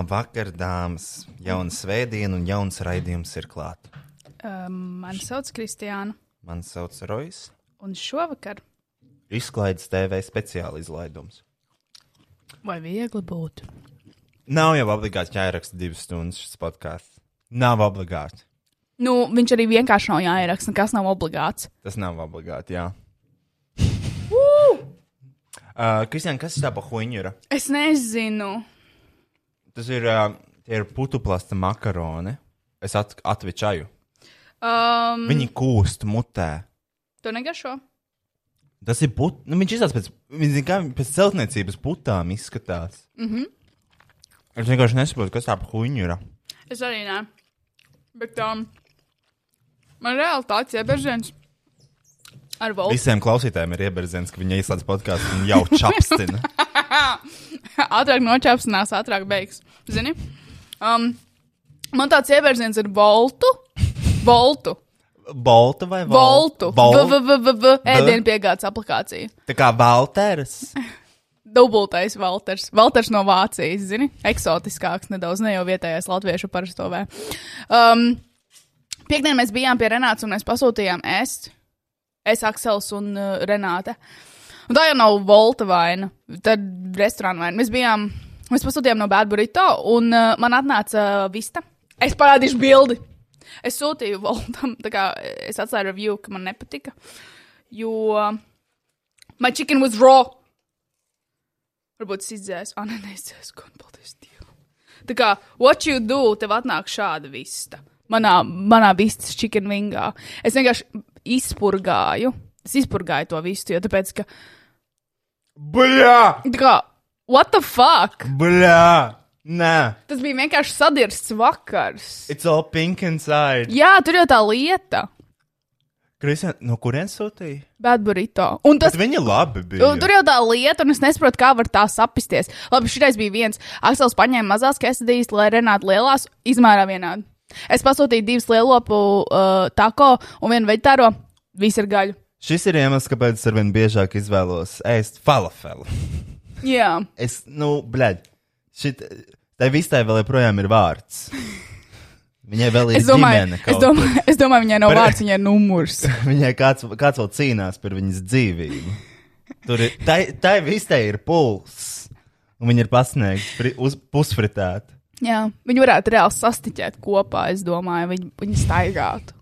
Labvakar, dāmas! Jauna svētdiena un jauns raidījums ir klāts. Um, mani sauc Kristiāna, Mani sauc Rojas. un šovakar, Izklaides TV speciāla izlaidums. vai viegli būtu? Nav jau obligāti jāieraksta divas stundas šis podkāsts. Nav obligāti. Nu, viņš arī vienkārši nav jāieraksta, nekas nav obligāts. Tas nav obligāti, jā. uh, Kristian, kas tā pa huņu ir? Es nezinu. Tas ir, uh, ir putuplasta makaroni. Es at atvičaju. Um, Viņi kūst mutē. Tu negašo? Tas ir put... nu, viņš izskatās pēc, viņš kā pēc celtniecības putām izskatās. Mm -hmm. Es vienkārši nesaprotu, kas tā pa huņu ir. Es arī nē. Bet um, man reāli tāds ieberziens ar valsts. Visiem klausītājiem ir ieberzens, ka viņi ieslēdz podkāstu un jau čapstina. ātrāk noķēpsinās, ātrāk beigs. Zini? Um, man tāds ieberziens ar voltu. Voltu. Bolta vai Voltu. V-v-v-v. Ēdienu piegādes aplikācija. Tā kā Valters. Dubultais Valters. Valters no Vācijas, zini? Eksotiskāks nedaudz, ne jau vietējais latviešu parastovē. Um, Piektdien mēs bijām pie Renāts un mēs pasūtījām ēst. Es, Aksels un uh, Renāte. Un tā jau nav Volta vaina, tad restorāna vaina. Mēs bijām, mēs pasūtījām no Bad Burrito un uh, man atnāca uh, vista. Es parādīšu bildi. Es sūtīju Voltam, tā kā es atstāju review, ka man nepatika, jo my chicken was raw. Varbūt es izdzēsu, ah, nē, neizdzēsu, gan paldies Dievam. Tā kā, what you do, tev atnāk šāda vista. Manā, manā vistas chicken wingā. Es vienkārši izpurgāju. Es izpurgāju to vistu, jo tāpēc, ka, Bļā! tā kā, what the fuck? Bļā! Nē, Tas bija vienkārši sadirsts vakars. it's all pink inside. Jā, tur jau tā lieta. Kristian, no kurienes sūtīja? Bad burrito. Un tas Bet viņa labi bija. Un Tur jau tā lieta, un es nesaprotu, kā var tā sapisties. Labi, šitais bija viens. Aksels paņēma mazās quesadillas, lai Renāta lielās izmērā vienādi. Es pasūtīju divas lielopu uh, tako un vienu veģetāro. Viss ir gaļa. Šis ir iemesls, kāpēc es arvien biežāk izvēlos ēst falafelu. Jā, Es, nu, blēd, šit, tai vistai vēl joprojām ir vārds. Viņai vēl ir es domāju, ģimene. es domāju, es domāju viņai nav Par- vārds, viņai ir numurs. Viņai kāds, kāds vēl cīnās par viņas dzīvību. Tur ir, tai, tai vistai ir puls. Un viņa ir pasniegta pusfritēta. Jā, viņi varētu reāli sastiķēt kopā, es domāju, viņi, viņi staigātu.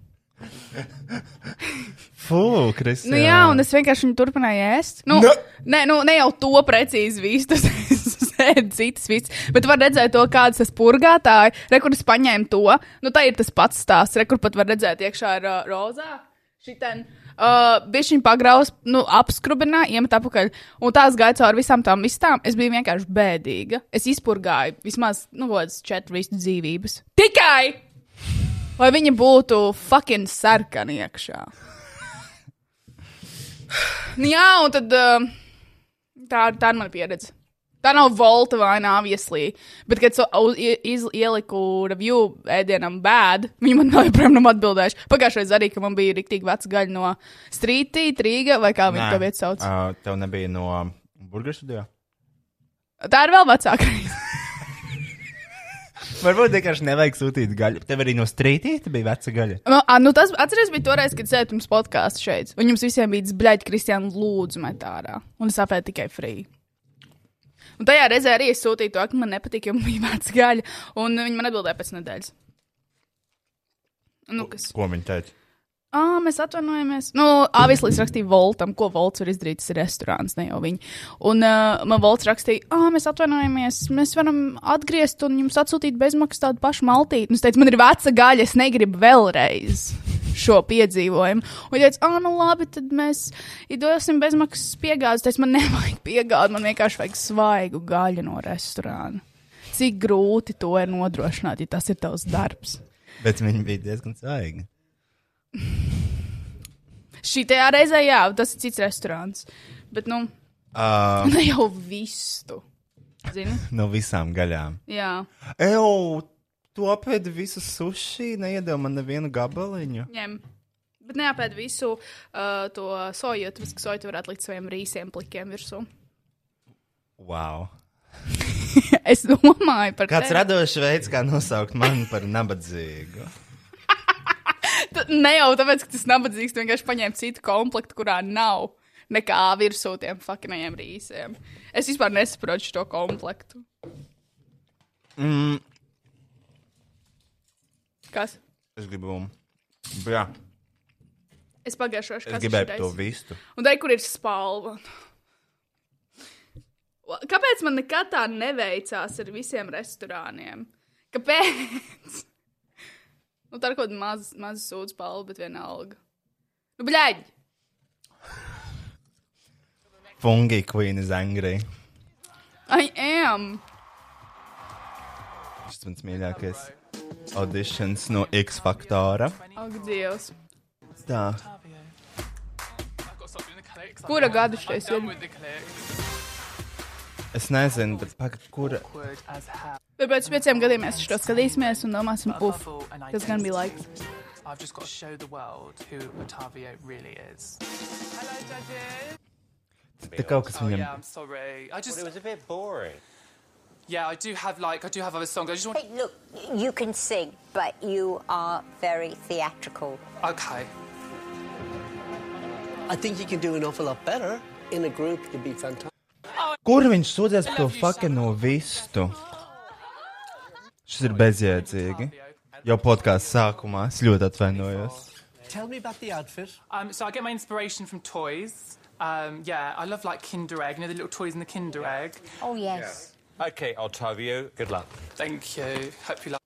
Fū, Kristija. Nu, jā, un es vienkārši viņu turpināju ēst. Nu, Nu. nē, nu, ne jau to precīzi visu, tas ir citas visas, bet var redzēt to, kādas tas purgātāji, re, kur es paņēmu to. Nu, tā ir tas pats stāsts, re, kur pat var redzēt iekšā ar uh, rozā. Šitien. Uh, Viņš viņu pagrauz, nu, apskrubināja, iemet apakaļ. Un tās gāja cauri visām tām vistām. Es biju vienkārši bēdīga. Es izpurgāju vismaz, nu, kādas četras dzīvības. Tikai! Lai viņa būtu fucking sarkana iekšā. Nu, jā, un tad uh, tā, tā ir mana pieredze. Tā nav volta vai nāvieslī. Bet, kad so, ie- iz, ieliku review ēdienam bēd, viņi man vēl joprojām nav atbildējuši. Pagājušajā arī, ka man bija rīktīgi veca gaļa no strītī, trīga vai kā viņi to vietu sauc. Uh, tev nebija no burgeru studijā? Tā ir vēl vecāka. Varbūt vienkārši nevajag sūtīt gaļu. Tev arī no strītīta bija veca gaļa. Nu, ā, nu, tas atceries, bija toreiz, kad sēdējāt mums podkāstā šeit. Un jums visiem bija dzbļaigi, Kristiāna, lūdzu, metārā. Un es apēdu tikai free. Un tajā reizē arī es sūtīju to, ka man nepatīk, jo man bija veca gaļa. Un viņi man atbildēja pēc nedēļas. Nu, kas? Ko viņi teica? Ah, mēs atvainojamies. Nu, Avislīs rakstīja Voltam, ko Volts var izdarīt. Tas ir restorāns, ne jau viņi. Un uh, man Volts rakstīja, ah, mēs atvainojamies. Mēs varam atgriezt un jums atsūtīt bezmaksas tādu pašu maltīti. Un es teicu, man ir veca gaļa, es negribu vēlreiz šo piedzīvojumu. Un teica, ah, nu labi, tad mēs dosim bezmaksas piegādes. Es teicu, man nevajag piegādi, man vienkārši vajag svaigu gaļu no restorāna. Cik grūti to ir nodrošināt, ja tas ir tavs darbs. Bet viņi bija diezgan svaigi. Šī tajā reizē, jā, tas ir cits restorāns. Bet, nu, Uh, ne jau vistu. Zini? no visām gaļām. Jā, Eju, tu apēdi visu sushi, neiedēvi man nevienu gabaliņu. ņem. Bet neapēd visu uh, to soju, tāpēc, ka soju tu varētu likt saviem rīsiem plikiem virsū. Wow. es domāju par Kāds tevi. radošs veids, kā nosaukt mani par nabadzīgu? Ne jau tāpēc, ka tas nabadzīgs, tu vienkārši paņēmi citu komplektu, kurā nav nekā virsū tiem fuckinajiem rīsiem. Es vispār nesaprotu šo komplektu. Mm, Kas? es gribu. Jā, Es pagājušajā es gribēju to vistu. Un tai, kur ir spalva. Kāpēc man nekad tā neveicās ar visiem restorāniem? Kāpēc? Nu, tā ir kaut kāda maza, maza sūdzība spalva, bet vienalga. Nu, bļaigi! Fungi Queen is angry. I am! Tas mans mīļākais auditions no X faktora. Ak, Dievs! Tā. Kura gada šis ir? Es nezinu, bet pagaid, kura. Bet pēc pieciem gadiem mēs šo skatīsimies un domāsim, uf, tas gan bija laiks. I've just got to show the world who Otavio really is. Te kaut kas Oh viņam. yeah, I'm sorry. I just It was a bit boring. Yeah, I do have like I do have other songs. I just want Hey, look, you can sing, but you are very theatrical. okay. I think you can do an awful lot better in a group. You'd be fantastic. Kur viņš sūdzēs par to fucking vistu? Šis ir bezjēdzīgi. Jau podkāstu sākumā es ļoti atvainojos. Tell me about the outfit. Um, so I get my inspiration from toys. Um, yeah, I love like Kinder Egg. You know the little toys in the Kinder Egg. Oh, yes. Okay, Octavio, good luck. Thank you. Hope you like.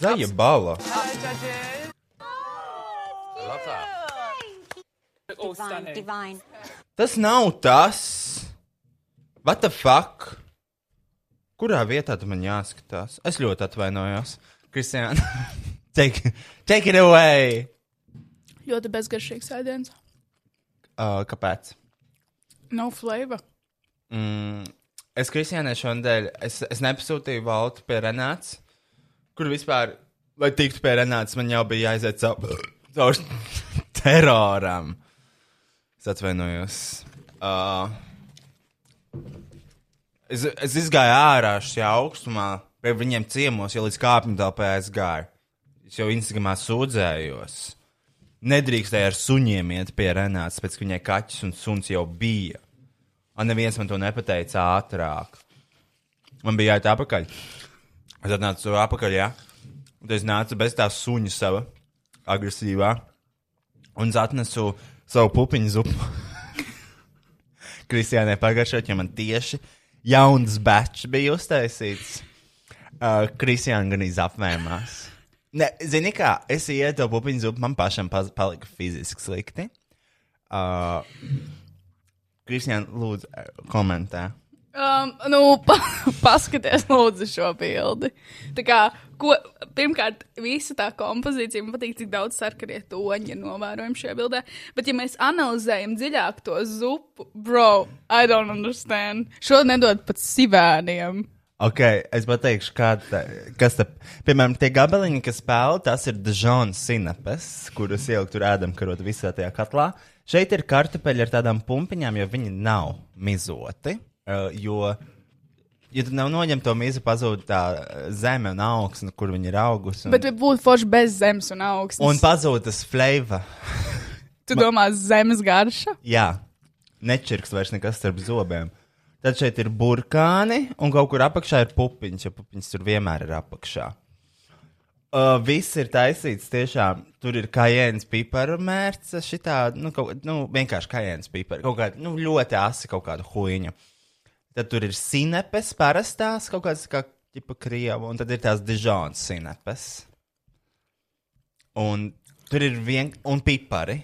Zaļa bala. I love that. All Divine, stunning. divine. Tas nav tas. What the fuck? Kurā vietā tu man jāskatās? Es ļoti atvainojos. Kristiāna, take, take it away! Ļoti bezgaršīgs ēdiens. Uh, kāpēc? No flavor. Mm, es Kristiānai šonadēļ, es, es nepasūtīju valtu pie Renāts, kur vispār, lai tiktu pie Renāts, man jau bija jāiziet caur, caur teroram. Es atvainojos. Uh, es, es izgāju ārā šajā augstumā, pie viņiem ciemos, jau līdz kāpņu telpai aizgāju. Es jau Instagramā sūdzējos. Nedrīkstēja ar suņiem iet pie Renāts, pēc ka viņai kaķis un suns jau bija. Un neviens man to nepateica ātrāk. Man bija jāiet atpakaļ. Es atnācu atpakaļ, jā. Un es nācu bez tā suņa sava, agresīvā. Un es atnesu savu pupiņu zupu. Kristiānai pagājušajā, jo man tieši jauns bečs bija uztaisīts. Uh, Kristiāna gan izapmēmās. Ne, zini kā, es ietu pupiņu zupu, man pašam palika fiziski slikti. Uh, Kristiāna, lūdzu, komentē. Um, nu, pa, paskaties, lūdzu, šo bildi. Tā kā, ko, pirmkārt, visa tā kompozīcija man patīk, cik daudz sarkanie toņi ir novērojami šajā bildē. Bet, ja mēs analizējam dziļāk to zupu, bro, I don't understand. Šo nedod pat sivēniem. Ok, es pateikšu, tā- kas te, piemēram, tie gabaliņi, kas spēlē, tas ir Džons Sinapes, kurus ielikt tur ēdam karot visā tajā katlā. Šeit ir kartupeļi ar tādām pumpiņām, jo viņi nav mizoti, uh, jo, ja tu nav noņem to mizu, pazūd tā zeme un augsne, kur viņi ir augusi. Un, Bet būtu forši bez zemes un augsts. un pazūd tas flavor. tu domā, zemes garša? Jā, nečirks vairs nekas starp zobiem. Tad šeit ir burkāni, un kaut kur apakšā ir pupiņš, jo pupiņš tur vienmēr ir apakšā. Uh, viss ir taisīts tiešām. Tur ir kājienas piparu mērce, šitā, nu, kaut, nu vienkārši kājienas piparu, kaut kāda, nu, ļoti asi kaut kāda huīņa. Tad tur ir sinepes, parastās, kaut kādas kā ķipa krievu, un tad ir tās dižons sinepes. Un tur ir vien, un pipari.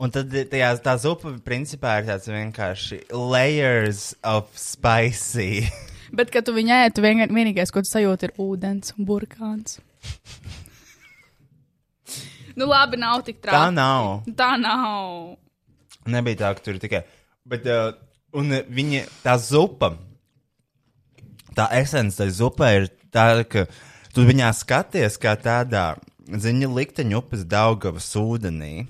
Un tad tajā, tā zupa principā ir tāds vienkārši layers of spicy. Bet, kad tu viņai tu vien, vienīgais, ko tu sajūti, ir ūdens un burkāns. Nu, labi, nav tik Tā traki. nav. Tā nav. Nebija tā, ka tur ir tikai. Bet, uh, un viņa, tā zupa, tā esence, tā zupa ir tāda, ka tu viņā skaties kā tādā ziņa likteņa upes Daugavas ūdenī.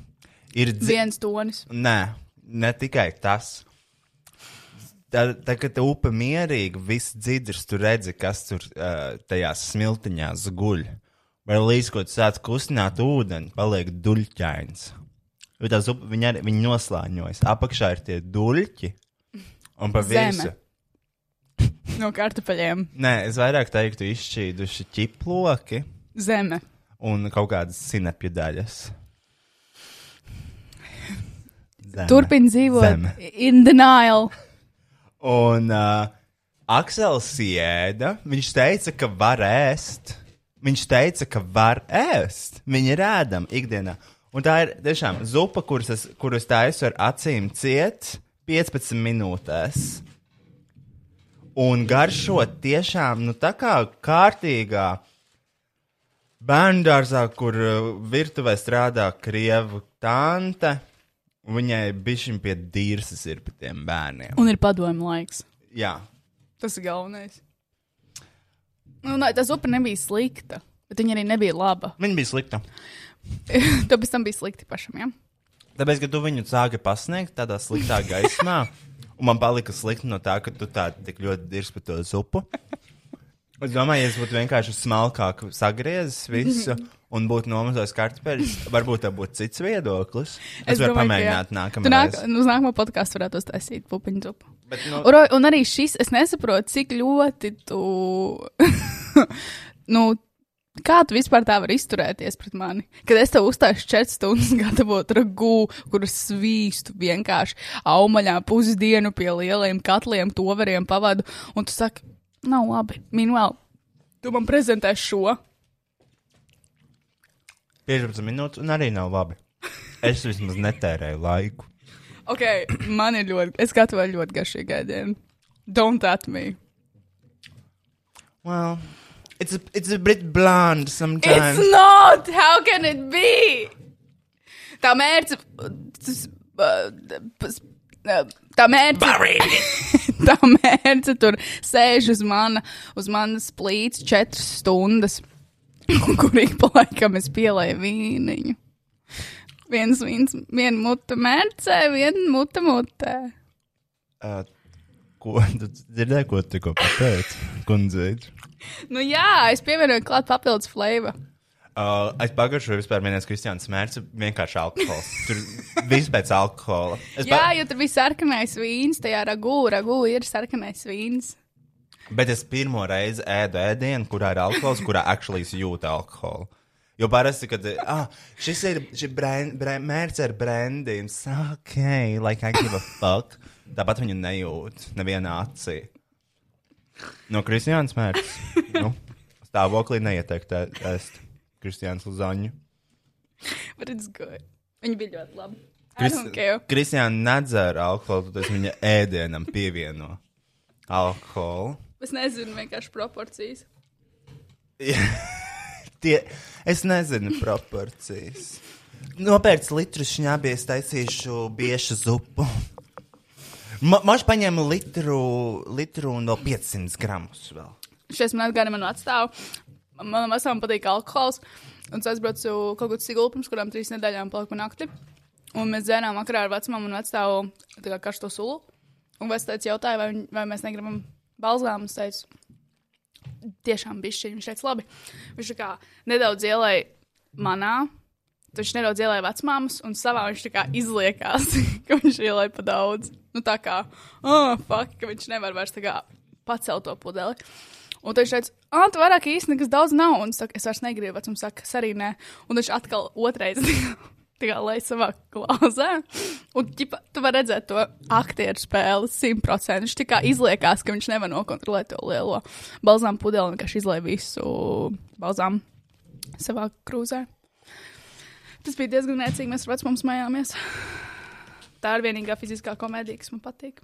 Ir dzi... Viens tonis. Nē, ne tikai tas. Tā, tā kad tā upe mierīgi, viss dzirdrs, tu redzi, kas tur uh, tajās smiltiņās guļ. Vai līdz ko tu sāc kustināt ūdeni, paliek duļķains. Jo tās upe, viņi, arī, viņi noslāņojas. Apakšā ir tie duļķi un pa virsmu. No kartupeļiem. Nē, es vairāk teiktu, izšķīduši ķiploki Zeme. un kaut kādas sinepju daļas. Zeme. Turpin dzīvot. Zeme. In denial. Un uh, Aksels ēda. Viņš teica, ka var ēst. Viņš teica, ka var ēst. Viņi ir ēdami ikdienā. Un tā ir tiešām zupa, kuras es, kuras taisu ar acīm ciet 15 minūtēs. Un garšo tiešām, nu, tā kā kārtīgā bērnu dārzā, kur uh, virtuvē strādā krievu tante. Un Viņai bija pie dīrsas ir par tiem bērniem. Un ir padomu laiks. Jā, Tas ir galvenais. Nu, nē, tas upe nebija slikta, bet viņa arī nebija laba. viņa bija slikta. Tev pēc tam bija slikti pašam, ja? Tāpēc, ka tu viņu sāki pasniegt tādā sliktā gaismā, un man palika slikti no tā, ka tu tā tik ļoti dirzi par to zupu. Es domāju, ja es būtu vienkārši smalkāk sagriezis visu un būtu nomazojis kartupeļus, varbūt tā būtu cits viedoklis. Es, es varu domāju, pamēģināt jā. nākamā Tu nāk, reize. uz nākamo podkāstu varētu uztaisīt pupiņu zupu. Bet, nu, Un, un arī šis, es nesaprotu, cik ļoti tu. nu, kā tu vispār tā vari izturēties pret mani? Kad es tev uzstāšu 4 stundas gatavot ragū, kuras svīstu vienkārši aumaļā pusdienu pie lieliem katliem, toveriem pavadu, un tu saki, nav labi. Minvēl, tu man prezentē šo. 15 minūtes, un arī nav labi. Es vismaz netērēju laiku. Ok, man ir ļoti, es gatavoju ļoti garšīgu ēdienu. Don't at me. Well, it's a, it's a bit bland sometimes. It's not! How can it be? Tā mērķis. uh, uh, Tā mērķis. tā mērķis tur sēž uz, mana, uz manas plīts četras stundas, kur ik pa laikam es pielēju vīniņu. Viens vīns, viena muta mērcē, viena muta mutē. Uh, ko tu dzirdēji, ko tu tikko pateici? Kundzīt. Nu jā, es pievienoju klāt papildus flavoru. Uh, es pagaršoju vispār vienais Kristiāns mērķis, vienkārši alkohols. Tur viss pēc alkohola. Es Jā, jo tur bija sarkanais vīns, tajā ragū, ragū ir sarkanais vīns. Bet es pirmo reizi ēdu ēdienu, kurā ir alkohols, kurā actually es jūtu alkoholu. Jo parasti, kad ah, šis ir šis brand, brand, mērķis ar brandiem, ok, like I give a fuck. Tāpat viņu nejūt nevienā acī. No Kristiānas mērķis. nu, stāvoklī neieteikt ēst Kristiānas lazaņu. Bet it's good. Viņi bija ļoti don't care. Kristiāna nedzēra alkoholu, tad es viņa ēdienam pievieno alkoholu. Es nezinu vienkārši proporcijas. Tie, es nezinu proporcijas. Nopērts litru šņābies, taisīšu biešu zupu. Ma, Maš paņēma litru, litru vēl 500 gramus vēl. Šis man atgādina manu atstāvu. Manam vecām patīk alkohols. Un es aizbraucu kaut kur cigu pirms kurām trīs nedēļām paliku nakti. Un mēs dzērām vakarā ar vecumam un kā karsto sulu. Un vectēts jautāja, vai, vai mēs negribam balzām. Es teicu, tiešām bišķiņ. Viņš teica, labi. Viņš kā nedaudz ielēja manā. Viņš nedaudz ielēja vecmāmas, un savā viņš tā kā izliekās, ka viņš ielēja pa daudz. Nu, tā kā, oh, fuck, ka viņš nevar vairs tā kā pacelt to pudeli. Un viņš teica, ah, tu vairāk īsti nekas daudz nav. Un es, saku, es vairs negribu, vecums saka, es arī nē. Un viņš atkal otrais kā lai savā glāzē. Un ķipa, tu vari redzēt to aktieru spēli simtprocentīgi. Viņš tā kā izliekās, ka viņš nevar nokontrolēt to lielo balzām pudeli un vienkārši izlaiž visu balzām savā krūzē. Tas bija diezgan nēcīgi. Mēs ar vecumu smējāmies. Tā ir vienīgā fiziskā komēdija, kas man patīk.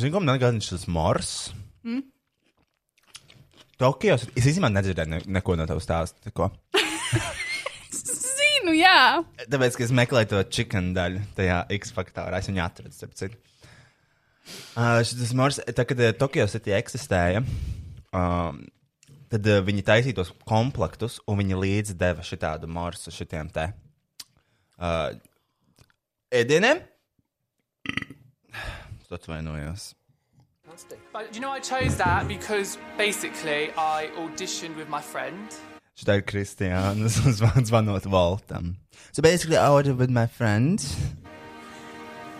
Zinu, man atgādina šis Mors. Mm? Tokijos. Es īstenībā nedzirdēju ne, neko no tavas stāsta. Zinu, jā. Tāpēc, ka es meklēju to chicken daļu tajā X faktorā, es viņu atradu, starp citu. Uh, šis Mors, tā kad uh, Tokio City eksistēja, um, tad uh, viņi taisīja tos komplektus, un viņi līdzi deva šitādu morsu šitiem te uh, ēdieniem. Es atvainojos. But you know I chose that because basically I auditioned with my friend. Šitā ir Kristiānas zvan- zvanot Voltam. So basically, I ordered with my friend.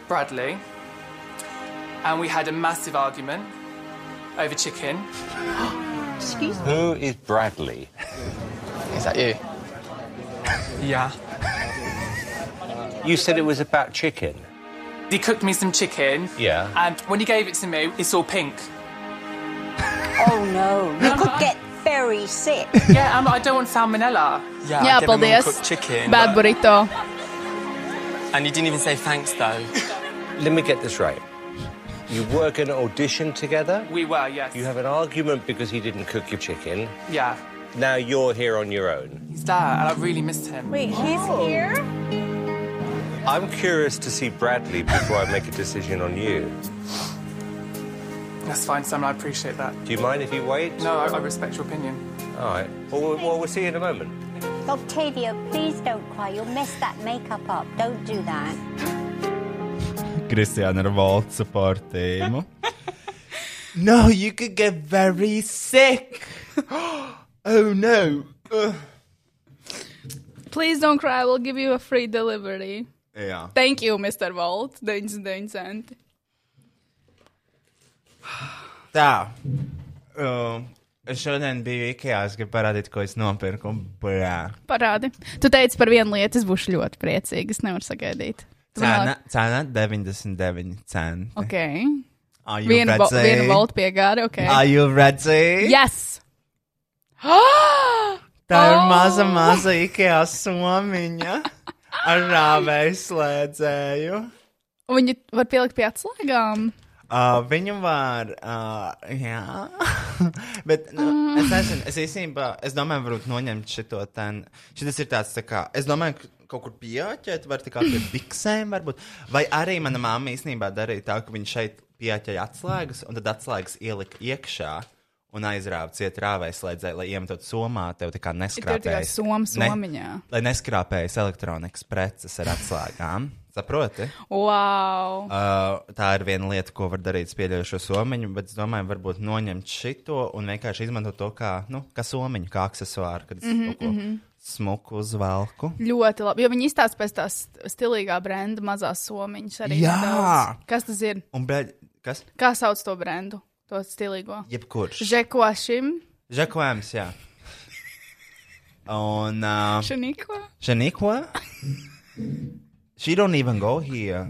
Bradley, and we had a massive argument over chicken. Excuse me? Who is Bradley? Is that you? Yeah. You said it was about chicken. He cooked me some chicken. Yeah. And when he gave it to me, it's all pink. Oh no, you could get very sick. Yeah, and I don't want salmonella. Yeah, Jā, I gave him paldies. chicken. Bad but- burrito. And you didn't even say thanks though. Let me get this right. You work going to audition together? We were, yes. You have an argument because he didn't cook your chicken. Yeah. Now you're here on your own. He's there, and I really missed him. Wait, he's here? I'm curious to see Bradley before I make a decision on you. That's fine, Sam. I appreciate that. Do you mind if you wait? No, I, I respect your opinion. All right. Well, we'll, well, we'll see you in a moment. Octavia, please don't cry. You'll mess that makeup up. Don't do that. Kristiāna ar Volta support teāmu. no, you could get very sick. oh no. Ugh. Please don't cry, we'll give you a free delivery. Jā. Thank you, Mr. Volt. 99 centi. Tā. Es šodien biju Ikea, es gribu parādīt, ko es nopirku. Bļā. Parādi. Tu teici par vienu lietu, es būšu ļoti priecīga. Es nevaru sagaidīt. Tu Cena, cena 99 centi. Ok. Are you Vienu, vo ready? vienu voltu piegādi, ok. Are you ready? Yes! Tā ir Oh! maza, maza Ikea somiņa ar rāvēju slēdzēju. Viņu var pielikt pie atslēgām. Uh, viņu var, uh, jā, bet nu, es nezinu, es īstenībā, es domāju, varbūt noņemt šito ten. Šis ir tāds, tā kā, es domāju, ka kaut kur pieķert, var tā kā pie biksēm, varbūt. Vai arī mana mamma īstenībā darīja tā, ka viņa šeit pieķēra atslēgas, un tad atslēgas ielika iekšā. Un aizrāva ciet rāvēslēdzēju, lai iemetot somā, tev tā kā Ir tev tikai neskrāpējas. soma somiņā. lai neskrāpējas elektronikas preces ar atslēgām. Saproti? Wow! Uh, tā ir viena lieta, ko var darīt ar pieļaujušo somiņu, bet es domāju, varbūt noņemt šito un vienkārši izmantot to kā, nu, kā somiņu, kā aksesuāru, kad es mm -hmm, kaut ko smuku uzvelku. Ļoti labi. Jo viņi izstāsta pēc tās stilīgā brenda mazās somiņas arī. Jā! nedaudz. Kas tas ir? Un, bet, kas? Kā sauc to brendu? To stilīgo. Jebkurš. Žekošim. Žekojams, jā. Un, uh, Šaniko. Shaniqua? She don't even go here.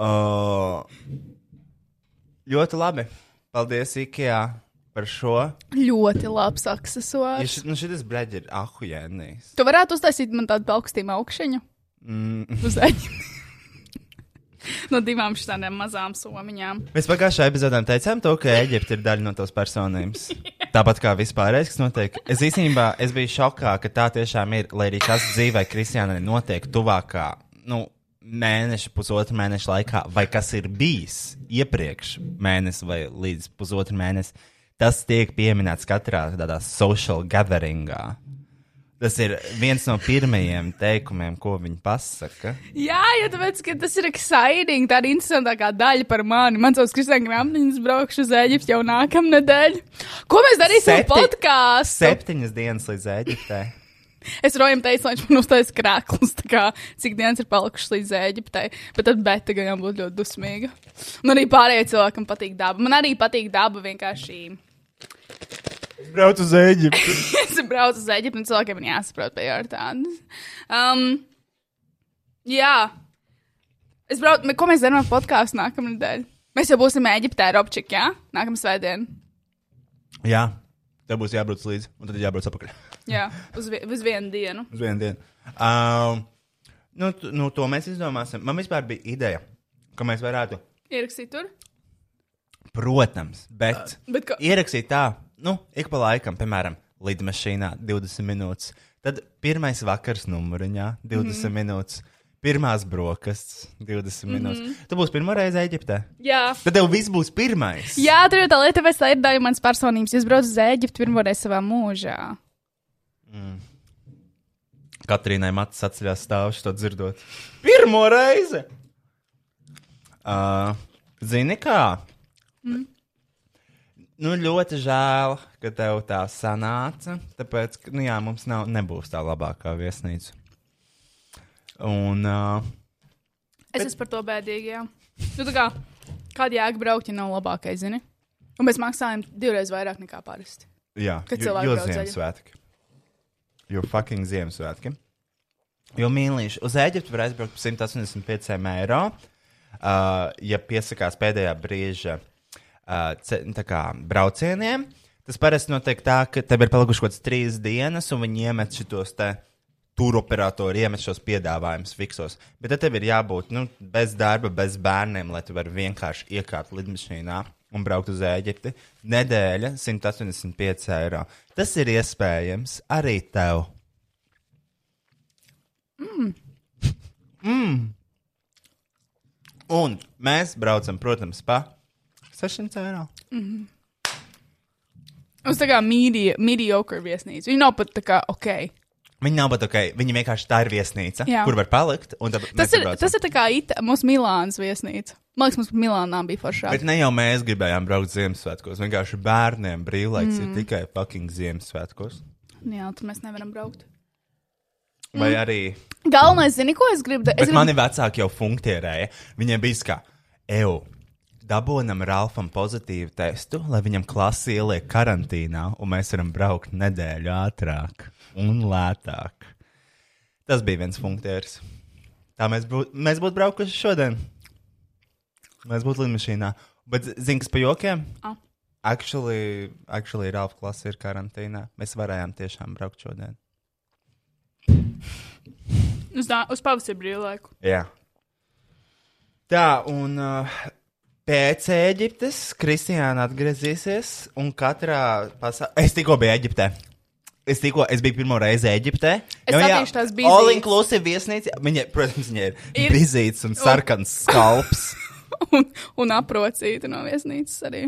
Uh, ļoti labi. Paldies, Ikea, par šo. Ļoti labs Ja aksesuārs. šis, nu, šis breģi ir ahujēnijas. Tu varētu uztaisīt man tādu augstīmu augšņu. Mm. Uz eņģi. no divām šādām mazām somiņām. Mēs pagājušajā epizodē teicām, to, ka Eģipte ir daļa no tavas personības. Tāpat kā vispārējais, kas notiek. Es īstenībā es biju šokā, ka tā tiešām ir, lai arī kas dzīvē Kristiānai notiek tuvākā, nu, mēneša, pusotra mēneša laikā, vai kas ir bijis iepriekš mēnesi vai līdz pusotra mēnesi. Tas tiek pieminēts katrā tādā social gatheringā. Tas ir viens no pirmajiem teikumiem, ko viņi pasaka. Jā, jo tāpēc, tas ir exciting, tā ir interesantākā daļa par mani. Man savs Kristiāna grāmatiņas braukšu uz Eģipti jau nākamnedēļ. Ko mēs darīsim ar Septi- podkāstu? Septiņas dienas līdz Eģiptei. Es Rojam teicu, lai viņš man uztaisīs krāklus, kā cik dienas ir palikušas līdz Eģiptei. Bet tad beta gan būtu ļoti dusmīga. Un arī pārējiem cilvēkam patīk daba. Man arī patīk daba vienkārši. Brauc uz Eģipti. es braucu uz Eģipti, un cilvēkiem ir jāsaprot, tādas. Um, jā. Es braucu, ko mēs darām ar podkāstu nākamā nedēļa? Mēs jau būsim Eģiptē, Robčik, jā? Nākamā svētdiena. Jā, tev būs jābrauc līdzi, un tad jābrauc atpakaļ Jā, uz, vi uz vienu dienu. uz vienu dienu. Um, nu, nu, to mēs izdomāsim. Man vispār bija ideja, ka mēs varētu, Ierakstīt tur. protams, bet, Bet ko- ierakstīt tā, nu, ik pa laikam, piemēram, lidmašīnā 20 minūtes, tad pirmais vakars numuriņā 20 mm. minūtes. Pirmās brokastis, 20 mm -hmm. minūtes. Tu būsi pirmā reize Eģiptē. Jā. Tad tev viss būs pirmais. Jā, tur ir tā lieta, ka tā ir daļa manas personības. Es braucu uz Eģipti pirmo reizi savā mūžā. Katrīnai Matas atceļās stāvus to dzirdot. Pirmo reizi! Uh, zini kā? Mm. Nu, ļoti žēl, ka tev tā sanāca. Tāpēc, ka, nu, jā, mums nav, nebūs tā labākā viesnīca. Un, uh, Es esmu par to bēdīgi. Jā. Nu, kā, kāda jēga braukt, ja nav labākais, zini? Un mēs maksājam divreiz vairāk nekā parasti. jā, Kad cilvēki zaļi. Ziemassvētki. Jo fucking Ziemassvētki. Jo mīlīši, uz Eģiptu var aizbraukt par 185 eiro. Uh, ja piesakās pēdējā brīža uh, ce- tā kā, braucieniem, tas parasti notiek tā, ka tev ir palikušas kaut kādas trīs dienas, un viņi iemet šitos te turoperatori, iemet šos piedāvājumus fiksos. Bet tad tev ir jābūt nu, bez darba, bez bērniem, lai tu varētu vienkārši iekāpt lidmašīnā un braukt uz Eģipti. Nedēļa 185 eiro. Tas ir iespējams arī tev. Mm. Un mēs braucam, protams, pa 600 eiro. Uz tā kā midi mediocre viesnīca. Viņa nav pat tā kā ok. Viņi nav pat ok, viņi vienkārši tā ir viesnīca, Jā. kur var palikt. Tas ir, tas ir tā kā Ita, mūsu Milānas viesnīca. Man liekas, mums Milānā bija foršāk. Bet ne jau mēs gribējām braukt Ziemassvētkos. Vienkārši bērniem brīvlaiks mm. Mm. ir tikai fucking Ziemassvētkos. Jā, tur mēs nevaram braukt. Vai Mm. arī. Galvenais, zini, ko es gribu? Es gribu... mani vecāki jau funktierēja. Viņiem bija kā, eju, dabūnam Ralfam pozitīvu testu, lai viņam klasi ieliek karantīnā, un mēs varam braukt nedēļu ātrāk un lētāk. Tas bija viens funktieris. Tā mēs, bū, mēs būtu braukuši šodien. Mēs būtu lidmašīnā. Bet, zini, kas pa jokiem? Ah. Actually, actually Ralfa klase ir karantīnā. Mēs varējām tiešām braukt šodien. Uz, tā, uz pavasara brīvlaiku. Jā. Tā, un uh, pēc Eģiptes Kristiāna atgriezīsies, un katrā pasaulē. Es tikko biju Eģiptē. Es tikko, es biju pirmo reizi Eģiptē. Es skatīšu tās bizītes. All inclusive viesnīca. Viņa, protams, viņa ir, Ir- bizīts un sarkans skalps. un, un aprocīta no viesnīcas arī.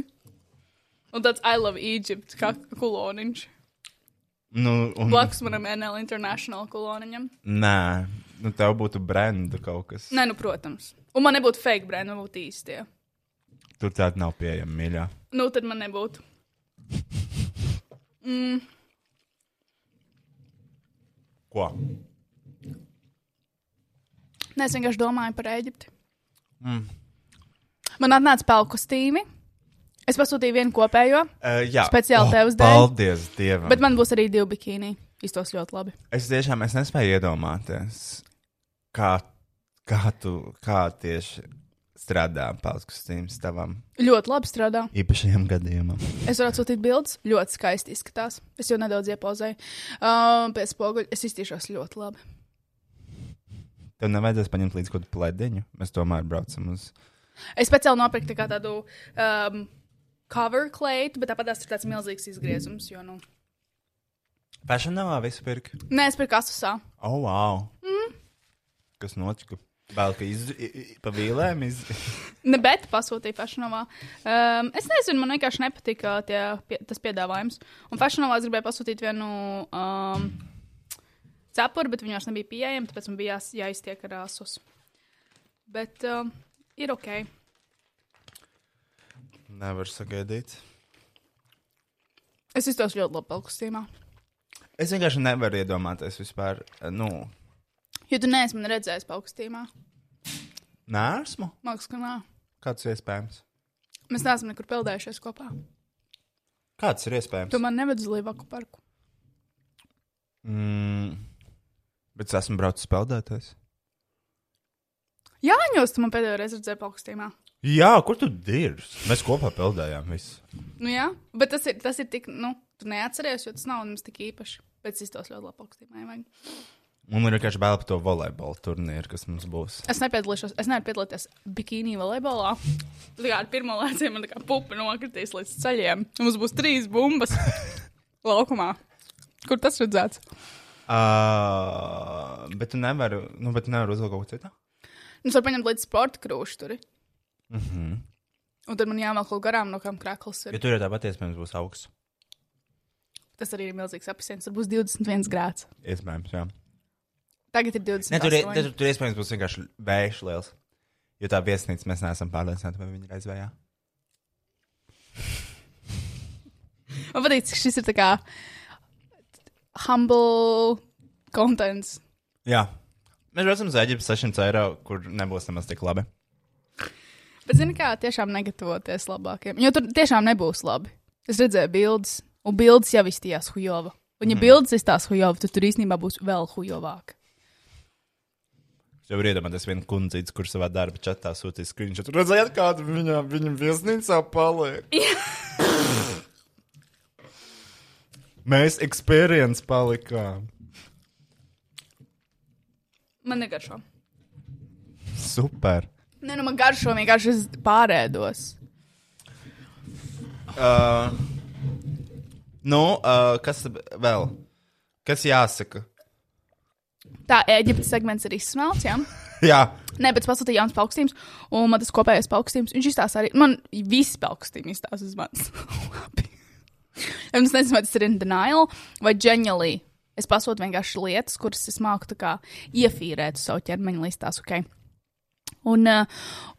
Un tāds I love Egypt, kā kuloniņš. nu, un, Blakus manam NL International kuloniņam. Nē, nu tev būtu brenda kaut kas. Nē, nu, protams. Un man nebūtu fake brand, man būtu īstie. Tur tāda nav pieejama, mīļā. Nu, tad man nebūtu. Mm, Ko? nē, es vienkārši domāju par Eģipti. Mm. Man atnāca pelnu kostīmi. Es pasūtīju vienu kopējo. Uh, jā, Speciāli Oh, tev uz dēļ. Paldies Dievam. Bet man būs arī divi bikīni. Iztos ļoti labi. Es tiešām es nespēju iedomāties, kā, kā tu kā tieši strādā paudzes kostīms tavam Ļoti labi strādā. īpašajam gadījumam. Es varu atsūtīt bildes. Ļoti skaisti izskatās. Es jau nedaudz iepozēju. Uh, pēc spoguļa es iztīšos ļoti labi. Tev nevajadzēs paņemt līdzi kaut kādu plēdiņu. Mēs tomēr braucam uz. Es speciāli nopirku tā tādu um, cover kleitu, bet tāpat tas ir tāds milzīgs izgriezums. Jo, nu... Fashionavā visu pirkt. Nē, es pirku asusā. Oh, wow! Mm. Kas notika? Vēl ka iz... pa vīlēm iz... Ne, bet pasūtīju fashionavā. Um, es nezinu, man vienkārši nepatika tie, pie, tas piedāvājums. Un fashionavā es gribēju pasūtīt vienu um, cepuri, bet viņi vairs nebija pieejami, tāpēc man bija jās, jāiztiek ar asus. Bet um, ir ok. Nevar sagaidīt. Es iztos ļoti labi pelkustīmā. Es vienkārši nevaru iedomāties vispār. Nu, Jo tu neesi man redzējis pelkustīmā. nēsmu. Mākslinieks, ka nē. Kāds ir iespējams? Mēs neesam nekur peldējušies kopā. Kāds ir iespējams? Tu man nevedi uz Līvaku parku. Mm, bet es esmu braucis peldēties. Jā, ņos, tu man pēdējo reizi redzēji pelkustīmā. Jā, kur tu dirzi? Mēs kopā peldējām. Visu. Nu, jā, bet tas ir, tas ir tik, nu, tu neatceries, jo tas nav nemaz tik īpaši. Bet es iztos ļoti labi pelkustīmā. ja man ir vienkārši bail par to volejbola turnīru, kas mums būs. Es nepiedalīšos, es nevaru piedalīties bikīnī volejbolā. Tā kā ar pirmo lēcienu man kā pupa nokritīs līdz ceļiem. Mums būs trīs bumbas laukumā. Kur tas redzēts? Uh, bet tu nevari, nu, bet tu nevari uzvilkt kaut ko citu. Mums var paņemt līdz sporta krūšu tur. Mm -hmm. Un tad man jāvelk kaut garām no kam krāklis ir. Jo tur jau tāpat iespējams būs augsts. Tas arī ir milzīgs apsiens. Tur būs 21 grāds. Iespējams, jā. Tagad ir 20. Ne, tur, ir- tur, tur iespējams būs vienkārši vējš liels. Jo tā viesnīca mēs neesam pārliecināti, vai viņi ir aizvējā. Man patīk, ka šis ir tā kā humble contents. Jā. Mēs braucam uz Eģiptu 600 eiro, kur nebūs nemaz tik labi. Bet, zini, kā tiešām negatavoties labākiem. Jo tur tiešām nebūs labi. Es redzēju bildes, un bildes jau izstījās hujova. Un, ja mm. bildes izstās hujova, tad tur īstenībā būs vēl hujovāk. Jau iedomājos vienu kundzīti, kur savā darba čatā sūtīja screenshot. Redzējāt, kāda viņa, viņa viesnīcā paliek? Mēs experience palikām. Man negaršo. Super. Nē, nu man garšo vienkārši es pārēdos. Uh, nu, uh, kas vēl? Kas jāsaka? Tā Eģiptes segments ir izsmelts, jā. Jā, Nē, bet es pasūtīju jauns paukstījums, un man tas kopējais paukstījums, viņš izstāsta arī. Man visi paukstījumi izstāsta uz manis. Es nezinu, vai tas ir in denial vai genuinely. Es pasūtu vienkārši lietas, kuras es māku kā iefīrēt savu ķermeņa listās, ok? Un, uh,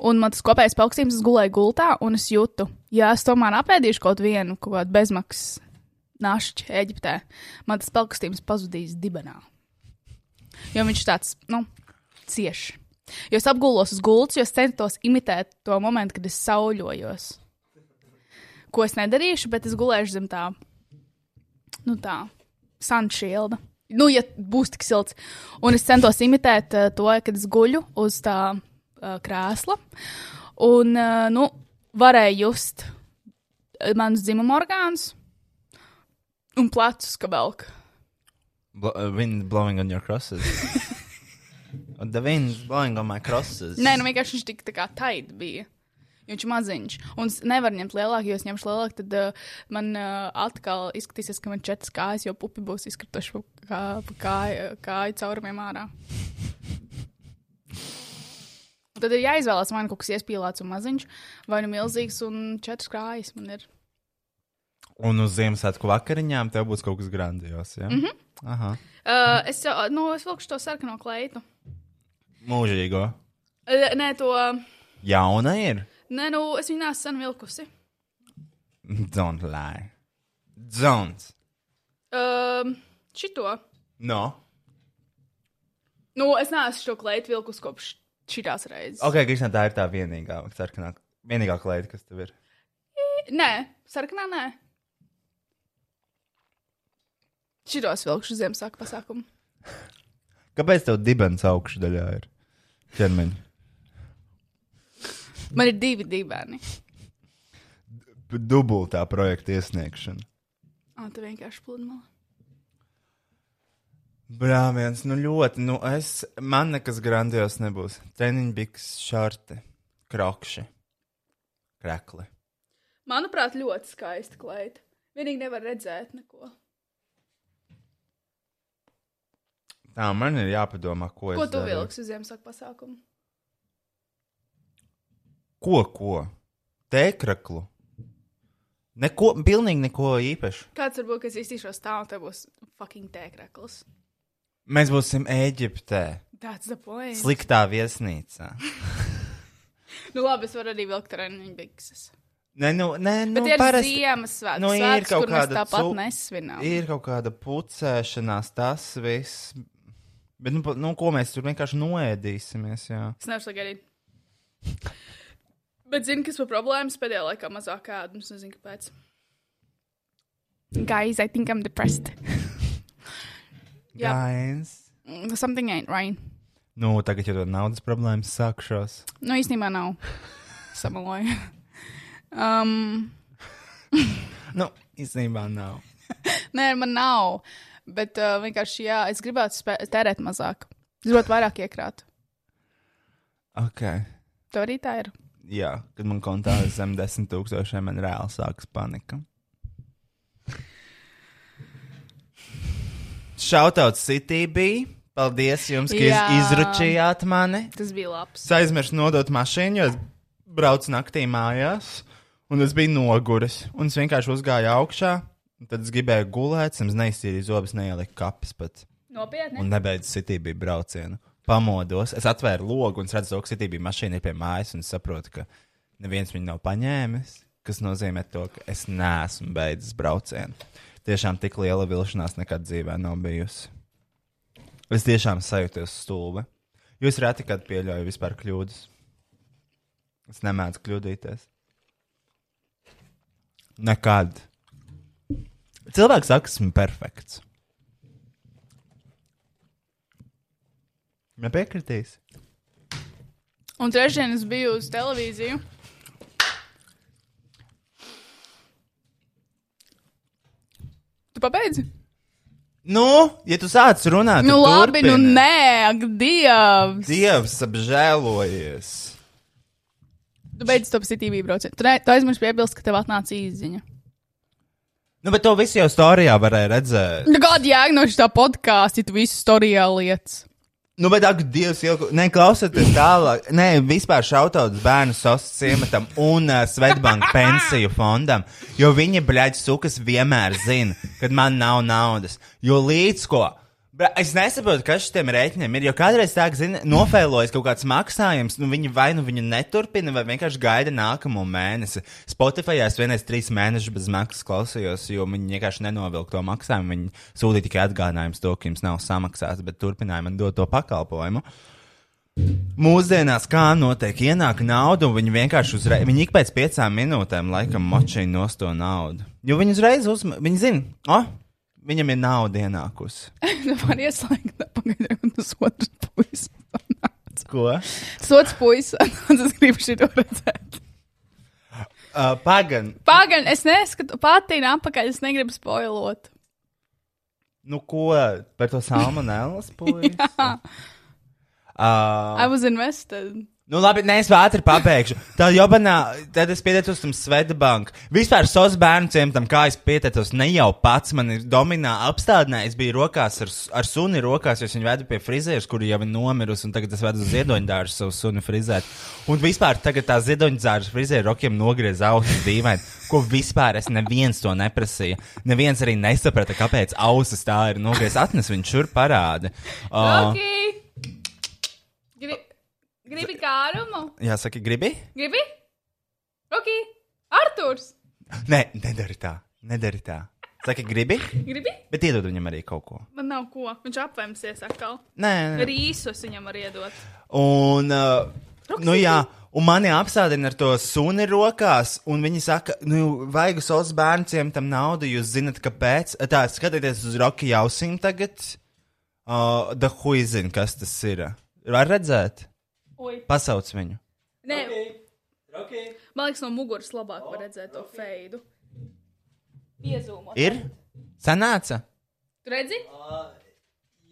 un man tas kopējais paukstījums, es gulēju gultā, un es jūtu, ja es tomēr apēdīšu kaut vienu, kaut kādu bezmaksas našķi Eģiptē, man tas paukstījums pazudīs dibenā. Jo viņš tāds, nu, cieši. Jo es apgulos uz gultas, jo es centos imitēt to momentu, kad es sauļojos. Ko es nedarīšu, bet es gulēšu zem tā, nu tā, sunšilda. Nu, ja būs tik silts. Un es centos imitēt uh, to, kad es guļu uz tā uh, krēsla. Un, uh, nu, varēju just manus dzimuma orgānus un plecus, ka velk. Bl uh, wind blowing on your crosses. The wind's blowing on my crosses. Nē, nu vienkārši viņš tik tā kā taidi bija. Jo Viņš ir maziņš. Un es nevaru ņemt lielāku, jo, es ņemšu lielāku, tad uh, man uh, atkal izskatīsies, ka man ir četras kājas, jo pupi būs izkrituši pa kā, pa kāju, kāju caurumiem ārā. Un tad ir jāizvēlas, vai nu kaut kas iespīlēts un maziņš, vai nu milzīgs un četras kājas man ir. Un uz Ziemassvētku vakariņām tev būs kaut kas grandios. Ja? Mm. -hmm. Aha. Uh, es, nu, es vilkšu to sarkano kleitu. Mūžīgo. Uh, nē, to. Jauna ir. Nē, nu, es viņu neesmu sen vilkusi. Don't lie. Don't. Uh, šito. No. Nu, es neesmu šo kleitu vilkus kopš šīs reizes. Ok, Kristina, tā ir tā vienīgā, sarkanā, vienīgā kleita, kas tev ir. Nē, sarkanā nē. Šitos vilkšu Ziemassvētku pasākumu. Kāpēc tev dibens augšdaļā ir ķermeņa? Man ir divi dibeni. Dubultā projekta iesniegšana. Ah, tu vienkārši pludmale. Brāviens, nu ļoti, nu es, man nekas grandios nebūs. Treniņbiks, šorti, krokši, krekli. Manuprāt, ļoti skaista kleita. Vienīgi nevar redzēt neko. Tā man ir jāpadomā, ko, Ko es tu daru. vilksi uz Ziemassvētku pasākumu? Ko, ko? Tēkraklu. Neko, pilnīgi neko īpašu. Kāds varbūt, ka es iztīšos tā, un te būs fucking tēkrakls. Mēs būsim Eģiptē, That's the point. sliktā viesnīcā. Nu labi, es varu arī vilkt treniņu bikses. Nē, nu, nē, nu, Bet ir parasti- Ziemassvētku nu, ir svētks, kaut kāda tāpat cu- nesvinām. Ir kaut kāda pucēšanās, tas viss. Bet, nu, nu, ko mēs tur vienkārši noēdīsimies? Jā. Es nevaru sagaidīt. Bet zini, kas par problēmas pēdējā laikā mazāk ēdu, es nezinu, kāpēc. Guys, I think I'm depressed. Jā. Gains. Mm, Something ain't right. Nu, tagad jau naudas problēmas sākšos. Nu, īstenībā nav. Samaloju. Um, Nu, īstenībā nav. nē, man nav. Bet uh, vienkārši, jā, es gribētu tērēt mazāk. Es gribētu vairāk iekrāt. Ok. Tev arī tā ir. Jā, kad man kontā ir zem desmit tūkstošiem, man reāli sākas panika. Šautauts City bija. Paldies jums, ka Jā. izručījāt mani. Tas bija labs. Es aizmirsu nodot mašīnu, jo es braucu naktī mājās, un es biju noguris. Un es vienkārši uzgāju augšā, un tad es gribēju gulēt, es neizsīju zobus, neieliku kapis pat. Nopietni. Un nebeidzu bija braucienu. Pamodos, es atvēru logu un redzu, ka bija mašīna ir pie mājas, un saprotu, ka neviens viņu nav paņēmis. kas nozīmē to, ka es neesmu beidzis braucienu. Tiešām tik liela vilšanās nekad dzīvē nav bijusi. Es tiešām sajūtos stulbi. Jūs reti kad pieļauju vispār kļūdas. Es nemēdzu kļūdīties. Nekad. Cilvēks saka, esmu perfekts. Nepiekritīs. Un trešdien es biju uz televīziju. Tu pabeidzi? Nu, ja tu sāc runāt, Nu, labi, nu turpini. nē, ak, Dievs. Dievs apžēlojies. Tu beidz to PCTV braucienu. Tu, ne- tu aizmirsti piebilst, ka tev atnāca īziņa. Nu, bet to visu jau stāstījā varēja redzēt. Nu, kāda jēga no šī podkāsta, tu visu storijā lietas? Nu, bet, ak, Dievs, jau nē, klausieties tālāk. Nē, vispār šautauts bērnu sostas ciematam un uh, Svetbanka pensiju fondam, jo viņi, bļaļ, sukas vienmēr zina, kad man nav naudas. Jo līdz ko. Bļa, Es nesaprotu, kas šiem rēķiniem ir. Jo kādreiz tā, zina, nofēlojas kaut kāds maksājums, nu viņi vai nu viņu neturpina, vai vienkārši gaida nākamo mēnesi. Spotify es vienreiz trīs mēnešus bez maksas klausījos, jo viņi vienkārši nenovilka to maksājumu. Viņi sūtīja tikai atgādinājumus to, ka jums nav samaksāts, bet turpināja man dot to pakalpojumu. Mūsdienās kā notiek, ienāk nauda, un viņi vienkārši uzreiz, viņi ik pēc piecām minūtēm laikam močīja nos to naudu. Jo viņi uzreiz uzmanīja, viņi zina, oh, viņam ir nauda ienākusi. Tu vari ieslēgt, pagaidām, un tas otrs puisis. Ko? Tas otrs puisis, es gribu šo redzēt. Uh, Pagaidām, Pagaidām, es neskatu patīnu apakaļ, es negribu spoilot. nu ko par to salmonēlas puisi? Uh, I was invested. Nu, labi, nē, es ātri pabeigšu. Tā jau banā, tad es pieteicos tam Svetbanku. Vispār sos bērnu ciematam, kā es pieteicos, ne jau pats man ir dominā apstādinājis. Es biju rokās ar, ar suni rokās, jo es viņu vedu pie frizēras, kuri jau ir nomirusi, un tagad es vedu uz ziedoņdārzu savu suni frizēt. Un vispār tagad tā ziedoņdārza frizēra rokiem nogriez ausis dīvaini, ko vispār es neviens to neprasīju. Neviens arī nesaprata, kāpēc ausis tā ir nogriez. Atnes viņš šur parādi. Uh, Okay. Gribi, kārumu? jā, saki, gribi? Gribi? Ok, Arthurs! Nē, nedari tā. Nedari tā. Saki, gribi? Gribi? Bet iedod viņam arī kaut ko. Man nav ko. Viņš apvēmsies atkal. Nē, nē. Rīsus viņam var iedot. Un, uh, nu jā, un mani apstādina ar to suni rokās, un viņi saka, nu, vajag savus bērniem tam naudu, jūs zinat, kāpēc. Tā, skatieties uz Rocky jausim tagad. Uh, da huizin, kas tas ir. Var redzēt? Oi. Pasauc viņu. Nē, man liekas, no muguras labāk var redzēt to feidu. Iezūmot. Ir? Sanāca? Tu redzi?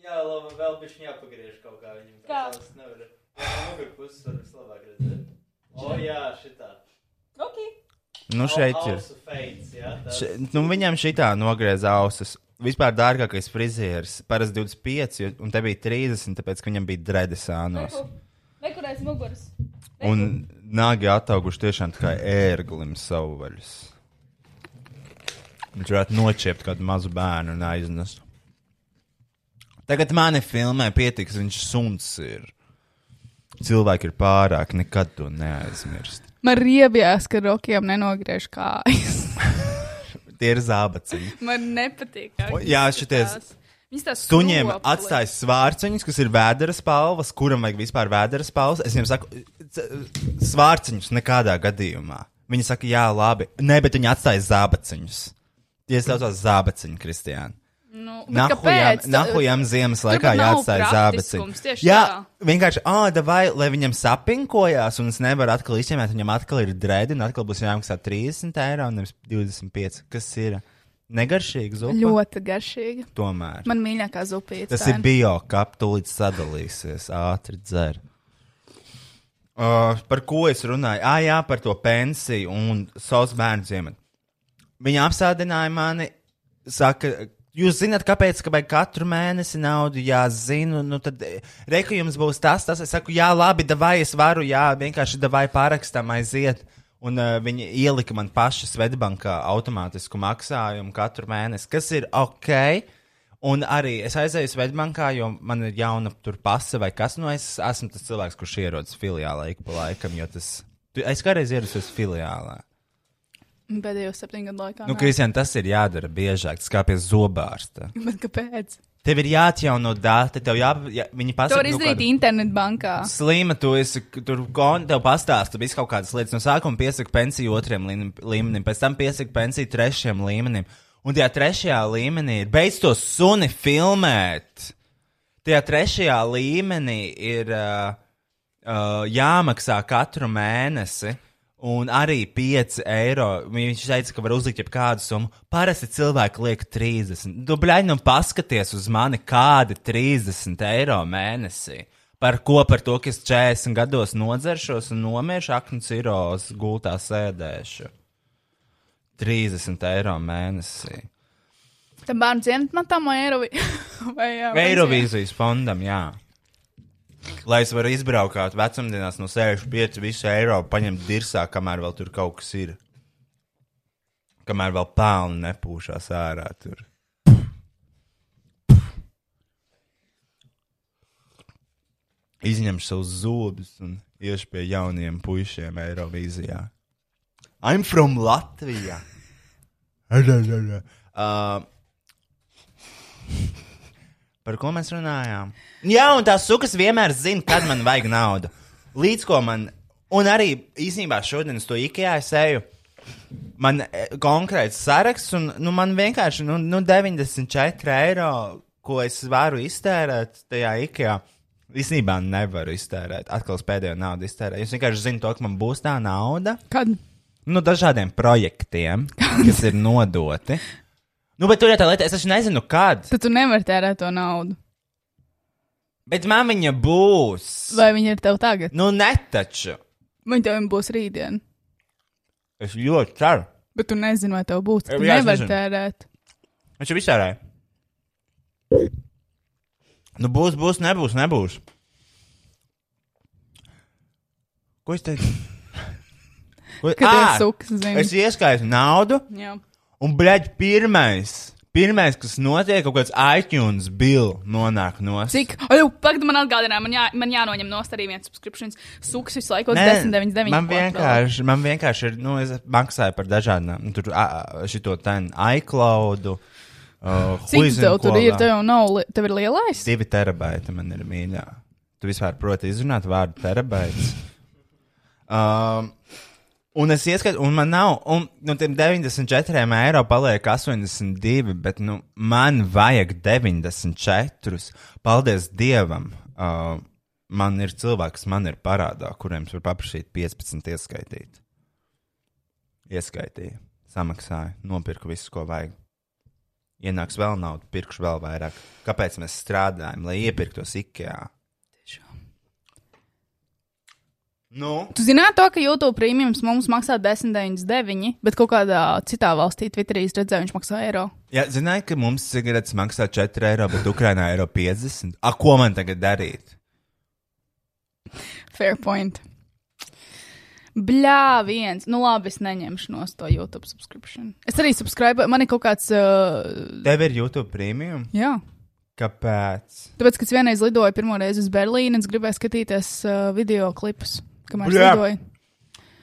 Jā, labi, vēl viņa jāpagriež kaut kā viņam. Kā? Es nevaru. Jā, mugur puses var vislabāk redzēt. O, jā, šitā. Ok. Nu, šeit ir. Še, nu, viņam šitā nogrieza ausis. Vispār dārgākais frizieris. Parasti 25, jo- un te bija 30, tāpēc, ka viņam bija dredes ānos. Nekurēs muguras. Un nāgi atauguši tiešām kā ērglim savvaļas. Viņš varētu nočiept kādu mazu bērnu un aiznest. Tagad mani filmē pietiks, viņš suns ir. Cilvēki ir pārāk, nekad to neaizmirst. Man riebjās, ka rokiem nenogriež kājas. Tie ir zābaciņi. Man nepatīk. O, jā, šities- tās Suņiem atstāj svārciņus, kas ir vēdera spalvas, kuram vajag vispār vēdera spalvas. Es viņiem saku, svārciņus nekādā gadījumā. Viņi saka, jā, labi. Nē, bet viņi atstāja zābaciņus. Tie saucās zābaciņi, Kristiāna. Nu, Nahujam, nahujam ziemas laikā jāatstāj tieši Jā, tā. vienkārši, ah, vai, lai viņam sapinkojās, un es nevaru atkal izņemt, viņam atkal ir drēdi, un atkal būs jāmaksā 30 eiro, un nevis 25. Kas ir? Negaršīgi zupa? Ļoti garšīgi. Tomēr. Man mīļākā zupīte. Tas ir bio, kā tūlīt sadalīsies, ātri dzer. Uh, par ko es runāju? Ah, jā, par to pensiju un savus bērnu ziemeļu. Viņa apsādināja mani, saka, jūs zināt, kāpēc, ka katru mēnesi naudu, jā, zinu, nu tad reku jums būs tas, tas, es saku, jā, labi, davai, es varu, jā, vienkārši davai pārakstam aiziet. Un uh, viņi ielika man paši Svetbankā automātisku maksājumu katru mēnesi, kas ir ok. Un arī es aizēju Svetbankā, jo man ir jauna tur pase vai kas. Nu, es esmu tas cilvēks, kurš ierodas filiālē ik pa laikam, jo tas. Es kādreiz ierados filiālē. Pēdējos septiņu gadu laikā. Nu. Kristian, tas ir jādara biežāk, tas kā pie zobārsta. Bet kāpēc? Tev ir jāatjauno dati, tev jā, jā viņi To pasaka, var izdarīt internetbankā. Slima, tu esi tur, gon- tev pastāsta visu kaut kādas lietas. No sākuma piesaka pensiju otriem līmenim- pēc tam piesaka pensiju trešajam līmenim. Un tajā trešajā līmenī ir beidz to suni filmēt. Tajā trešajā līmenī ir uh, uh, jāmaksā katru mēnesi. Un arī 5 eiro. Viņš teica, ka var uzlikt jebkādu summu. Parasti cilvēki liek 30. Tu bļaigi, nu paskaties uz mani, kādi 30 eiro mēnesī. Par ko? Par to, ka es 40 gados nodzeršos un nomiršu aknu ciros gultā sēdēšu. 30 eiro mēnesī. Tam bērnu jā, vai Eirovīzijas fondam, jā. Lai es varu izbraukt vecumdienās no 65 visu Eiropu, paņemt dirsā, kamēr vēl tur kaut kas ir. Kamēr vēl pelni nepūšās ārā tur. Izņemšu savus zobus un iešu pie jauniem puišiem Eirovīzijā. I'm from Latvija! Uh, Par ko mēs runājām? Jā, un tās sukas vienmēr zina, kad man vajag naudu. Līdz ko man, un arī īsnībā šodien uz to IKEA eju. Man e, konkrēts saraksts, un nu, man vienkārši nu, nu 94 eiro, ko es varu iztērēt tajā IKEA. Īsnībā nevaru iztērēt. Atkal es pēdējo naudu iztērēju. Es vienkārši zinu to, ka man būs tā nauda. Kad? Nu, dažādiem projektiem, kas ir nodoti. Nu, bet tur ir tā lieta, es taču nezinu, kad. Tad tu nevari tērēt to naudu. Bet man viņa būs. Vai viņi ir tev tagad? Nu, netaču. Viņi tev būs rītdien. Es ļoti ceru. Bet tu nezini, vai tev būs. Tu Jā, es nevari tērēt. Viņš jau visārēja. Nu, būs, būs, nebūs, nebūs. Ko es teicu? Ko... Kad Ā, sukas, zini. Es ieskaitu naudu, Jā. Un, blēģ, pirmais, pirmais, kas notiek, kaut kāds iTunes bill nonāk no Cik? Ai, pagaidi, man atgādināja, man, jā, man jānoņem no arī viens subscriptions. Suks visu laiku uz 10,99. Man vienkārši, man vienkārši ir, nu, es maksāju par dažādām, tur, šito ten iCloud. Uh, Cik tev tur ir? Tev nav, tev ir lielais? Divi terabaiti man ir mīļā. Tu vispār proti izrunāt vārdu terabaits. Um, un es ieskatu, un man nav, un no tiem 94 eiro paliek 82, bet nu, man vajag 94. Paldies Dievam! Uh, man ir cilvēki, kas man ir parādā, kuriem es varu paprasīt 15 ieskaitīt. Ieskaitīju, samaksāju, nopirku visu, ko vajag. Ienāks vēl nauda, pirkšu vēl vairāk. Kāpēc mēs strādājam, lai iepirktos IKEA? Nu, Tu zināt to, ka YouTube prēmijums mums maksā 10,99, bet kaut kādā citā valstī, Twitterī, redzēju, viņš maksā eiro. ja zināji, ka mums cigaretes maksā 4 eiro, bet Ukrainā eiro 50. A, ko man tagad darīt? Fair point. Bļā, viens. Nu, labi, es neņemšu no to YouTube subscription. Es arī subscribe, man ir kaut kāds. Uh, Tev ir YouTube premium? jā. Kāpēc? Tāpēc, kad es vienreiz lidoju pirmo reizi uz Berlīnu, es gribēju skatīties uh, video klipus, kamēr es lidoju.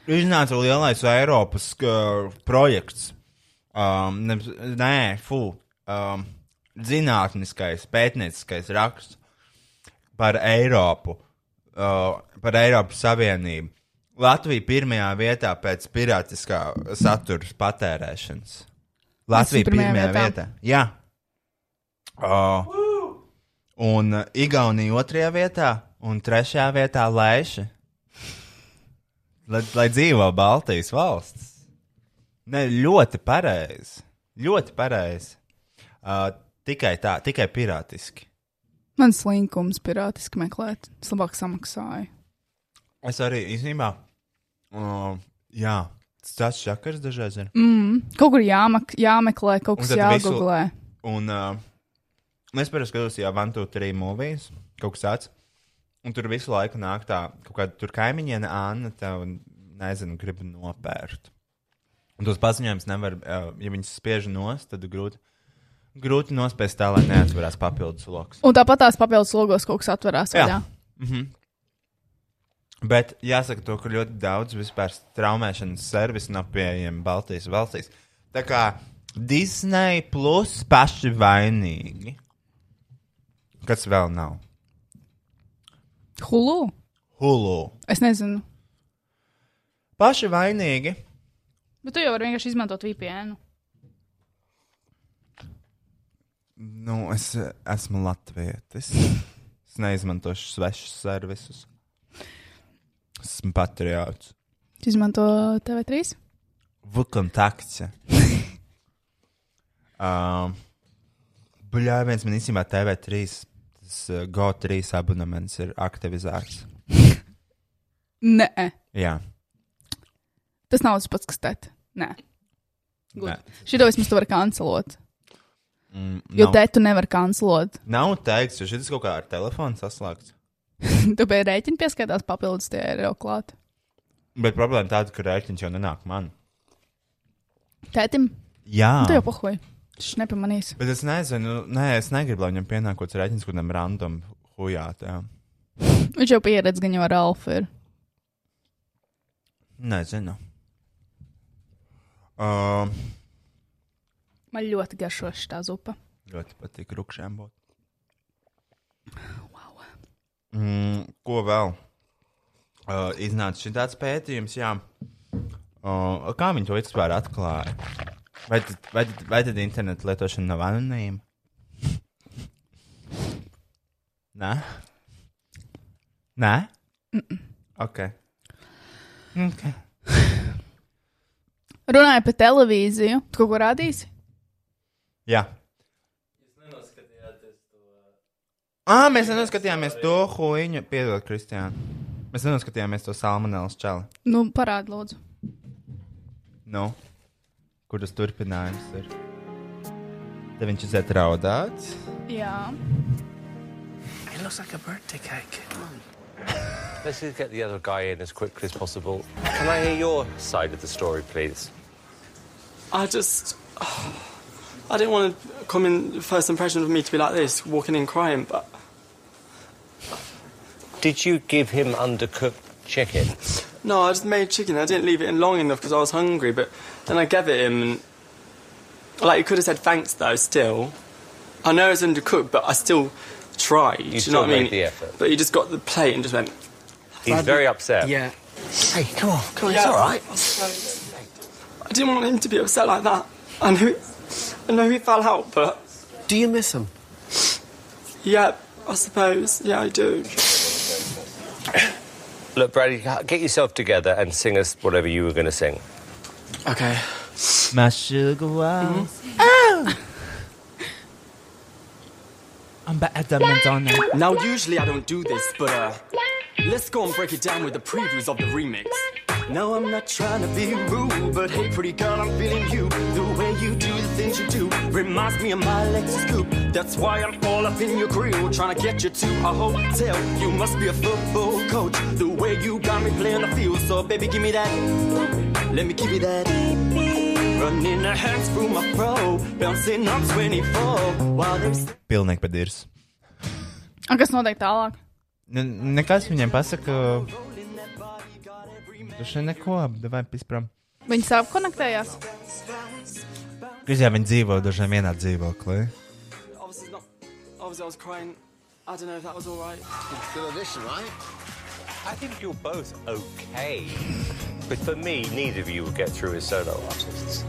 Iznāca lielais Eiropas uh, projekts. Um, ne, nē, fu. Um, zinātniskais, pētnieciskais raksts par Eiropu, uh, par Eiropas Savienību. Latvija pirmajā vietā pēc pirātiskā satura patērēšanas. Latvija pirmajā pirmajā vietā. vietā. Jā. Uh, un Igaunija otrajā vietā, un trešajā vietā Lēša. Lai, lai dzīvo Baltijas valsts. Ne, ļoti pareizi. Ļoti pareizi. Uh, tikai tā, tikai pirātiski. Man slinkums pirātiski meklēt. Es labāk samaksāju. Es arī īstenībā. Uh, jā, tas čakars dažreiz ir. Mm. Kaut kur jāmak, jāmeklē, kaut kas tad visu- jāgooglē. Un uh, es parasti skatos, ja Van to trīs mūvijas, kaut kas tāds. Un tur visu laiku nāk tā, kaut kāda tur kaimiņiene Anna, tev, nezinu, grib nopērt. Un tos paziņojumus nevar, ja viņas spiež nost, tad grūti, grūti nospēst tā, lai neatverās papildus lokus. Un tāpat tās papildus logos kaut kas atverās. Jā. vaļā. Bet jāsaka, to, ka ļoti daudz vispār traumēšanas servisu nav pieejami Baltijas valstīs. Tā kā Disney plus paši vainīgi. Kas vēl nav? Hulu? Hulu. Es nezinu. Paši vainīgi. Bet tu jau vari vienkārši izmantot VPN. Nu, es esmu latvietis. Es neizmantošu svešus servisus. Esmu patriots. Tu izmanto TV3? Vukontakts. um, Buļā, viens man īstenībā TV3, tas uh, GO3 abonements ir aktivizēts. Nē, Jā, tas nav tas pats, kas tēt. Nē. Šito vismaz tu vari kancelot. mm, Jo nav, tētu nevar kancelot. nav teikts, jo šis kaut kā ar telefonu saslēgts. Tu biji rēķini pieskaitās papildus tie eiro klāt. Bet problēma tāda, ka rēķins jau nenāk man. Tētim, Jā, tu jau pohoji. Viņš nepamanīs. bet es nezinu, nē, es negribu, lai viņam pienākots rēķins kaut kādam random hujāt. Jā. Viņš jau pieredz, gan jau ar Alfa ir. Nezinu. Uh, Man ļoti garšo šī zupa. ļoti patīk rupšiem būt. Mm, ko vēl? Uh, iznāca šī tāds pētījums, jā. Uh, kā viņi to vispār atklāja? Vai, tad- vai, vai tad interneta lietošana nav anonīma? Nē? Nē? Ok. okay. Runāja par televīziju. Tu kaut ko rādīsi? Jā. Ah, mēs nenoskatījāmies to huīņu, piedod, Kristiāna. Mēs nenoskatījāmies to salmonēlas čali. Nu, parādi, lūdzu. Nu, kur tas turpinājums ir? Te viņš iziet raudāts. Jā. It looks like a birthday cake. Let's just get the other guy in as quickly as possible. Can I hear your side of the story, please? I just. I didn't want to come in first impression of me to be like this, walking in crying, but Did you give him undercooked chicken? No, I just made chicken. I didn't leave it in long enough because I was hungry, but then I gave it him and. Like, you could have said thanks though, still. I know it's undercooked, but I still tried. do you still know what I mean? the effort. But he just got the plate and just went. He's very upset. Yeah. Hey, come on, come on, it's all right. I didn't want him to be upset like that. I know, I know he fell out, but Do you miss him? yeah, I suppose. Yeah, I do. Look, Bradley, get yourself together and sing us whatever you were going to sing. Okay. My sugar was. I'm better than Madonna. Now, usually I don't do this, but uh, let's go and break it down with the previews of the remix. No, I'm not trying to be rude, but hey, pretty girl, I'm feeling you. The way you do the things you do reminds me of my Lexus coupe. That's why I'm all up in your grill, trying to get you to a hotel. You must be a football coach. The way you got me playing the field, so baby, give me that. Let me give you that. Running the hands through my fro, bouncing on 24 while there's. Pilnīgi padirs. Un kas notiek tālāk? Ne, nekas viņiem pasaka. Tu šeit neko, vai pispram. Viņi sāp konektējās. Kas jau viņi dzīvo dažiem vienā dzīvoklī? Obviously, not. Obviously, I was crying. I don't know if that was all right. Good audition, right? I think you're both okay. But for me, neither of you will get through as solo artists.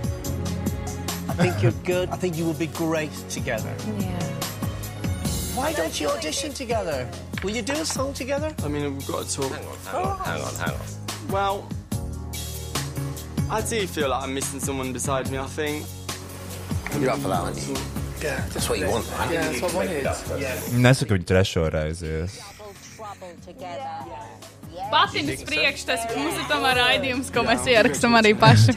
I think you're good. I think you will be great together. Yeah. Why don't you audition together? Will you do a song together? I mean, we've got to talk. Hang on, hang on, hang on. Well, I do feel like I'm missing someone beside me. I think. You're up for that, aren't you? Yeah. That's what you want, right? Yeah, that's what I wanted. Nesaku viņu trešo reizi. Together. Patiņas priekš, tas ir tomēr raidījums, ko mēs ierakstām arī paši.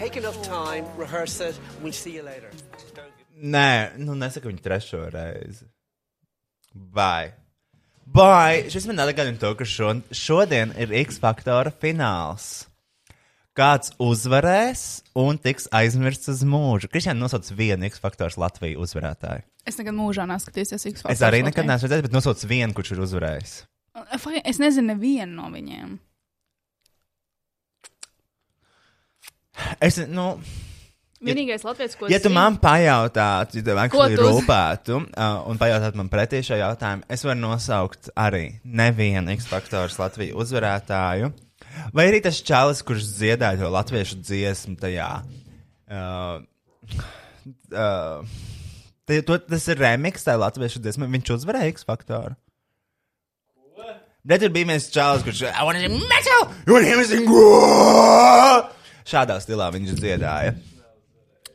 Nē, nu nesaku viņu trešo reizi. Vai? Vai? Šis man atgādina to, ka šo, šodien ir X faktora fināls kāds uzvarēs un tiks aizmirsts uz mūžu. Kristiāna nosauc vienu X faktors Latvijas uzvarētāju. Es nekad mūžā neskatīšos X faktors. Es arī nekad neesmu redzējis, bet nosauc vienu, kurš ir uzvarējis. Uh, es nezinu nevienu no viņiem. Es, nu, Vienīgais latviečs, ko es. Ja tu zinu, man pajautātu, ja tev actually tu... rūpētu, uh, un pajautātu man pretī šo jautājumu, es varu nosaukt arī nevienu X faktors Latvijas uzvarētāju. Vai arī tas čalis, kurš dziedāja to latviešu dziesmu tajā. Uh, uh, te, to, tas ir remix, tā latviešu dziesma. Viņš uzvarēja X faktoru. Bet tur bija viens čalis, kurš sing metal! You wanna hear me sing? Whoa!" Šādā stilā viņš dziedāja.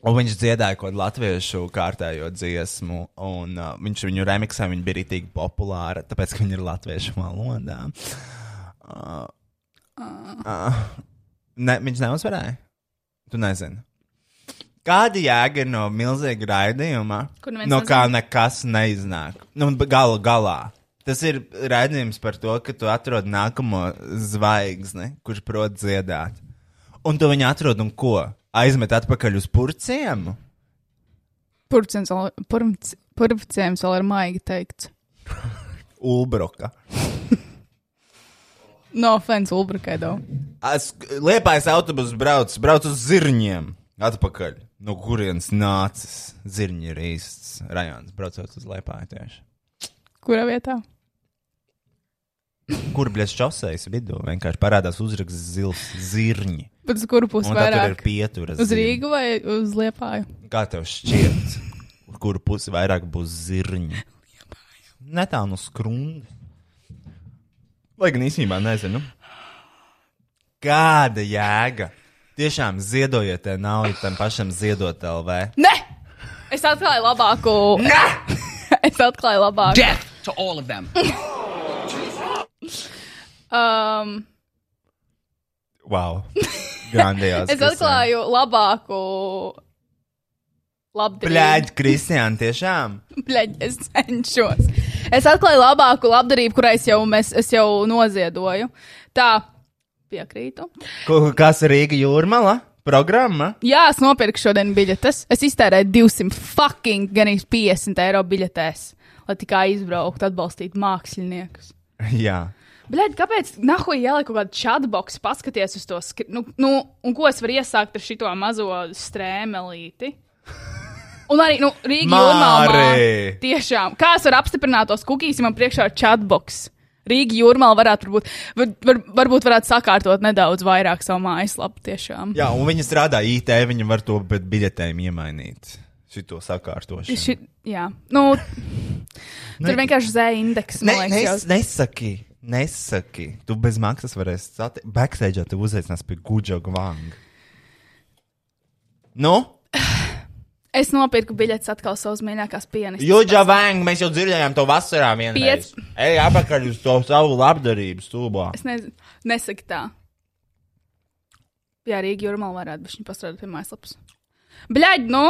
Un viņš dziedāja kaut kādu latviešu kārtējo dziesmu, un uh, viņš viņu remiksē, viņa bija rītīgi populāra, tāpēc, ka viņa ir latviešu valodā. Uh, uh, ne, viņš neuzvarēja. Tu nezini. Kāda jēga ir no milzīga raidījuma, Kur neviens no kā nezina? nekas neiznāk? Nu, galu galā. Tas ir raidījums par to, ka tu atrod nākamo zvaigzni, kurš prot dziedāt. Un tu viņu atrod un ko? Aizmet atpakaļ uz purciem? Purvcēms vēl ir maigi teikts. Ulbroka. No offense, Ulbrakai daudz. Es- Liepais autobus brauc, brauc uz zirņiem. Atpakaļ. No kurienes nācis? Zirņi ir īsts rajons, braucot uz Liepāju tieši. Kurā vietā? Kur blēs šoseis vidū vienkārši parādās uzraksts zils zirņi. Bet uz kuru pusi tur ir vairāk? pieturas. Uz. Rīgu vai uz Liepāju? Kā tev šķiet, kuru pusi vairāk būs zirņi? Netālu no skrūna. Lai gan īstenībā nezinu. Kāda jēga? Tiešām ziedojiet te naudu tam pašam ziedot LV. Nē! Es atklāju labāku. Nē! es atklāju labāku. Death to all of them. Um, Wow. Grandios. es atklāju labāku. Labdarību. Bļaigi, Kristiāna, tiešām. Bļaļ, es cenšos. Es atklāju labāku labdarību, kurai es jau, mēs, es jau noziedoju. Tā, piekrītu. Kas ir Rīga jūrmala? Programma? Jā, es nopirku šodien biļetes. Es iztērēju 200 fucking, gan 50 eiro biļetēs, lai tikai izbrauktu, atbalstītu māksliniekus. Jā. Bļaļ, kāpēc nahuj ieliku kaut kādu chatboxu, paskaties uz to, skri... nu, nu, un ko es varu iesākt ar šito mazo strēmelīti? Un arī, nu, Rīga jūrmālā. Māri! Tiešām, kā es varu apstiprināt tos kukīs, ja man priekšā ir chatbox? Rīga jūrmāla varētu, varbūt, var, var, varbūt varētu sakārtot nedaudz vairāk savu mājaslapu tiešām. Jā, un viņi strādā IT, viņi var to pēc biļetēm iemainīt. Šito sakārtošanu. Ši, jā, nu, tur vienkārši zēja indeks. Ne, liekas, nes, jau. nesaki, nesaki. Tu bez maksas varēsi satikt. Backstage te uzaicinās pie Guģa Gvanga. Nu, Es nopirku biļetes atkal savas mīļākās pianistas. Juģa Vang, mēs jau dzirdējām to vasarā vienreiz. Piec- Ej, apakaļ uz to savu labdarību stūbā. Es nezinu, nesaki tā. Jā, Rīga jūrmāla varētu būt viņa pastrādāt pie mājaslapas. Bļaigi, nu!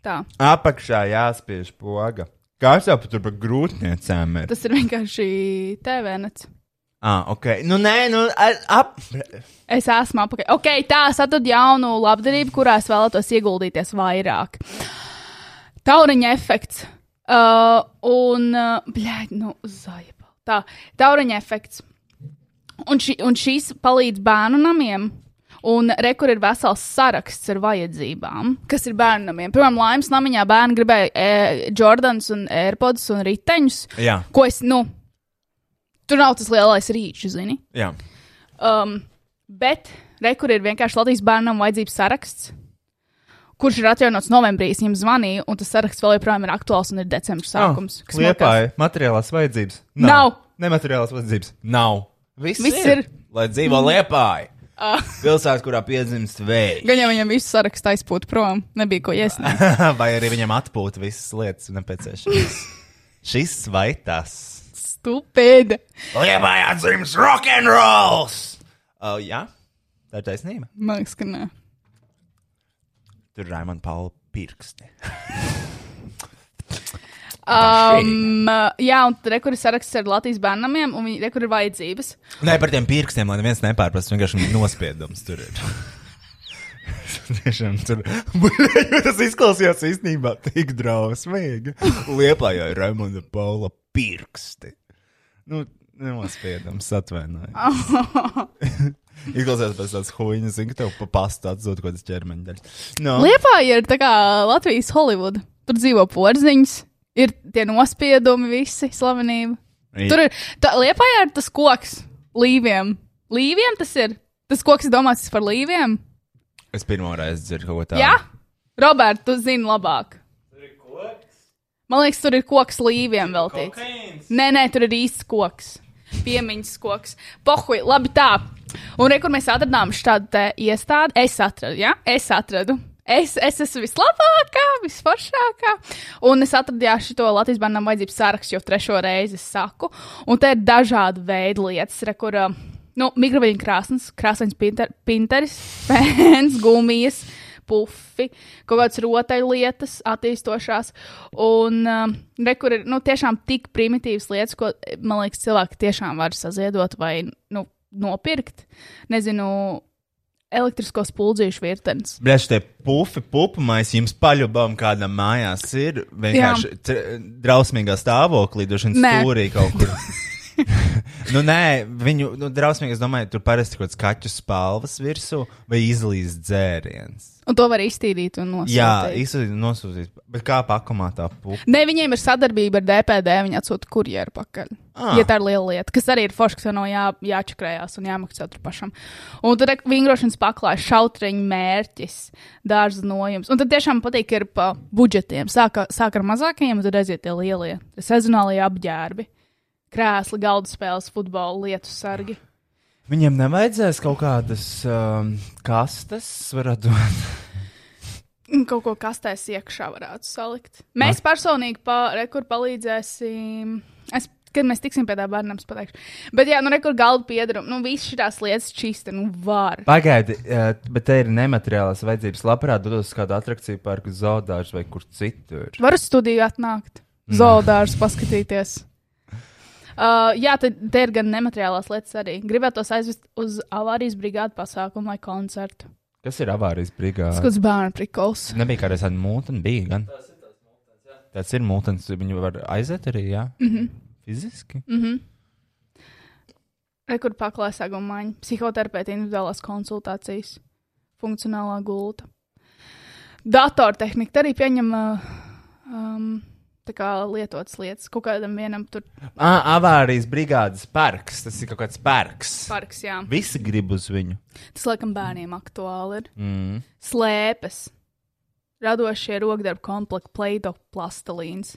Tā. Apakšā jāspiež poga. Kāds jau tur par grūtniecēm ir? Tas ir vienkārši TV nets. Ah, ok. Nu, nē, nu, ap. Es esmu apakaļ. Ok, tā, es atradu jaunu labdarību, kurā es vēlētos ieguldīties vairāk. Tauriņa efekts. Uh, un, uh, bļaigi, nu, zaiba. Tā, tauriņa efekts. Un, ši, un šīs palīdz bērnu namiem. Un rekur ir vesels saraksts ar vajadzībām, kas ir bērnu namiem. Piemēram, laimes namiņā bērni gribēja e, Jordans un AirPods un riteņus. Jā, Ko es, nu, tur nav tas lielais rīčs, zini. jā. Um, bet rekur ir vienkārši Latvijas bērnam vajadzības saraksts, kurš ir atjaunots novembrī. Viņam zvanīju, un tas saraksts vēl joprojām ir aktuāls un ir decembris sākums. kas man liekas- Liepāja materiālās vajadzības. Nav. Nemateriālās vajadzības. Nav. Viss, Viss ir. ir. Lai dzīvo liepāja. Pilsēta, kurā piedzimst vējš. Gan jau viņam visu sarakstu aizpūta prom, nebija ko iesniegt. Vai arī viņam atpūta visas lietas nepieciešamas. Šis vai tas. Stupid! Liepājā dzims rock'n'rolls! Oh, jā, tā ir taisnība. Man liekas, ka nē. Tur ir Raimond Paula pirksti. Um, jā, un rekur ir saraksts ar Latvijas bērnamiem, un viņi rekur ir vajadzības. Nē, par tiem pirkstiem, lai neviens nepārprastu, vienkārši nospiedums tur ir. Tiešām tur tas izklausījās īstenībā tik drausmīgi. Liepā jau ir Raimonda Paula pirksti. Nu, Nospiedums, atvainojiet. Izklausās pēc tādas huīņas, zinu, ka tev pa pastu atzūd kaut kādas ķermeņa daļas. No. Liepā ir tā kā Latvijas Holivuda. Tur dzīvo porziņš, ir tie nospiedumi visi, slavenība. I- Tur ir, tā, Liepā ir tas koks līviem. Līviem tas ir. Tas koks ir domāts par līviem. Es pirmo reizi dzirdu kaut ko tādu. Jā, Robert, tu zini labāk. Man liekas, tur ir koks līviem veltīts. Nē, nē, tur ir īsts koks. Piemiņas koks. Pohuj, labi tā. Un re, kur mēs atradām šādu iestādi, es atradu, ja? es atradu. Es, es esmu vislabākā, visforšākā. Un es atradu šo Latvijas bērnam vajadzības sarakstu, jau trešo reizi es saku. Un te ir dažādi veidi lietas, re, kur, uh, nu, mikroviļņu krāsnes, krāsains pinter, pinteris, pēns, gumijas, pufi, kaut kādas rotaļlietas attīstošās. Un um, re, kur ir, nu, tiešām tik primitīvas lietas, ko, man liekas, cilvēki tiešām var saziedot vai, nu, nopirkt. Nezinu, elektrisko spuldzīšu virtenis. Brīdī, tie pufi, pupumais jums paļubām kādam mājās ir vienkārši drausmīgā stāvoklī, droši vien stūrī kaut kur. nu, nē, viņu nu, drausmīgi, es domāju, tur parasti kaut kāds kaķu spalvas virsū vai izlīst dzēriens. Un to var iztīrīt un nosūtīt. Jā, izsūtīt, nosūtīt. Bet kā pakomā tā pupa? Ne, viņiem ir sadarbība ar DPD, viņi atsūta kurjeru pakaļ. Ah. Ja tā ir liela lieta, kas arī ir forši, ka tev nav jā, jāčakrējās un jāmaksā tur pašam. Un tad vingrošanas paklājas, šautriņu mērķis, dārza nojums. Un tad tiešām patīk, ir pa budžetiem. Sāk, sāk ar mazākajiem, un tad aiziet tie lielie, sezonālie apģērbi. Krēsli, galda spēles, futbola, lietu sargi. Viņiem nevajadzēs kaut kādas um, kastes, varētu dot. Kaut ko kastēs iekšā varētu salikt. Mēs personīgi pa, rekur palīdzēsim. Es, kad mēs tiksim pie tā bērnam, es pateikšu. Bet, jā, nu, rekur galdu piedaram. Nu, visas šīs lietas čista, nu, var. Pagaidi, uh, bet te ir nemateriālās vajadzības. Labprāt, dodos uz kādu atrakciju parku, zoodārzu vai kur citur. Var uz studiju atnākt, zoodārs paskatīties. Uh, jā, tad te ir gan nemateriālās lietas arī. Gribētu tos aizvest uz avārijas brigādu pasākumu vai koncertu. Kas ir avārijas brigāde? Ir bērnu prikols. Nebija kādreiz tāda mūtene, bija gan. Tas ir mūtens, viņu var aiziet arī, jā? Mm -hmm. Fiziski? Rekur paklāsāguma maiņa, psihoterapeita individuālās konsultācijas, funkcionālā gulta. Datortehnika arī pieņem uh, um, kā lietotas lietas. Kaut kādam vienam tur Ah, avārijas brigādes parks. Tas ir kaut kāds parks. parks, jā. Visi grib uz viņu. Tas laikam bērniem aktuāli ir. Mm. Slēpes, radošie rokdarbu komplekti, plaido plastilīns.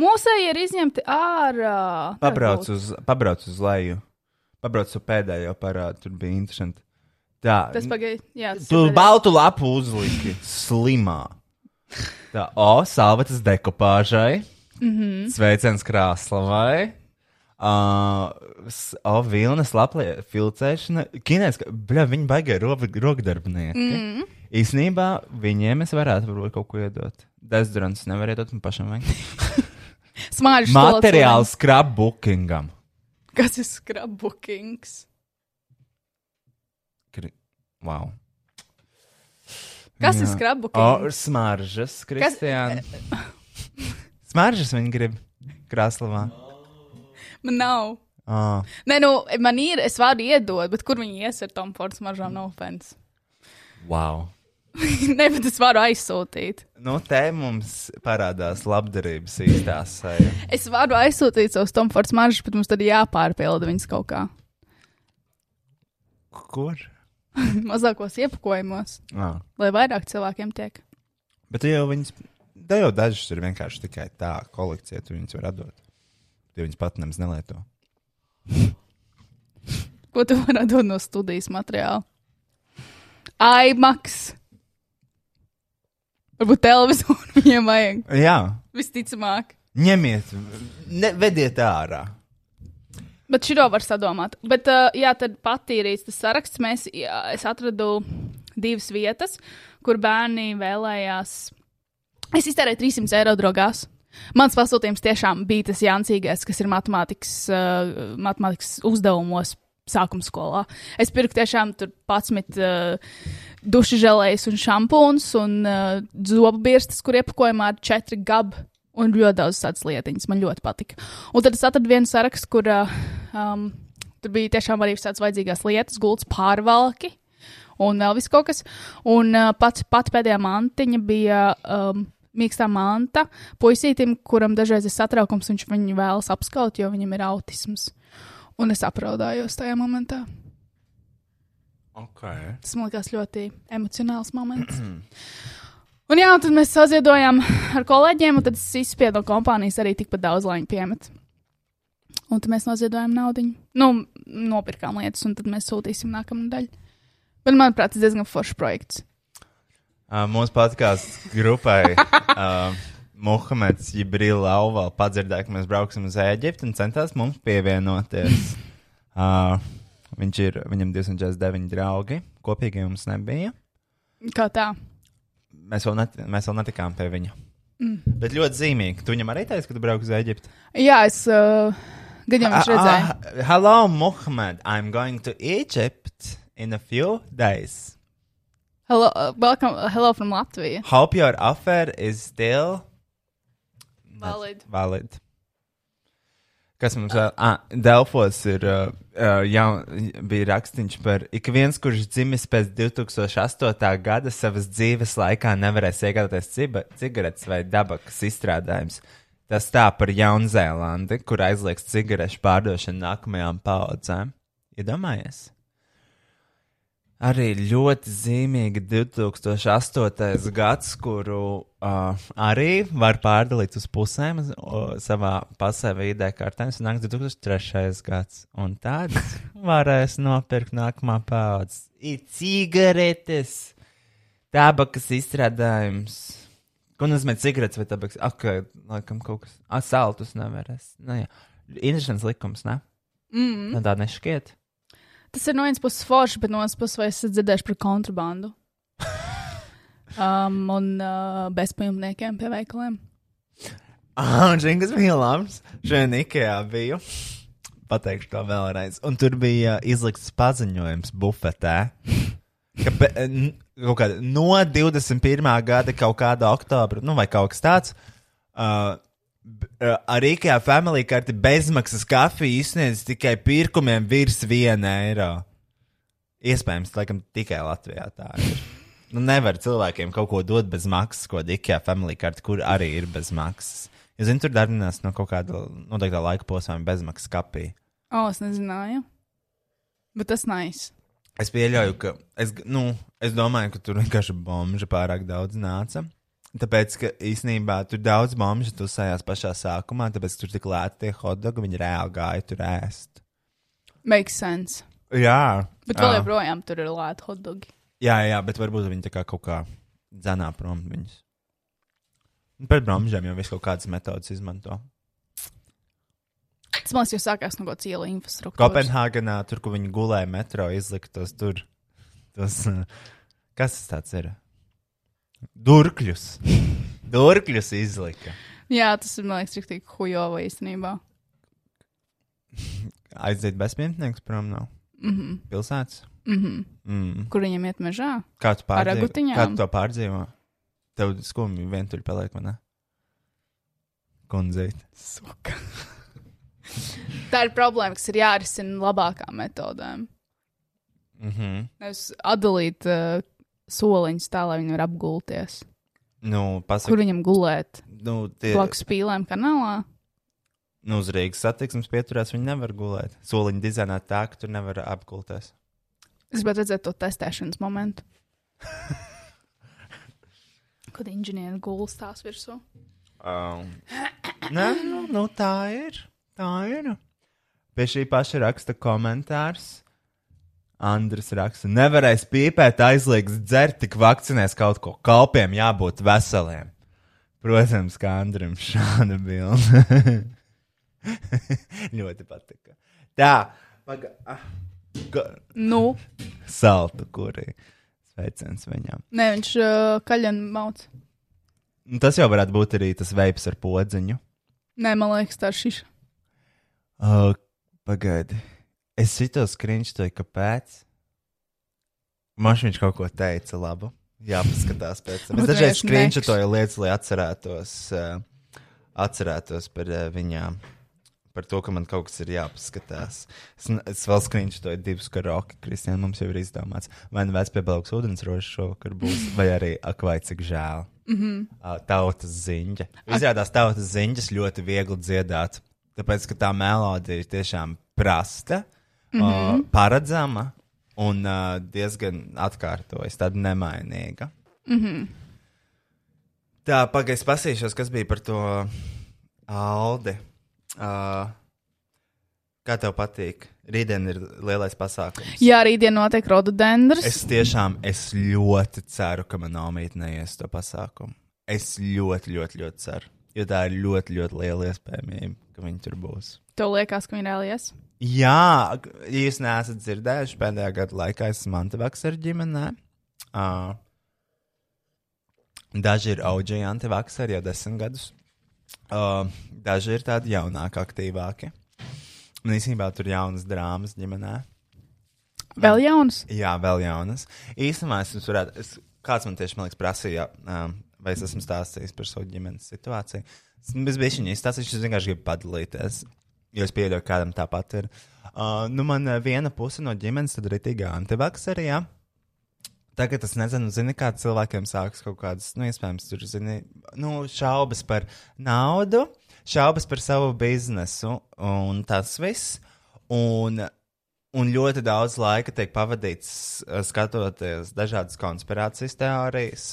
Mūsēji ir izņemti ārā. Pabrauc uz, pabrauc uz leju. Pabrauc uz pēdējo parādu. Tur bija interesanti. Tā. Tas tas Tu baltu lapu uzliki slimā. Tā, o, salvetes dekopāžai. Mm. -hmm. Sveiciens krāslavai. Uh, o, vilnas laplie filcēšana. Kinēs, bļa, viņi baigā rokdarbinieki. Mm. Īsnībā viņiem es varētu varbūt kaut ko iedot. Dezodorants nevar iedot, man pašam vajag. Smāžu Materiāls scrapbookingam. Kas ir scrapbookings? Kri- Wow. Kas ir Jā. scrapbooking? O, smaržas, Kristiāna. Smaržas viņi grib krāslavā. Man nav. Oh. Nē, nu, man ir, es varu iedot, bet kur viņi ies ar Tom Fords maržām, no offense. Wow. Nē, bet es varu aizsūtīt. Nu, te mums parādās labdarības īstās seja. Es varu aizsūtīt savus Tom Fords maržas, bet mums tad ir jāpārpilda viņas kaut kā. Kur? Mazākos iepakojumos, Ah. lai vairāk cilvēkiem tiek. Bet jau viņas, da jau dažas ir vienkārši tikai tā kolekcija, tu viņas var atdot. Tie viņas pat nemaz nelieto. Ko tu vari dot no studijas materiāla? IMAX. Varbūt televizoru viņiem vajag. Jā, Visticamāk. ņemiet, ne, vediet ārā. Bet šito var sadomāt. Bet, uh, jā, tad patīrīts tas saraksts. Mēs, jā, es atradu divas vietas, kur bērni vēlējās. Es iztērēju 300 eiro drogās. Mans pasūtījums tiešām bija tas Jansīgais, kas ir matemātikas, uh, matemātikas uzdevumos sākuma skolā. Es pirku tiešām tur 11 uh, dušu žēlējas un šampūns un uh, zobu birstas, kur iepakojumā ir 4 gabi un ļoti daudz tādas lietiņas. Man ļoti patika. Un tad es atradu vienu sarakstu, kur uh, Um, tur bija tiešām arī tādas vajadzīgās lietas, gultas pārvalki un vēl viss kaut kas. Un uh, pats pat pēdējā mantiņa bija um, mīkstā manta puisītim, kuram dažreiz ir satraukums, viņš viņu vēlas apskaut, jo viņam ir autisms. Un es apraudājos tajā momentā. Okay. Tas man likās ļoti emocionāls moments. un jā, un tad mēs saziedojām ar kolēģiem, un tad es izspiedu no kompānijas arī tikpat daudz, lai viņi piemet. Un tad mēs noziedojām naudu. Nu, nopirkām lietas, un tad mēs sūtīsim nākamā daļu. Bet, manuprāt, tas diezgan foršs projekts. Uh, mūsu podkāstu grupai uh, Muhameds Jibrila Lauva padzirdēja, ka mēs brauksim uz Ēģipti un centās mums pievienoties. Uh, viņš ir, viņam 249 draugi, kopīgi mums nebija. Kā tā? Mēs vēl, net, mēs vēl netikām pie viņa. Mm. Bet ļoti zīmīgi. Tu viņam arī teici, ka tu brauc uz Ēģipti? Jā, es uh, jau viņš redzēja. Uh, hello, Muhamed. I'm going to Egypt in a few days. Hello, uh, welcome, uh, hello from Latvija. Hope your offer is still Valid. valid. Kas mums vēl? Ah, Delfos ir, uh, jau bija rakstīns par ik viens, kurš dzimis pēc 2008. gada savas dzīves laikā nevarēs iegādāties cigaretes vai dabakas izstrādājumus. Tas tā par Jaunzēlandi, kur aizliegs cigarešu pārdošanu nākamajām paudzēm. Iedomājies! Arī ļoti zīmīgi 2008. gads, kuru uh, arī var pārdalīt uz pusēm uh, savā pasē vai ID kartē. Tas nāks 2003. gads, un tad varēs nopirkt nākamā paudze. Ir cigaretes, tabakas izstrādājums. Ko nozīmē cigaretes vai tabaks? Ak, laikam kaut kas. Ah, saltus nevarēs. Nu, jā. Interesants likums, ne? Mm. Tā nešķiet. Tas ir no vienas puses forši, bet no otras puses vai esat dzirdējuši par kontrabandu? um, un uh, bezpajumtniekiem pie veikaliem. Ah, zini, kas bija labs? Šodien Ikea biju. Pateikšu to vēlreiz. Un tur bija izlikts paziņojums bufetē. Ka, be, kaut kāda, no 21. gada kaut kāda oktobra, nu vai kaut kas tāds. Uh, ar IKEA Family karti bezmaksas kafiju izsniedz tikai pirkumiem virs 1 eiro. Iespējams, laikam, tikai Latvijā tā ir. Nu, nevar cilvēkiem kaut ko dot bez maksas, ko IKEA Family karti, kur arī ir bez maksas. Es zinu, tur darbinās no kaut kāda noteiktā laika posma bezmaksas kapī. O, es nezināju. Bet tas nais. Es pieļauju, ka es, nu, es domāju, ka tur vienkārši bomža pārāk daudz nāca. Tāpēc, ka īsnībā tur daudz bomžu tusējās pašā sākumā, tāpēc tur tik lēti tie hotdogi, viņi reāli gāja tur ēst. Makes sense. Jā, Bet vēl jā. joprojām tur ir lēti hotdogi. Jā, jā, bet varbūt viņi tā kā kaut kā dzenā prom viņus. Un Pret bromžiem jau visu kaut kādas metodas izmanto. Tas man liekas, sākās no kaut kādas ielu infrastruktūras. Kopenhāgenā, tur, kur viņi gulēja metro, izlika tos tur. Uh, kas tas ir? Durkļus. Durkļus izlika. Jā, tas ir, man liekas, tik hujovo īstenībā. Aiziet bezpajumtnieks prom no Mm -hmm. pilsētas. Mm -hmm. Mm. Kur viņam iet mežā? Kā tu pārdzīvo? Kā tu to pārdzīvo? Tev skumji vientuļ paliek, vai ne? Kundzīt. Suka. Tā ir problēma, kas ir jārisina labākām metodēm. Mhm. Nevis atdalīt uh, soliņus tā, lai viņi var apgulties. Nu, Kur pasak, viņam gulēt? nu, tie, Blakus pīlēm kanālā. nu, uz Rīgas satiksmes pieturēs viņi nevar gulēt. Soliņi dizainē tā, ka tur nevar apgulties. Es gribētu redzēt to testēšanas momentu. Kad inženieri gulas tās virsū. Um, nē, nu, nu, tā ir. Tā ir. Pie šī paša raksta komentārs. Andris raksta, nevarēs pīpēt, aizliegs dzert, tik vakcinēs kaut ko. Kalpiem jābūt veseliem. Protams, kā Andrim šāda bilde. Ļoti patika. Tā, paga, ah, Nu, saltu kurī. Sveiciens viņam. nē, viņš uh, kaļņu mauc. Nu, Tas jau varētu būt arī tas veips ar podziņu. Nē, man liekas, tā ir šis. Uh, pagaidi. Es šito skriņšoju, kāpēc? Man viņš kaut ko teica, labi. Jā, paskatās pēc tam. Es dažreiz skriņšoju lietas, lai atcerētos, uh, atcerētos par uh, viņām. par to, ka man kaut kas ir jāpaskatās. Es, es vēl skrīnšu to divus karaoke, Kristija, mums jau ir izdomāts. Vai nu vec piebalgs ūdensrožs šovakar būs, vai arī ak, vai cik žēl. Mm -hmm. Tautas ziņa. Izrādās tautas ziņas ļoti viegli dziedāt, tāpēc, ka tā melodija ir tiešām prasta, mm -hmm. uh, paredzama un uh, diezgan atkārtojas, tāda nemainīga. Tā, pagaidi, pasīšos, kas bija par to Aldi. Uh, kā tev patīk? Rītdien ir lielais pasākums. Jā, rītdien notiek rododendrs. Es tiešām, es ļoti ceru, ka man nomīt neies to pasākumu. Es ļoti, ļoti, ļoti ceru. Jo tā ir ļoti, ļoti liela iespējamība, ka viņi tur būs. Tev liekas, ka viņi reālies. Jā, jūs neesat dzirdējuši, pēdējā gada laikā esmu Antevaks ar ģimenē. Uh, daži ir auģi antivakseri jau desmit gadus. Uh, daži ir tādi jaunāki, aktīvāki. Un īsībā tur ir jaunas drāmas ģimenē. Vēl jauns. Jā, vēl jaunas. Īstenībā es jums varētu, es, kāds man tieši, man liekas, prasīja, um, vai es esmu stāstījis par savu ģimenes situāciju. Es bez bišķiņa izstāstīšu, es vienkārši gribu padalīties, jo es pieļauju, kādam tāpat ir. Uh, nu, man uh, viena puse no ģimenes tad ritīgā antivakserī, jā. Tagad es nezinu, zini, kā cilvēkiem sākas kaut kādas, nu, iespējams, tur, zini, nu, šaubas par naudu, šaubas par savu biznesu un tas viss. Un Un ļoti daudz laika tiek pavadīts uh, skatoties dažādas konspirācijas teorijas.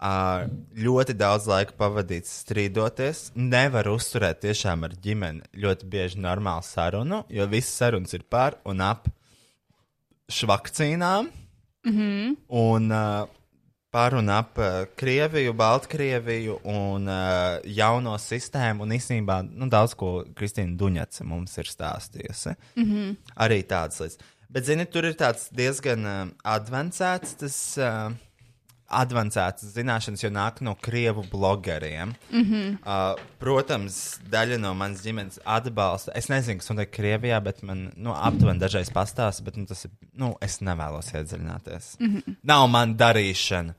Ļoti daudz laika pavadīts strīdoties. Nevar uzturēt tiešām ar ģimeni ļoti bieži normālu sarunu, jo visas sarunas ir par un ap švakcīnām. Mm -hmm. Un uh, par un ap uh, Krieviju, Baltkrieviju un uh, jauno sistēmu. Un īstenībā nu, daudz ko Kristīna Duņaca mums ir stāstījusi. Mm -hmm. Arī tādas lietas. Bet, zini, tur ir tāds diezgan uh, advancēts tas. Uh, Advancētas zināšanas jau nāk no krievu blogeriem. Mm -hmm. uh, protams, daļa no manas ģimenes atbalsta. Es nezinu, kas notiek Krievijā, bet man nu, aptuveni dažreiz pastāsta, bet nu, tas ir. Nu, es nevēlos iedziļināties. Mm -hmm. Nav man darīšana.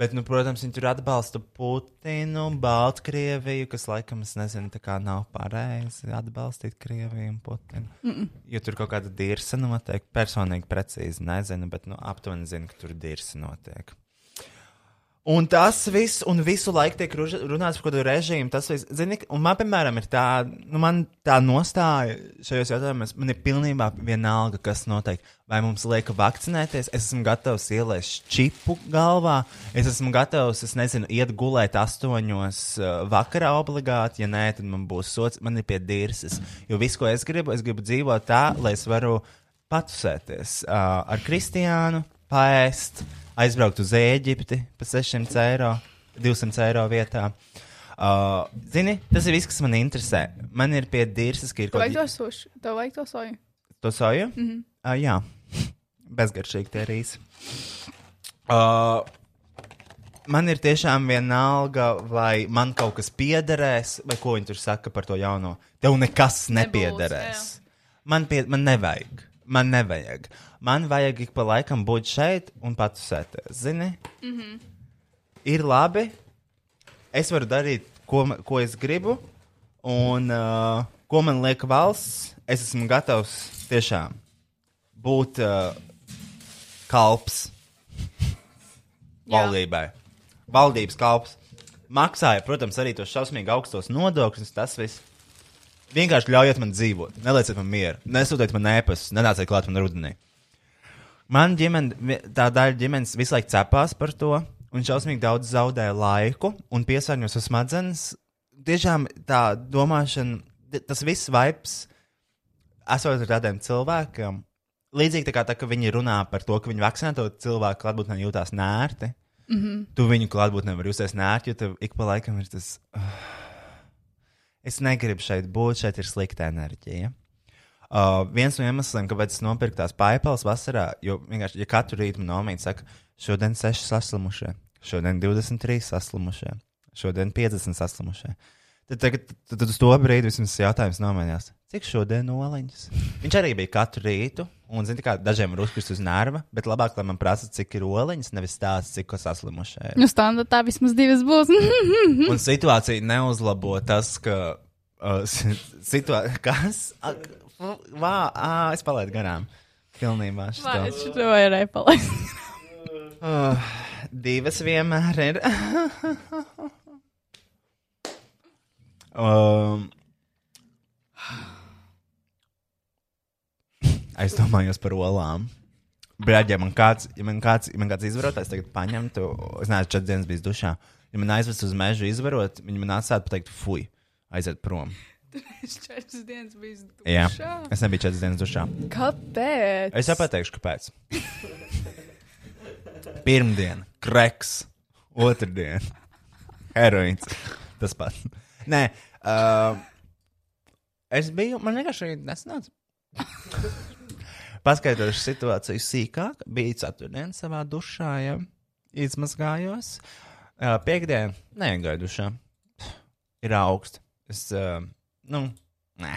Bet, nu, protams, viņi tur atbalsta Putinu, Baltkrieviju, kas laikam, es nezinu, tā kā nav pareizi atbalstīt Krieviju un Putinu. Mm -mm. Jo tur kaut kāda dirsa notiek. Personīgi precīzi nezinu, bet, nu, aptuveni zinu, ka tur dirsa notiek. Un tas viss, un visu laiku tiek runāts par kaut kādu režīmu. Tas viss, zini, un man, piemēram, ir tā, nu, man tā nostāja šajos jautājumos, man ir pilnībā vienalga, kas notiek. Vai mums liek vakcinēties, es esmu gatavs ielaist čipu galvā, es esmu gatavs, es nezinu, iet gulēt astoņos uh, vakarā obligāti, ja nē, tad man būs sots, man ir pie dirses. Jo viss, ko es gribu, es gribu dzīvot tā, lai es varu patusēties uh, ar Kristiānu, paēst, aizbraukt uz Eģipti par 600 eiro, 200 eiro vietā. Uh, zini, tas ir viss, kas man interesē. Man ir pie dirses, ka ir kaut to sušu, tev vajag to soju. To soju? Mm -hmm. uh, jā, bezgaršīgi tie rīsi. Uh, man ir tiešām vienalga, vai man kaut kas piederēs, vai ko viņi tur saka par to jauno. Tev nekas nepiederēs. Man, pie, man nevajag. Man nevajag. Man vajag ik pa laikam būt šeit un patusēties. Zini? Mm -hmm. Ir labi. Es varu darīt, ko, ko es gribu, un uh, ko man liek valsts. Es esmu gatavs tiešām būt uh, kalps valdībai. Valdības kalps. Maksāja, protams, arī tos šausmīgi augstos nodokļus, tas viss. Vienkārši ļaujiet man dzīvot, nelieciet man mieru, nesūtiet man ēpastus, nenāciet klāt man rudenī. Man ģimene, tā daļa ģimenes visu laiku cepās par to, un šausmīgi daudz zaudēja laiku un piesārņo savas smadzenes. Tiešām tā domāšana, tas viss vibes, esot ar tādiem cilvēkiem, līdzīgi tā kā tā, viņi runā par to, ka viņi vakcinēto cilvēku klātbūtnē jūtās nērti. Mm -hmm. Tu viņu klātbūtnē vari justies nērti, jo tev ik pa laikam ir tas. Uh, es negribu šeit būt, šeit ir slikta enerģija. Uh, viens no iemesliem, kāpēc es nopirku tās paipeles vasarā, jo vienkārši, ja katru rītu man nomīt, saka, šodien 6 saslimušie, šodien 23 saslimušie, šodien 50 saslimušie. Tad, tagad, tad, tad uz to brīdi vismaz jautājums nomainījās. Cik šodien noliņas? Viņš arī bija katru rītu, un, zini, kā dažiem var uzkrist uz nerva, bet labāk, lai man prasa, cik ir oliņas, nevis stāsta, cik ko saslimušie. ir. Nu, standartā vismaz divas būs. Un situācija neuzlabo tas, ka uh, situācija. Kas? Ak, Vā, ā, es palaidu garām. Pilnībā. šito. Vai es šo varēju palaist? Divas vienmēr ir. um, es domāju par olām. Brāļ, ja man kāds, ja man kāds, ja man kāds izvarotājs tagad paņemtu, es neesmu četras dienas bijis dušā. Ja man aizvest uz mežu izvarot, viņi man atstātu pateikt, fuj, aiziet prom. Es četras dienas biju Jā, dušā. es nebiju četras dienas dušā. Kāpēc? Es jau pateikšu, kāpēc. Pirmdiena, kreks, otrdiena, heroīns. Tas pats. Nē, uh, es biju, man vienkārši nesanāca. Paskaidrošu situāciju sīkāk. Biju ceturtdienā savā dušā, ja izmazgājos. Uh, Piektdienā negaidu dušā. Ir augsts. Es, uh, nu, nē.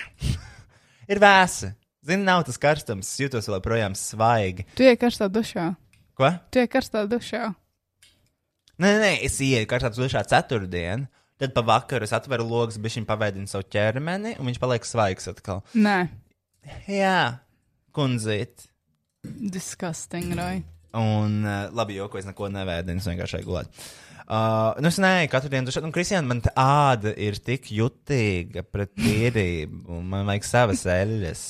Ir vēsi. Zini, nav tas karstums. Es jūtos vēl projām svaigi. Tu ej karstā dušā. Ko? Tu ej karstā dušā. Nē, nē, nē, es ieeju karstā dušā ceturtdienā. Tad pa vakaru es atveru logus, bet viņš pavaidina savu ķermeni, un viņš paliek svaigs atkal. Nē, Jā, kundzīt. disgusting, Roy. Un, uh, labi, joko es neko nevēdinu, es vienkārši gulēju. Uh, nu, es neeju katru dienu, dušā, un Kristiāna, man tā āda ir tik jutīga pret tīrību, un man vajag savas eļļas.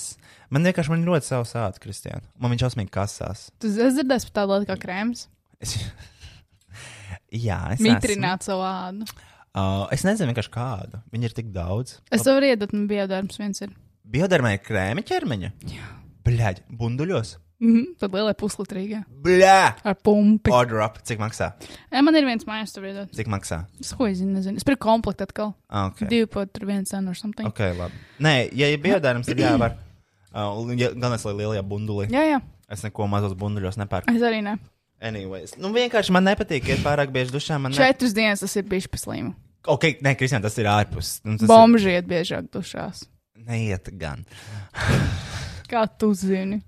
Man vienkārši man ļoti savs āda, Kristiāna. Man viņš ausmīgi kasās. Tu esi dzirdējis par tādu lietu kā krēms? Es... Jā, es Mitrināt savu ādu. Uh, es nezinu vienkārši kādu. Viņi ir tik daudz. Es tev varu iedot, man biodarbs viens ir. Biodermā ir krēma ķermeņa. Jā. Bļaļ, bunduļos. Mhm, tad lielai puslitrīgai. Bļā! Ar pumpi. Order up. Cik maksā? Jā, man ir viens mājās, tur iedot. Cik maksā? Es ko zinu, nezinu. Es pirku komplektu atkal. Ah, ok. Divi pat tur viens cenu or something. Ok, labi. Nē, ja ir bioderms, tad jāvar. Uh, ja, gan es lai lielajā bundulī. Jā, jā. Es neko mazos bunduļos nepērku. Es arī ne. Anyways, nu vienkārši man nepatīk, iet pārāk bieži dušā. Man ne... Četras dienas tas ir bijis paslimu. Ok, nē, Kristian, tas ir ārpus. Nu, tas Bomži iet biežāk dušās. ir... Neiet gan. Kā tu zini?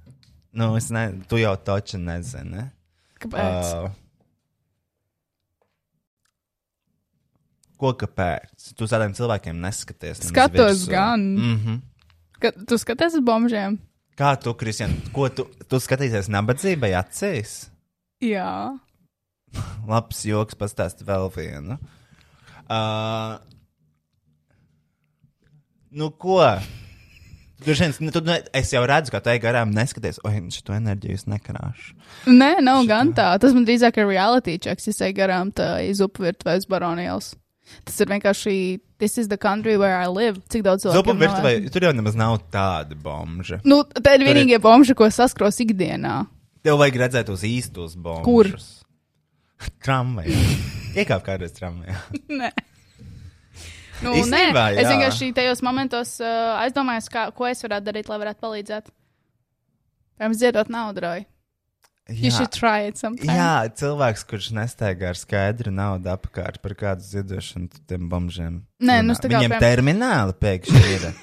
Nu, es ne... Tu jau taču nezini. Ne? Kāpēc? Uh, Ko kāpēc? Tu tādiem cilvēkiem neskaties. Skatos gan. Mm -hmm. Ka, tu skaties uz bombžiem? Kā tu, Kristian, ko tu, tu skatīsies nabadzībai acīs? Jā. Labs joks, pastāst vēl vienu. Uh, nu, ko? Tur šeit, nu, tu, ne, es jau redzu, ka tai garām neskaties, oi, šo enerģiju es nekarāšu. Nē, nav gan tā. Tas man drīzāk ir reality checks, ja ej garām tā iz upvirtu vai uz baronijas. Tas ir vienkārši, this is the country where I live. Cik daudz cilvēku Zupu virtuvē, tur jau nemaz nav tāda bomža. Nu, tā ir Tur ir- vienīgie bombži, ko saskros ikdienā. Tev vajag redzēt tos īstos bombžus. Kur? Tramvajā. Iekāp kādreiz tramvajā. Nē. Nu, Īstenībā, nē, es jā. vienkārši tajos momentos uh, aizdomājos, kā, ko es varētu darīt, lai varētu palīdzēt. Pirms ziedot naudu, Roy. You should try it sometime. Jā, cilvēks, kurš nestaigā ar skaidru naudu apkārt par kādu ziedošanu tiem bombžiem. Nē, nu, es tā kā Viņiem piemēram- termināli pēkšņi ir.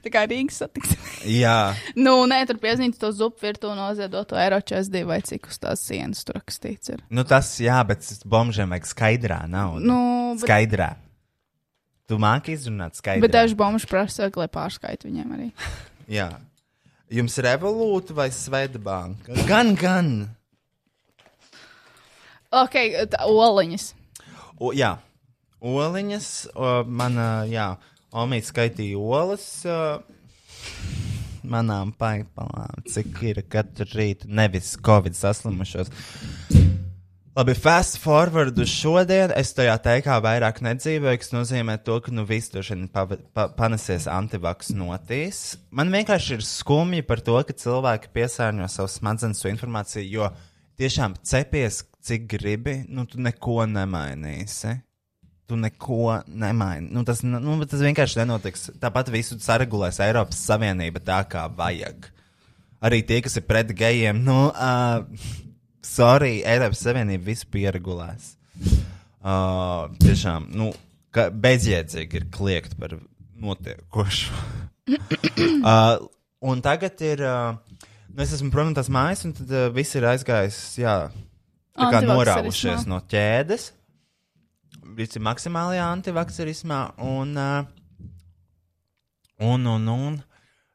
Tā kā Rīgas satiksme. Jā, nu, nē, tur piezīmēt to zupu virtu noziedoto eiro 42 vai cik uz tās sienas tur rakstīts. Ir. nu tas jā, bet bombžiem vajag skaidrā naudu. Nu, bet, Skaidrā. Tu māki izrunāt skaidrā. bet daži bomži prasa, lai pārskaitu viņiem arī. Jā. Jums ir revolūta vai Svetbanka? Gan, gan. Ok, tā, oliņas. O, jā, oliņas. O, mana, jā, Omīte skaitīja olas. O, manām paipalām, cik ir katru rītu, nevis Covid saslimušos. Labi, fast forward uz šodien. Es tajā teikā vairāk nedzīvoju, kas nozīmē to, ka nu viss tur šodien pa, pa, panesies antivaks notīs. Man vienkārši ir skumji par to, ka cilvēki piesārņo savu smadzenes informāciju, jo tiešām cepies, cik gribi, nu tu neko nemainīsi. Tu neko nemaini. Nu, tas, nu, tas vienkārši nenotiks. Tāpat visu saregulēs Eiropas Savienība tā, kā vajag. Arī tie, kas ir pret gejiem, nu, uh, sorry, Eiropas Savienība visu pieregulēs. Uh, tiešām, nu, bezjēdzīgi ir kliegt par notiekošu. uh, un tagad ir, uh, nu, es esmu prom no tās mājas, un tad uh, viss ir aizgājis, jā, tā kā norāvušies no ķēdes. Visi maksimālajā antivakserismā, un uh, Un, un, un.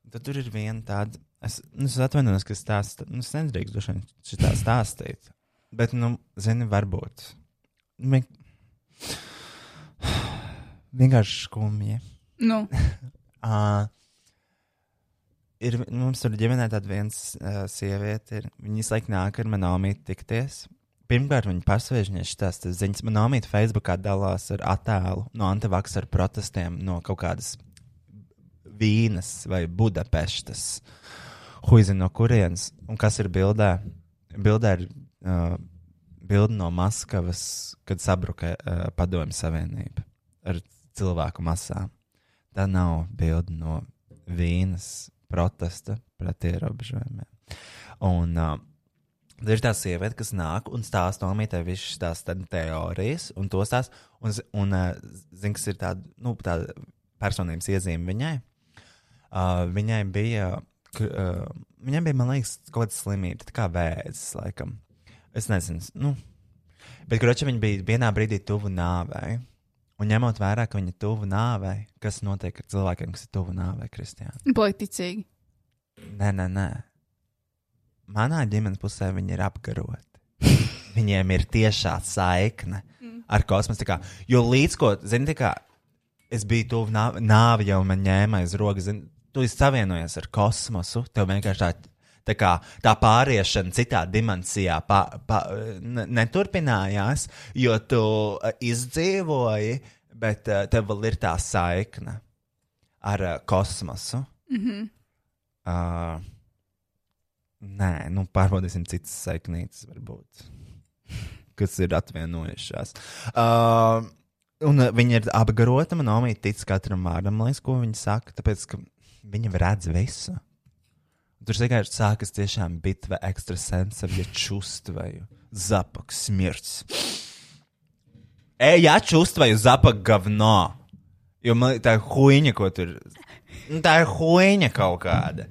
Tad tur ir viena tāda. Es, nu, es atvainojos, ka es tādu nu, es nedrīkstu droši vien šitā stāstīt. Bet, nu, zini, varbūt. Vien... Vienkārši skumji. Nu, Uh, ir, mums tur ģimenē tāda viens uh, sieviete, ir, viņa visu laiku nāk ar manu omīti tikties. Pirmkārt, viņa pasviež viņai šīs ziņas. Manā omīte Facebookā dalās ar attēlu no antivaksaru protestiem no kaut kādas Vīnas vai Budapeštas. Huizina no kurienes un kas ir bildē? Bildē ir uh, bilde no Maskavas, kad sabruka uh, Padomju Savienība ar cilvēku masām. Tā nav bilde no Vīnas protesta pret ierobežojumiem. Un uh, ir tā sieviete, kas nāk un stāsta nomītē visas tās teorijas, un to stāsta, un, un uh, zina, kas ir tāda, nu, tāda personības iezīme viņai. Uh, viņai bija, uh, viņai bija, man liekas, kaut kāda slimība, tā kā vēzis, laikam. Es nezinu, nu, bet, kurča viņa bija vienā brīdī tuvu nāvei. Un ņemot vērā, ka viņa ir tuvu nāvei, kas notiek ar cilvēkiem, kas ir tuvu nāvei, Kristiāna? Paliekticīgi. Nē, nē, nē. Manā ģimenes pusē viņi ir apgaroti. Viņiem ir tiešā saikne ar kosmosu. Jo līdz ko, zini, kā es biju tuvu nā- nāvi, jau man ņēma aiz rokas, zini, tu esi savienojies ar kosmosu. Tev vienkārši tā, tā, kā, tā pāriešana citā dimensijā pa, pa, ne- neturpinājās, jo tu eh, izdzīvoji, bet eh, tev vēl ir tā saikne ar eh, kosmosu. Uh, nē, nu pārbaudīsim citas saiknītes, varbūt, kas ir atvienojušās. Uh, un viņa ir apgarota, man omīte tic katram vārdam, liekas, ko viņa saka, tāpēc, ka viņa redz visu. Tur vienkārši sākas tiešām bitva ekstrasensavie čustvaju, zapak smirts. Ej, ja čustvaju zapak gavno. Jo man tā huīņa, ko tur. Nu, tā ir huīņa kaut kāda.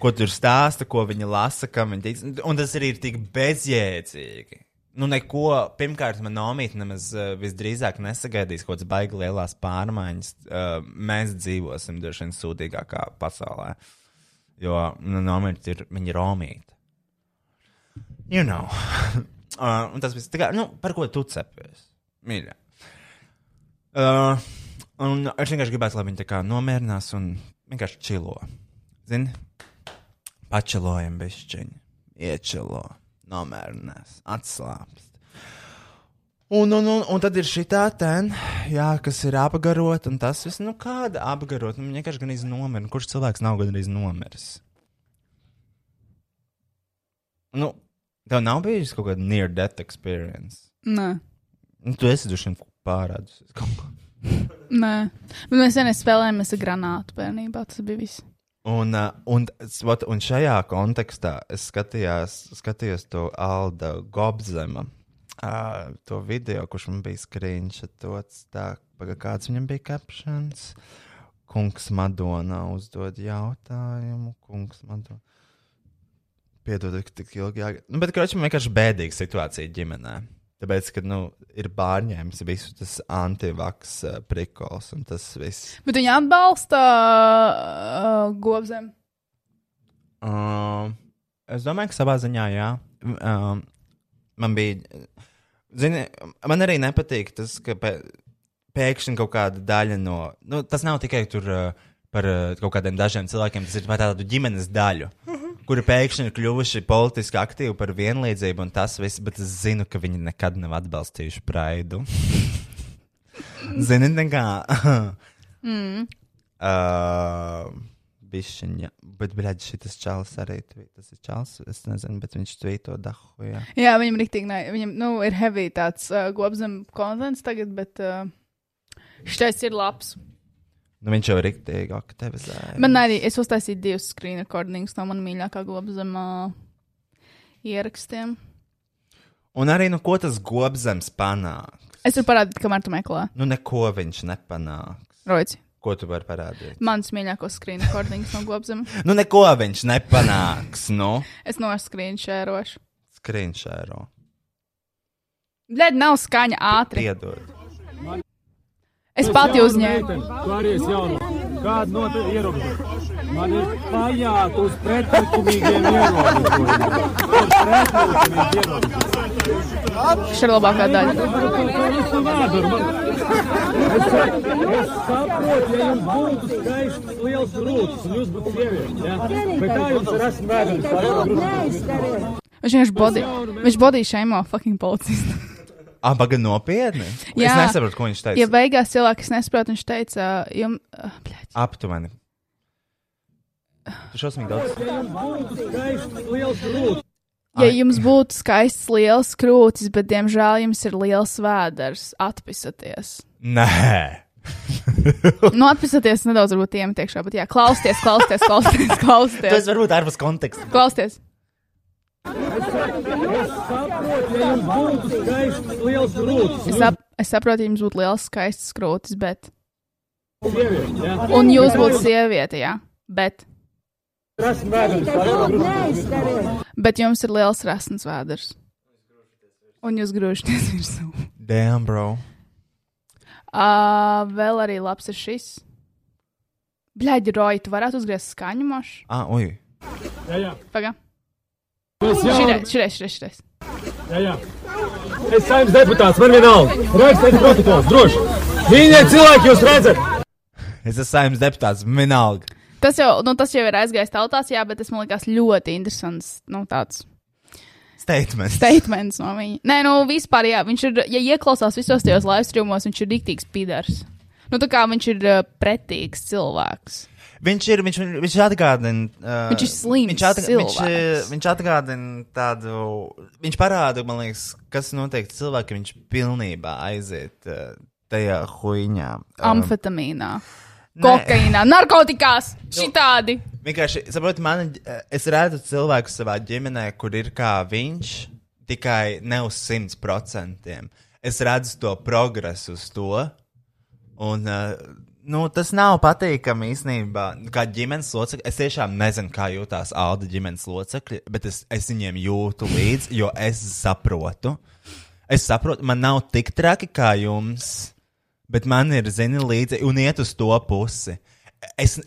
Ko tur stāsta, ko viņa lasa, kam viņa tic. Un tas arī ir tik bezjēdzīgi. Nu, neko, pirmkārt, man nomīt nemaz uh, visdrīzāk nesagaidīs kaut kādas baigi lielās pārmaiņas. Uh, mēs dzīvosim droši vien sūdīgākā pasaulē. Jo, nu, nomīt ir, viņa romīta. You know. uh, un tas viss, kā, nu, par ko tu cepies? Mīļā. Uh, un es vienkārši gribētu, lai viņi tā kā nomierinās un vienkārši čilo. Zini, pačilojam bišķiņu, iečilo, nomierinās, atslābst. Un, un, un, un tad ir šī tā ten, jā, kas ir apgarota, un tas viss, nu, kāda apgarota, nu, vienkārši gan iznomira. Kurš cilvēks nav gan iznomiris? Nu, tev nav bijis kaut kāda near death experience. Nē, Nu, tu esi vien pārādus nē. Bet mēs sen spēlējāmies ar granātu bērnībā. Tas bija viss. Un, un, un šajā kontekstā es skatījos, skatījos to Alda Gobzema, uh, to video, kurš man bija screenshots. Tā, paga, kāds viņam bija captions? Kungs Madona uzdod jautājumu. Kungs Madona. Piedod, ka tik ilgi jāgaida. Nu, bet, kurš man vienkārši bēdīga situācija ģimenē. Tāpēc, ka, nu, ir pārņēmis visu tas antivaks uh, prikols un tas viss. Bet viņi atbalsta uh, gobzem. Um, es domāju, ka savā ziņā, jā. Um, man bija. Zini, man arī nepatīk tas, ka pē, pēkšņi kaut kāda daļa no. Nu, tas nav tikai tur, uh, par uh, kaut kādiem dažiem cilvēkiem, tas ir par tādu ģimenes daļu. Kuri pēkšņi ir kļuvuši politiski aktīvi par vienlīdzību un tas viss, bet es zinu, ka viņi nekad nav atbalstījuši praidu. Zini, tā kā. Mm. Uh, Bišķiņa, bet, bļaļ, šis čels arī, tvi- tas ir čels, es nezinu, bet viņš tvīto dahu, jā. Jā, viņam rīktīgi, ne, viņam, nu, ir heavy tāds uh, gobzem kontents tagad, bet uh, šķiet ir labs. Nu, viņš jau ir rīktīgi aktivizēja. Man arī, es uztaisīju divus screen recordings no manas mīļākā gobzem uh, ierakstiem. Un arī, nu, ko tas gobzems panāk? Es varu parādīt, kamēr tu meklē. Nu, neko viņš nepanāks. Roici. Ko tu vari parādīt? Mans mīļākais screen recordings no gobzem. Nu, neko viņš nepanāks, nu, Es no screen shērošu. screenshare. Bļaigi, nav skaņa ātri. Piedod. Es pati uzņēmu. Kāda no ierobežojuma. Man ir pajāta uz pretlikumīgiem ierobežojumiem. Šī ir labākā daļa. Es, saprotu, ja jums būtu skaists, liels rūtis, un jūs būtu sieviete, ja? Bet kā jums ir esmu vēders? Viņš vienkārši body, viņš body šeimo fucking policistu. Ah, baga nopietni. Jā. Es nesaprotu, ko viņš teica. Ja beigās cilvēks nesaprot, viņš teica, jums, Aptuveni. Tu šausmīgi daudz. Ja jums būtu skaists, liels rūtis. ja jums būtu skaists liels krūtis, bet diemžēl jums ir liels vēders, atpisaties. Nē. Nu, atpisaties nedaudz, varbūt iemetīkšā, bet jā, klausieties, klausieties, klausieties, Tas klausieties. varbūt ārpus konteksta. Klausieties. Es saprotu, ja jums būtu skaists, liels rūtis. Es, sap, es saprotu, ja jums būtu liels, skaists krūtis, bet. Sieviete, ja? Un jūs būtu sieviete, jā, bet. Bet jums ir liels rasns vēders. Un jūs grūžaties virsū. Damn, bro. Uh, vēl arī labs ir šis. Bļaigi, Roja, tu varētu uzgriezt skaņu mošu? Ah, ui. Jā, jā. Pagaid. Šireiz, šireiz, šireiz. šireiz. Jā, jā. Es saimnes deputāts, man vienalga. Rakstiet protokols, droši. Mīļie cilvēki, jūs redzat? Es esmu saimnes deputāts, vienalga. Tas jau, nu, tas jau ir aizgājis tautās, jā, bet tas man likās ļoti interesants. Nu, tāds Statements. statements no viņa. Nē, nu, vispār, jā, viņš ir, ja ieklausās visos tajos live streamos, viņš ir rīktīgs pidars. Nu, tā kā viņš ir uh, pretīgs cilvēks. Viņš ir, viņš, viņš atgādina. Uh, Viņš ir slims viņš, atg viņš, cilvēks. viņš atgādina tādu, viņš parāda, man liekas, kas notiek cilvēkam, viņš pilnībā aiziet uh, tajā huīņā. Um, Amfetamīnā, kokaīnā, narkotikās, šitādi. Vienkārši, saprotiet, man, es redzu cilvēku savā ģimenē, kur ir kā viņš, tikai ne uz simt procentiem. Es redzu to progresu uz to, un uh, nu, tas nav patīkami īstenībā. Kā ģimenes locekļi, es tiešām nezinu, kā jūtās Alda ģimenes locekļi, bet es, es viņiem jūtu līdzi, jo es saprotu. Es saprotu, man nav tik traki kā jums, bet man ir, zini, līdzi un iet uz to pusi. Es,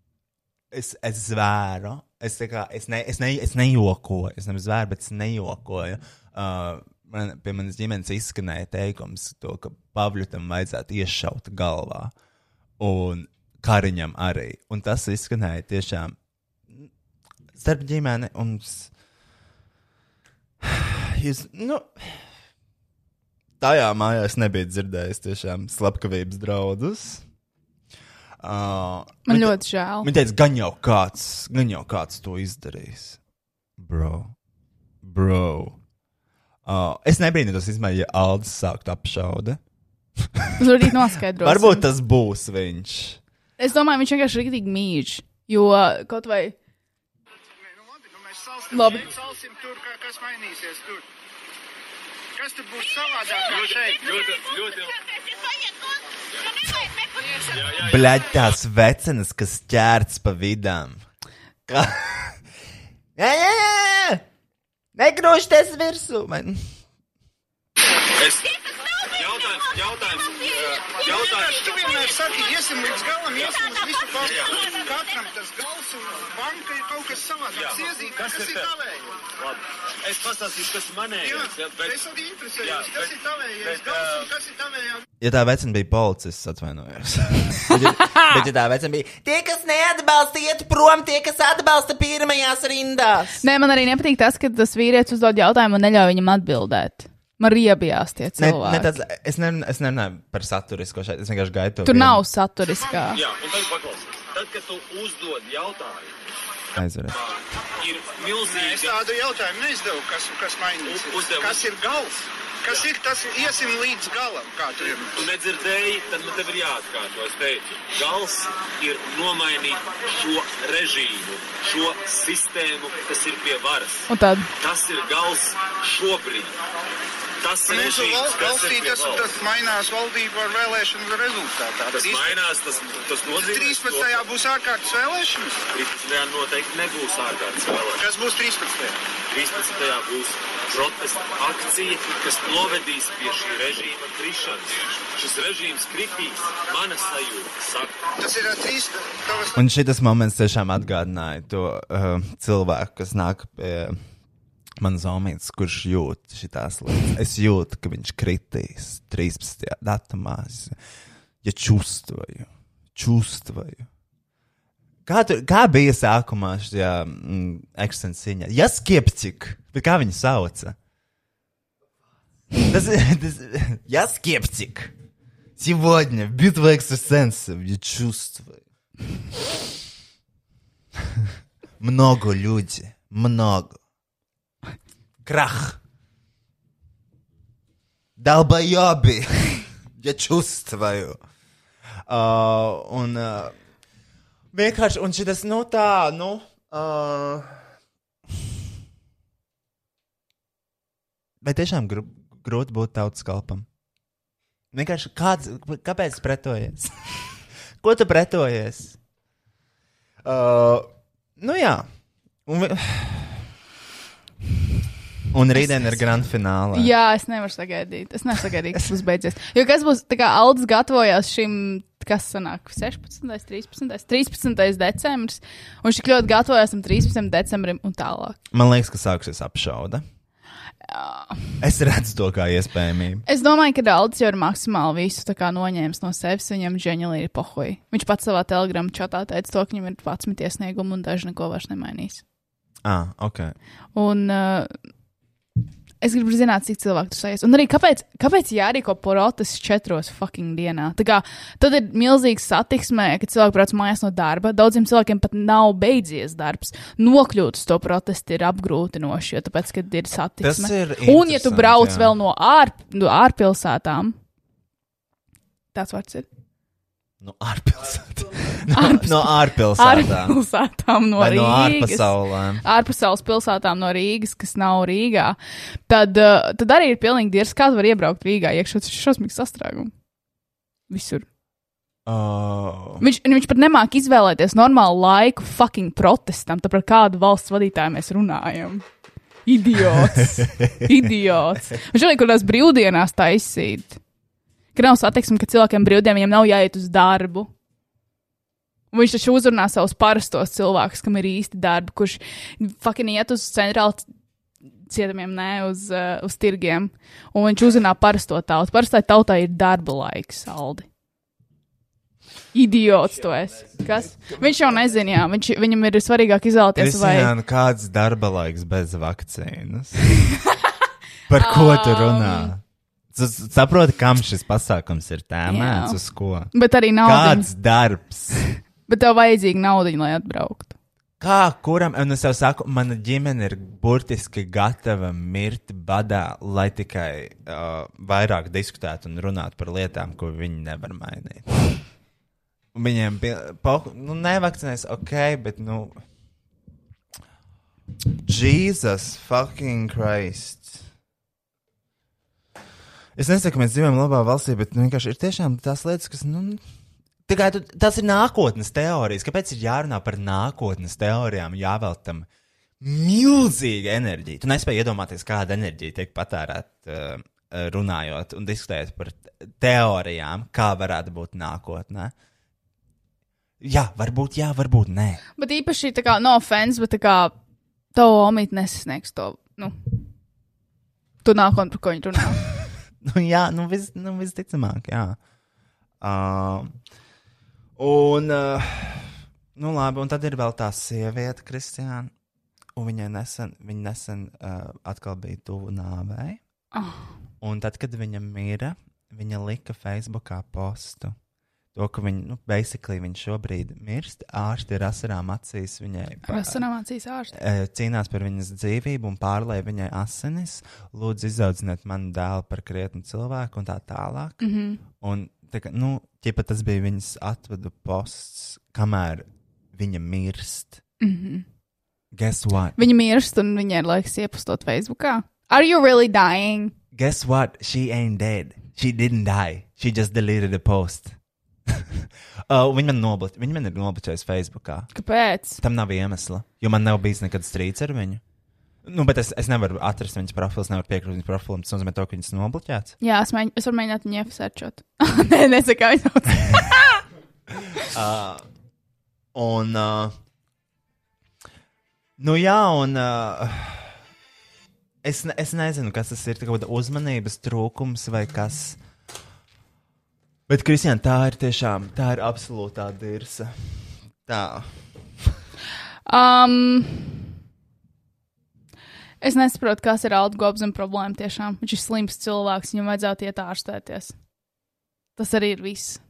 es, es zvēru. Es, kā, es, ne, es, ne, es nejokoju. Es nevis zvēru, bet es nejokoju. Uh, man, pie manas ģimenes izskanēja teikums, to, ka Pavļutam vajadzētu iešaut galvā. Un Kariņam arī. Un tas izskanēja tiešām starp ģimeni un. Jūs, nu, tajā mājā es nebiju dzirdējis tiešām slepkavības draudus. Uh, Man bet- ļoti žēl. Viņa teica, gan jau kāds, gan jau kāds to izdarīs. Bro, bro. Uh, es nebrīnos, ja Aldis sāktu apšaude. Arī noskaidrot. Varbūt tas būs viņš. Es domāju, viņš vienkārši ir rīktīgi mīļš. Jo kaut vai. Labi. Salsim tur, kā, kas mainīsies tur. Kas tur būs savādāk šeit? Ļoti, ļoti. Bļaļ, tās vecenas, kas ķērts pa vidām. Kā? jā, jā, jā! Negrūžties virsū! Man. Es... Jautājums, jautājums, jautājums. Tu vienmēr saki, iesim līdz galam, iesim uz visu pašu. Katram tas gals un banka ir kaut kas savādāk. Iezīmē, kas, ir tavējais? Es pastāstīšu, kas manējais. Jā, bet- es arī interesējos, kas ir tavējais gals un kas ir tavējais. Ja tā vecena bija policists, atvainojos. bet, ja, bet, ja tā vecena bija tie, kas neatbalsta, iet prom, tie, kas atbalsta pirmajās rindās. Nē, man arī nepatīk tas, ka tas vīrietis uzdod jautājumu un neļauj viņam atbildēt. Man riebjās tie Ne, cilvēki. ne tāds, es, nerunāju, es nerunāju par saturisko šeit, es vienkārši gaidu to. Tur vienu. nav saturiskā. Jā, un tad paklausies. Tad, kad tu uzdod jautājumu, Aizvarēt. ir Nē, es milzīgi. tādu jautājumu neizdevu, kas, kas mainīsies. U- uzdevu. Kas ir gals? Kas ir tas? Iesim līdz galam, kā tu ir. Tu nedzirdēji, tad man tev ir jāatkārto. Es teicu, gals ir nomainīt šo režīmu, šo sistēmu, kas ir pie varas. Un tad Tas ir gals šobrīd. Tas Un mūsu val, kas ir valstī tas, tas mainās valdību ar vēlēšanu rezultātā. Tas Trīs- mainās, tas, tas nozīmē. 13. būs ārkārtas vēlēšanas. 13. noteikti nebūs ārkārtas vēlēšanas. Kas būs 13. 13. būs protesta akcija, kas novedīs pie šī režīma krišanas. Šis režīms kritīs, mana sajūta saka. Tas ir trīs tavas Un šis moments tiešām atgādināja to uh, cilvēku, kas nāk pie manas omītes, kurš jūt šīs lietas. Es jūtu, ka viņš kritīs 13. datumā. Es, ja čustvoju, čustvoju. Kā, tur, kā bija sākumā šajā mm, ekstensiņā? Ja skeptik, bet kā viņu sauca? Tas, tas, я скептик. Сегодня в битву экстрасенсов я чувствую. Много людей. Много. Крах. Долбоеби. Я чувствую. Uh, un uh, vienkārši, un šis, nu tā, nu. Uh, vai tiešām gru, grūti būt tautas kalpam? Vienkārši kāds, kāpēc tu pretojies? Ko tu pretojies? Uh, nu jā. Un, vi- un rītdien ir grand finālā. Jā, es nevaru sagaidīt. Es nevaru sagaidīt, kas būs beidzies. Jo kas būs, tā kā Aldis gatavojās šim, kas sanāk, 16, 13, 13 decembris, un tik ļoti gatavojās tam 13. decembrim un tālāk. Man liekas, ka sāksies apšauda. Es redzu to kā iespējamību. Es domāju, ka Aldis jau ir maksimāli visu noņēmis no sevis. Viņam ģeniāli ir pohoji. Viņš pats savā telegramu čatā teica to, ka viņam ir 11 iesniegumi un daži neko vairs nemainīs. Ah, ok. Un uh, es gribu zināt, cik cilvēku tur sajūta. Un arī kāpēc, kāpēc jārīko protests četros fucking dienā? Tā kā tad ir milzīgs satiksmē, kad cilvēki brauc mājās no darba. Daudziem cilvēkiem pat nav beidzies darbs. Nokļūt uz to protestu ir apgrūtinoši, jo tāpēc, kad ir satiksme. Tas ir Un ja tu brauc jā. vēl no, ār, no ārpilsētām, tāds vārds ir. No ārpilsētām. No, no ārpilsētām. Ārpilsētām no Vai no Rīgas. ārpasaulēm. Ārpasaules pilsētām no Rīgas, kas nav Rīgā. Tad, uh, tad arī ir pilnīgi dirs, kā tu vari iebraukt Rīgā iekšā. Tas ir šausmīgs sastrēgums. Visur. Oh. Viņš, viņš pat nemāk izvēlēties normālu laiku fucking protestam, tad par kādu valsts vadītāju mēs runājam. Idiots. Idiots. Viņš arī kaut kādās brīvdienās taisīt. Ka nav satiksme, ka cilvēkiem brīvdienām viņiem nav jāiet uz darbu. Un viņš taču uzrunā savus parastos cilvēkus, kam ir īsti darbi, kurš fucking iet uz centrālu cietumiem, ne uz, uh, uz tirgiem. Un viņš uzrunā parasto tautu. Parastai tautai ir darba laiks, Aldi. Idiots to es. Kas? Viņš jau nezina, jā. Viņš, viņam ir svarīgāk izvēlēties, vai. Kristiāna, kāds darba laiks bez vakcīnas? Par ko tu runā? Tu saproti, kam šis pasākums ir tēmēts, uz ko? Bet arī naudiņa. Kāds darbs? Bet tev vajadzīga naudiņa, lai atbrauktu. Kā kuram, un es jau saku, mana ģimene ir burtiski gatava mirt badā, lai tikai uh, vairāk diskutētu un runātu par lietām, ko viņi nevar mainīt. Viņiem bija, nu, nevakcinēs, ok, bet, nu, Jesus fucking Christ. Es nesaku, ka mēs dzīvojam labā valstī, bet nu, vienkārši ir tiešām tās lietas, kas, nu, Tikai tu, tas ir nākotnes teorijas. Kāpēc ir jārunā par nākotnes teorijām, jāvēl tam milzīga enerģija? Tu nespēji iedomāties, kāda enerģija tiek patērēta uh, runājot un diskutējot par te- teorijām, kā varētu būt nākotnē. Jā, varbūt jā, varbūt nē. Bet īpaši tā kā, no offense, bet tā kā tavu omīti nesasniegs to, nu, tu nākotnē, par ko viņi runā. nu, jā, nu, vis, nu visticamāk, jā. Uh, un, uh, nu, labi, un tad ir vēl tā sieviete, Kristiāna. Un viņai nesen, viņa nesen uh, atkal bija tuvu nāvei. Ah. Un tad, kad viņa mira, viņa lika Facebookā postu. To, ka viņa, nu, basically viņa šobrīd mirst, ārsti ar asarām acīs viņai pa- Rasanācijas ārsti. cīnās par viņas dzīvību un pārlēja viņai asinis. Lūdzu, izaudziniet manu dēlu par krietnu cilvēku un tā tālāk. Mhm. Un, tā kā, nu, ķipa, tas bija viņas atvadu posts, kamēr viņa mirst. Mhm. Guess what? Viņa mirst un viņai ir laiks iepastot Facebookā. Are you really dying? Guess what? She ain't dead. She didn't die. She just deleted the post. Uh, viņa man, nobloķ, viņa man ir nobloķējusi Facebookā. Kāpēc? Tam nav iemesla, jo man nav bijis nekad strīds ar viņu. Nu, bet es, es nevaru atrast viņas profilu, nevaru piekļūt viņas profilam. Tas nozīmē, to, ka viņas nobloķēts. Jā, es, mēģ, es varu mēģināt viņu iefsērčot. Nē, nesaka, viņa sauc. Uh, un, uh, nu jā, un uh, es, ne, es nezinu, kas tas ir. Tā kā uzmanības trūkums vai kas. Bet, Kristian, tā ir tiešām, tā ir absolūtā dirsa. Tā. Um, es nesaprotu, kas ir Alda Gobsam problēma tiešām. Viņš ir slims cilvēks, viņam vajadzētu iet ārstēties. Tas arī ir viss.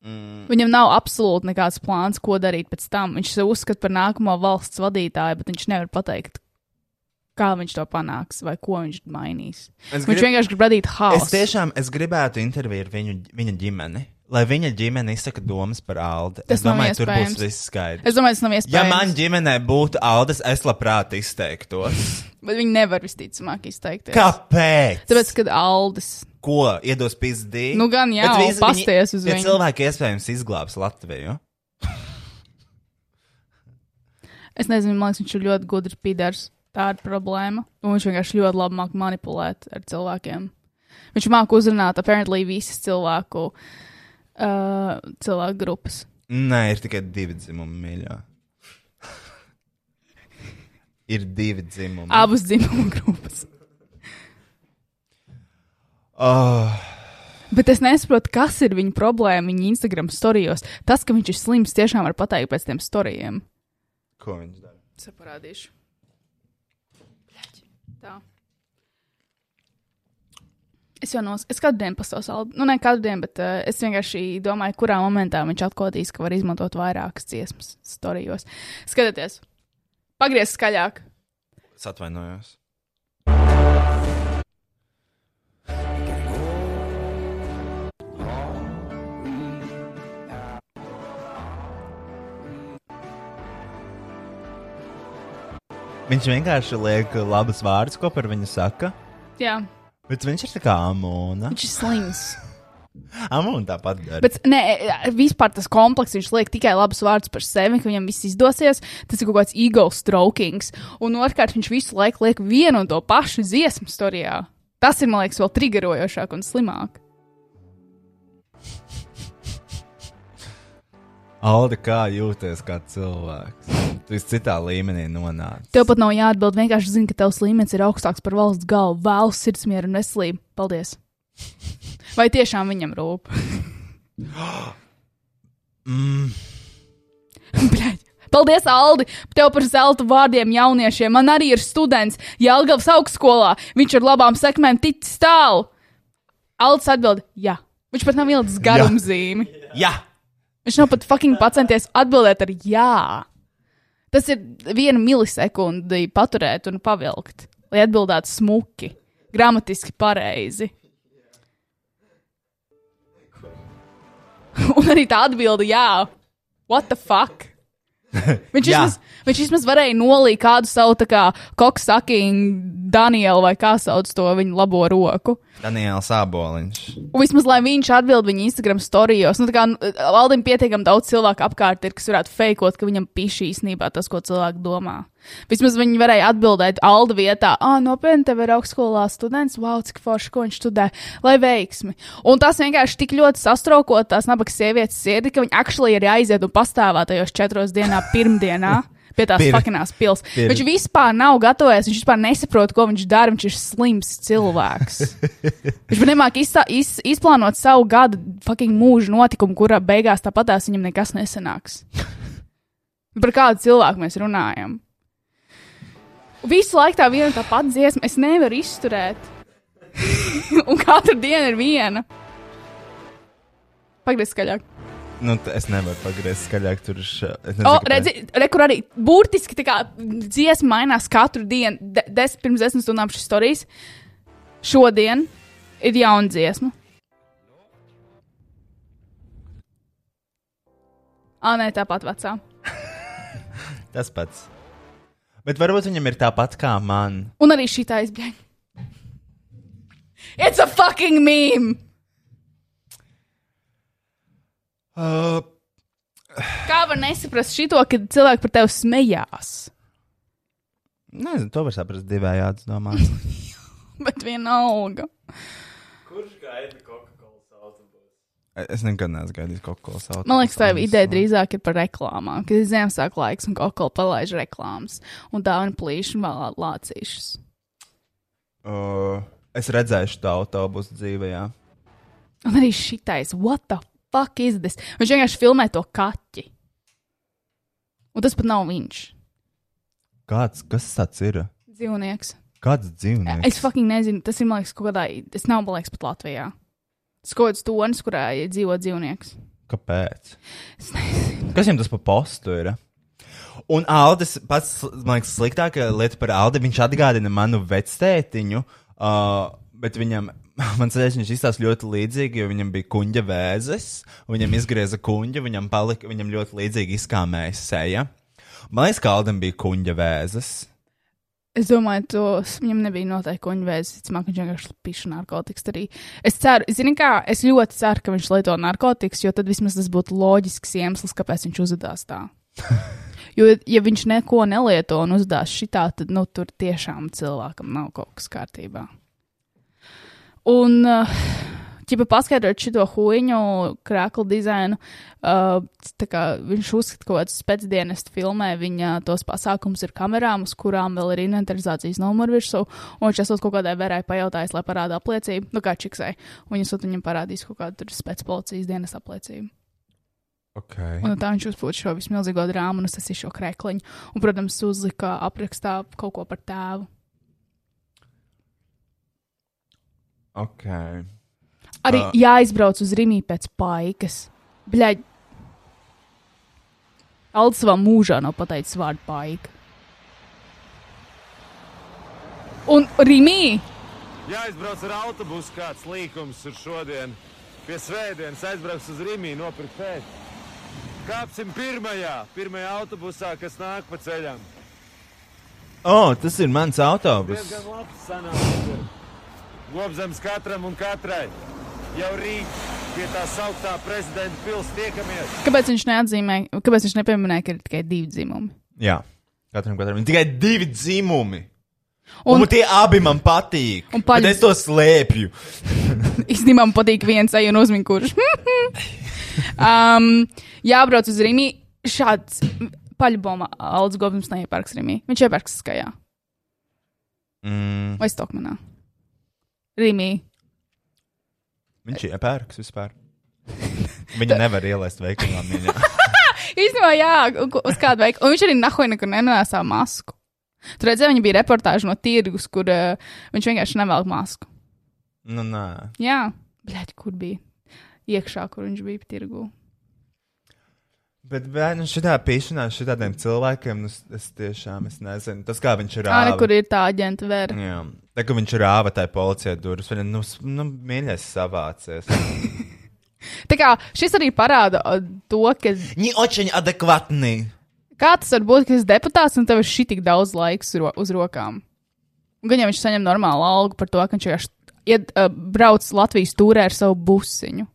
Mm. Viņam nav absolūti nekāds plāns, ko darīt pēc tam. Viņš sev uzskata par nākamo valsts vadītāju, bet viņš nevar pateikt, kā viņš to panāks vai ko viņš mainīs. Es Viņš grib- vienkārši grib radīt Es haosu. tiešām es gribētu interviju ar viņu, viņa ģimeni. Lai viņa ģimene izsaka domas par Aldu. Tas es domāju, tur būs viss skaidrs. Es domāju, tas nav Ja iespējams. man ģimenē būtu Aldas, es labprāt izteiktos. Bet viņi nevar visticamāk izteikties. Kāpēc? Tāpēc, kad Aldis. Ko? Iedos pizdī? Nu gan visi pasties uz tie viņu. cilvēki iespējams izglābs Latviju. Es nezinu, man liekas, viņš ir ļoti gudrs pīdārs. Tā ir problēma. Un viņš vienkārši ļoti labi māca manipulēt ar cilvēkiem. Viņš māca uzrunāt, apparently, visas cilvēku, uh, cilvēku grupas. Nē, ir tikai divi dzimumi, mīļā. ir divi dzimumi. Abas dzimumu grupas. Oh. Bet es nesaprotu, kas ir viņa problēma viņa Instagram storijos. Tas, ka viņš ir slims, tiešām var pateikt pēc tiem storijiem. Ko viņš dara? Es parādīšu. Tā. Es jau nos, es katru dienu pasaku saldu, nu ne katru dienu, bet uh, es vienkārši domāju, kurā momentā viņš atklātīs, ka var izmantot vairākas dziesmas storijos. Skatieties, pagriez skaļāk. Es atvainojos. Viņš vienkārši liek labus vārdus, ko par viņu saka. Jā, Bet viņš ir tā kā amūna. viņš ir slims. Amūna tāpat dara. Bet nē, vispār tas komplekss, viņš liek tikai labus vārdus par sevi, ka viņam viss izdosies. Tas ir kaut kāds ego strokings. Un otrkārt, viņš visu laiku liek vienu un to pašu dziesmu storijā. Tas ir, man liekas, vēl triggerojošāk un slimāk. Alde, kā jūties kā cilvēks? Tu esi citā līmenī nonācis. Tev pat nav jāatbild, vienkārši zini, ka tavs līmenis ir augstāks par valsts galvu. Vēlu sirdsmieru un veselību. Paldies! Vai tiešām viņam rūp? mm. Bļaļ. Paldies, Aldi! Tev par zelta vārdiem jauniešiem. Man arī ir students Jālgavas augstskolā. Viņš ar labām sekmēm ticis tālu. Aldis atbild, jā. Viņš pat nav ielicis garumzīmi. Jā! Viņš nav pat fucking pacenties atbildēt ar jā. Tas ir viena milisekundi paturēt un pavilkt, lai atbildētu smuki, gramatiski pareizi. Un arī tā atbilde, jā, what the fuck? Viņš vismaz, viņš vismaz varēja nolīt kādu savu tā kā koksakingu Danielu vai kā sauc to viņa labo roku. Daniels Aboliņš. Vismaz, lai viņš atbild viņa Instagram storijos, nu, tā kā nu, Aldim pietiekami daudz cilvēku apkārt ir, kas varētu fejkot, ka viņam pišķi īstenībā tas, ko cilvēki domā. Vismaz viņi varēja atbildēt Alda vietā, ah, nopietni, tev ir augstskolā students, wow, cik forši, ko viņš studē, lai veiksmi. Un tas vienkārši tik ļoti sastraukot tās nabaga sievietes sirdi, ka viņi actually arī aiziet un pastāvā tajos četros dienā pirmdienā. Pie tās pakinās pils. pir- Viņš vispār nav gatavojies, viņš vispār nesaprot, ko viņš dara. Viņš ir slims cilvēks. Viņš izstā, iz, izplānot savu gadu fucking mūža notikumu, kurā beigās tāpatās viņam nekas nesanāks. Par kādu cilvēku mēs runājam? Visu laiku tā viena tā pati dziesma, es nevaru izturēt. un katru dienu ir viena. Pagaidiet, skaļāk. Nu, es nevaru pagriezt skaļāk. Tur ir. ša- es nezinu, O, kāpēc. redzi, re, kur arī burtiski tā kā dziesma mainās katru dienu. De, des, pirms desmit stundām šis stāstījis. Šodien ir jauna dziesma. Ā, nē, tāpat vecā. Tas pats. Bet varbūt viņam ir tāpat kā man. Un arī šī tā izbēga. It's a fucking meme! Uh, Kā var nesaprast šito, kad cilvēki par tevi smējās? Nezinu, to var saprast divējādi, domāju. Bet vienalga. Kurš gaida? Es nekad neesmu gaidījis kaut ko tādu. Man liekas, tā ideja drīzāk ir par reklāmām, kad ir Ziemassvētku laiks un kaut ko palaiž reklāmas. Un dāvana plīši un vēl lācīšas. Uh, es redzēju šo autobusu dzīvē, jā. Un arī šitais, what the fuck is this? Viņš vienkārši filmē to kaķi. Un tas pat nav viņš. Kāds, kas tas ir? Dzīvnieks. Kāds dzīvnieks? Es fucking nezinu, tas ir, man liekas, kaut kādā, tas nav, man liekas, pat Latvijā. Tas kaut kāds tonis, kurā dzīvo dzīvnieks. Kāpēc? Kas viņam tas pa postu ir? Un Aldis pats, man liekas, sliktākā lieta par Aldi, viņš atgādina manu vectētiņu, uh, bet viņam, man liekas, viņš izstāsta ļoti līdzīgi, jo viņam bija kuģa vēzes, un viņam izgrieza kuģa, viņam, palika, viņam ļoti līdzīgi izkāmēja seja. Man liekas, ka Aldim bija kuģa vēzes. Es domāju, tos viņam nebija noteikti kuņģa vēzis. Ticamāk, viņš vienkārši piša narkotikas. Arī es ceru, zini, kā es ļoti ceru, ka viņš lieto narkotikas, jo tad vismaz tas būtu loģisks iemesls, kāpēc viņš uzvedās tā. Jo, ja viņš neko nelieto un uzdās šitā, tad, nu, tur tiešām cilvēkam nav kaut kas kārtībā. Un, uh, ķipa paskaidrot šo huīņu, krāklu dizainu, uh, kā viņš uzskata, ka kāds spēcdienestu filmē viņa tos pasākums ir kamerām, uz kurām vēl ir inventarizācijas numuru virsū, un viņš esot kaut kādai verai pajautājis, lai parāda apliecību, nu kā čiksai, un viņš esot viņam parādījis kaut kādu tur spēcpolicijas dienas apliecību. Okay. Un tā viņš uzpūta šo vismilzīgo drāmu, un es esmu šo krekliņu. Un, protams, uzlika aprakstā kaut ko par tēvu. Ok. Arī Uh, jāizbrauc uz Rīgā pēc paikas. Bļaigi. Aldis savā mūžā nav pateicis vārdu paika. Un Rīgā Jāizbrauc ar autobusu, kāds līkums ir šodien. Pie svētdienas aizbrauks uz Rīgā, nopirkt pēc. Kāpsim pirmajā, pirmajā autobusā, kas nāk pa ceļam. O, oh, tas ir mans autobus. Diezgan labs sanāks. Gobzems katram un katrai. Jau rīt pie tā sauktā prezidenta pils tiekamies. Kāpēc viņš neatzīmē, kāpēc viņš nepieminēja, ka ir tikai divi dzimumi? Jā, katram katram ir tikai divi dzimumi. Un- Un, tie abi man patīk. Un paļ-. Es to slēpju. Īstenībā man patīk viens ej un uzmini, kurš. um, jābrauc uz Rīgā. Šāds paļboma Aldis Gobsams neiepērks Rīgā. Viņš iepērks skajā Mm, vai Stokmanā. Rīgā. Viņš iepērks vispār. Viņu nevar ielaist veikalā. Īstenībā, jā, uz kādu veidu. Un viņš arī nahoja nekur nenēsā masku. Tur redzēja, viņa bija reportāža no tirgus, kur uh, viņš vienkārši nevelk masku. nu, nē. Jā, bļaļ, kur bija iekšā, kur viņš bija tirgu. Bet bērnu šitā pīšanā šitādiem cilvēkiem, nu, es- tiešām es nezinu. Tas, kā viņš ir ne, kur ir tā aģenta vēra. Jā, tā kā viņš rāva tai policijai durvis, viņa, nu, nu mīļais savācies. Tā kā šis arī parāda to, ka. Viņi očiņi adekvatni. Kā tas var būt, ka esi deputāts un tev ir šī tik daudz laika uz, ro uz rokām? Un gan jau viņš saņem normālu algu par to, ka viņš vienkārši iet, uh, brauc Latvijas tūrē ar savu busiņu.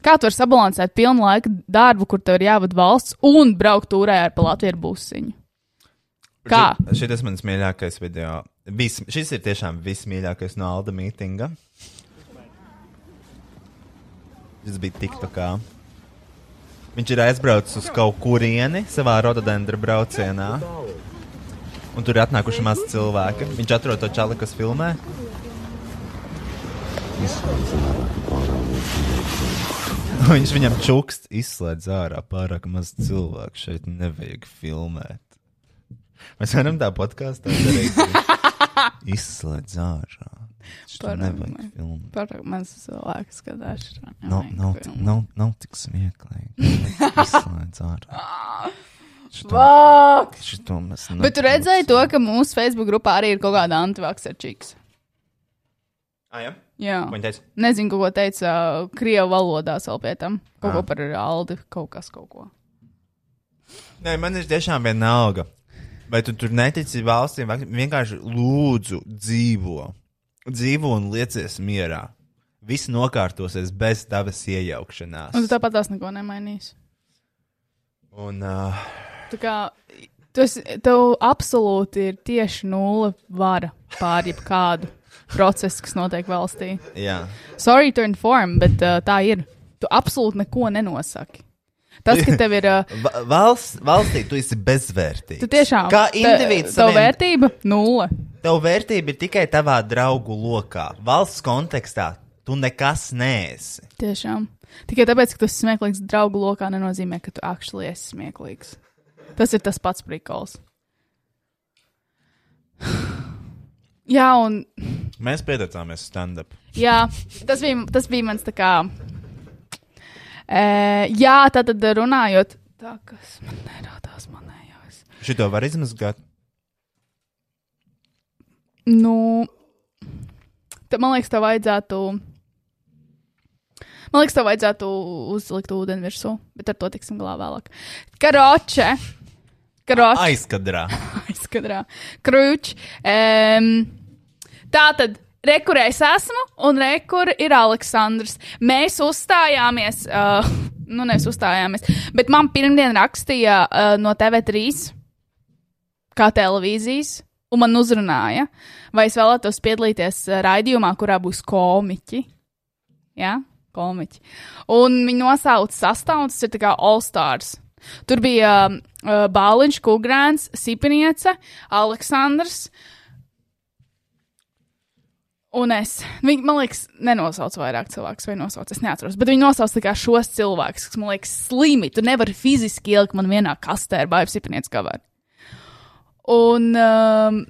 Kā tu vari sabalansēt pilnu laiku darbu, kur tev ir jāvada valsts un braukt tūrē ar pa Latviju ar busiņu? Kā? Šis ir mans mīļākais video. Vis, šis ir tiešām vismīļākais no Alda mītinga. Šis bija TikTokā. Viņš ir aizbraucis uz kaut kurieni savā rododendra braucienā. Un tur ir atnākuši maz cilvēki. Viņš atrod to čali, kas filmē. Viņš viņam čukst, izslēdz ārā pārāk maz cilvēku. Šeit nevajag filmēt. Mēs varam tā podkāstā darīt. Izslēdz ārā. Šito filmēt. Par mans cilvēks skatās. Nav, nav, nav, nav tik smieklīgi. Izslēdz ārā. Vāk! Šito mēs Bet tu redzēji to, ka mūsu Facebook grupā arī ir kaut kāda antivakserčiks. Ah, jā? Jā. Ko viņa teica? Nezinu, ko teica uh, Krievu valodā vēl pie tam. Kaut Ah. ko par Aldi, kaut kas, kaut ko. Nē, man ir tiešām vienalga. Vai tu tur netici valstīm, vienkārši lūdzu dzīvo. Dzīvo un liecies mierā. Viss nokārtosies bez tavas iejaukšanās. Un tu tāpat tās neko nemainīsi. Un, uh, Tā kā Tas tev absolūti ir tieši nulle vara pār jebkādu procesu, kas notiek valstī. Jā. Sorry to inform, bet uh, tā ir. Tu absolūti neko nenosaki. Tas, ka tev ir. Uh, Va- Valsts, valstī tu esi bezvērtīgs. tu tiešām. Kā indivīds. Tev saviem- vērtība nulle. Tev vērtība ir tikai tavā draugu lokā. Valsts kontekstā tu nekas neesi. Tiešām. Tikai tāpēc, ka tu esi smieklīgs draugu lokā, nenozīmē, ka tu actually esi smieklīgs. Tas ir tas pats prikols. Jā, un Mēs pieteicāmies stand-up. jā, tas bija, tas bija mans tā kā. E, jā, tā tad runājot. Tā, kas man nerādās manējās. Šito var izmazgāt. Nu, tad man liekas, tev vajadzētu. Man liekas, tev vajadzētu uzlikt ūdeni virsū, bet ar to tiksim galā vēlāk. Karoče. Karoče. Aizkadrā. Aizkadrā. Kruč. Um, tā tad. Rekur es esmu, un rekur ir Aleksandrs. Mēs uzstājāmies, uh, nu, nevis uzstājāmies, bet man pirmdien rakstīja uh, no TV3, kā televīzijas, un man uzrunāja, vai es vēlētos piedalīties uh, raidījumā, kurā būs komiķi. Jā, komiķi. Un viņi nosauca sastāvu, tas ir kā All Stars. Tur bija uh, Bāliņš, Kungrāns, Sipiniece, Aleksandrs. Un es, viņi, man liekas, nenosauc vairāk cilvēku, vai nosauc, es neatceros, bet viņi nosauc kā šos cilvēkus, kas man liekas slimi. Tu nevari fiziski ielikt man vienā kastē ar baigas sipinieci gabaru. Un, um,